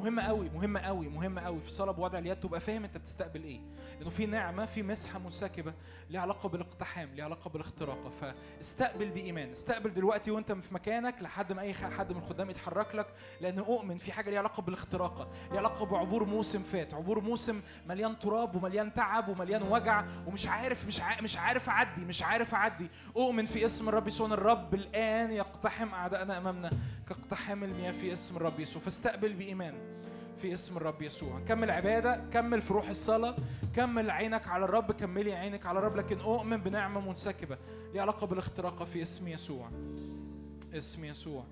مهمة قوي مهمة قوي مهمة قوي في صلاة بوضع اليد تبقى فاهم انت بتستقبل إيه. لأنه في نعمة في مسحة منسكبة ليها علاقة بالاقتحام ليها علاقة بالاختراق. فاستقبل بإيمان استقبل دلوقتي وانت في مكانك لحد ما خ- حد من الخدام يتحرك لك لأن أؤمن في حاجة ليها علاقة بالاختراقة ليها علاقة بعبور موسم فات. عبور موسم مليان تراب ومليان تعب ومليان وجع ومش عارف مش عارف مش عارف أعدي مش عارف أعدي. أؤمن في اسم الرب يسوع الرب الآن يقتحم أعدائنا أمامنا كاقتحام المياه في اسم الرب يسوع. فاستقبل بإيمان. في اسم الرب يسوع. كمل عبادة كمل في روح الصلاة كمل عينك على الرب كملي عينك على الرب. لكن أؤمن بنعمة منسكبة ليها علاقة بالاختراق في اسم يسوع. اسم يسوع.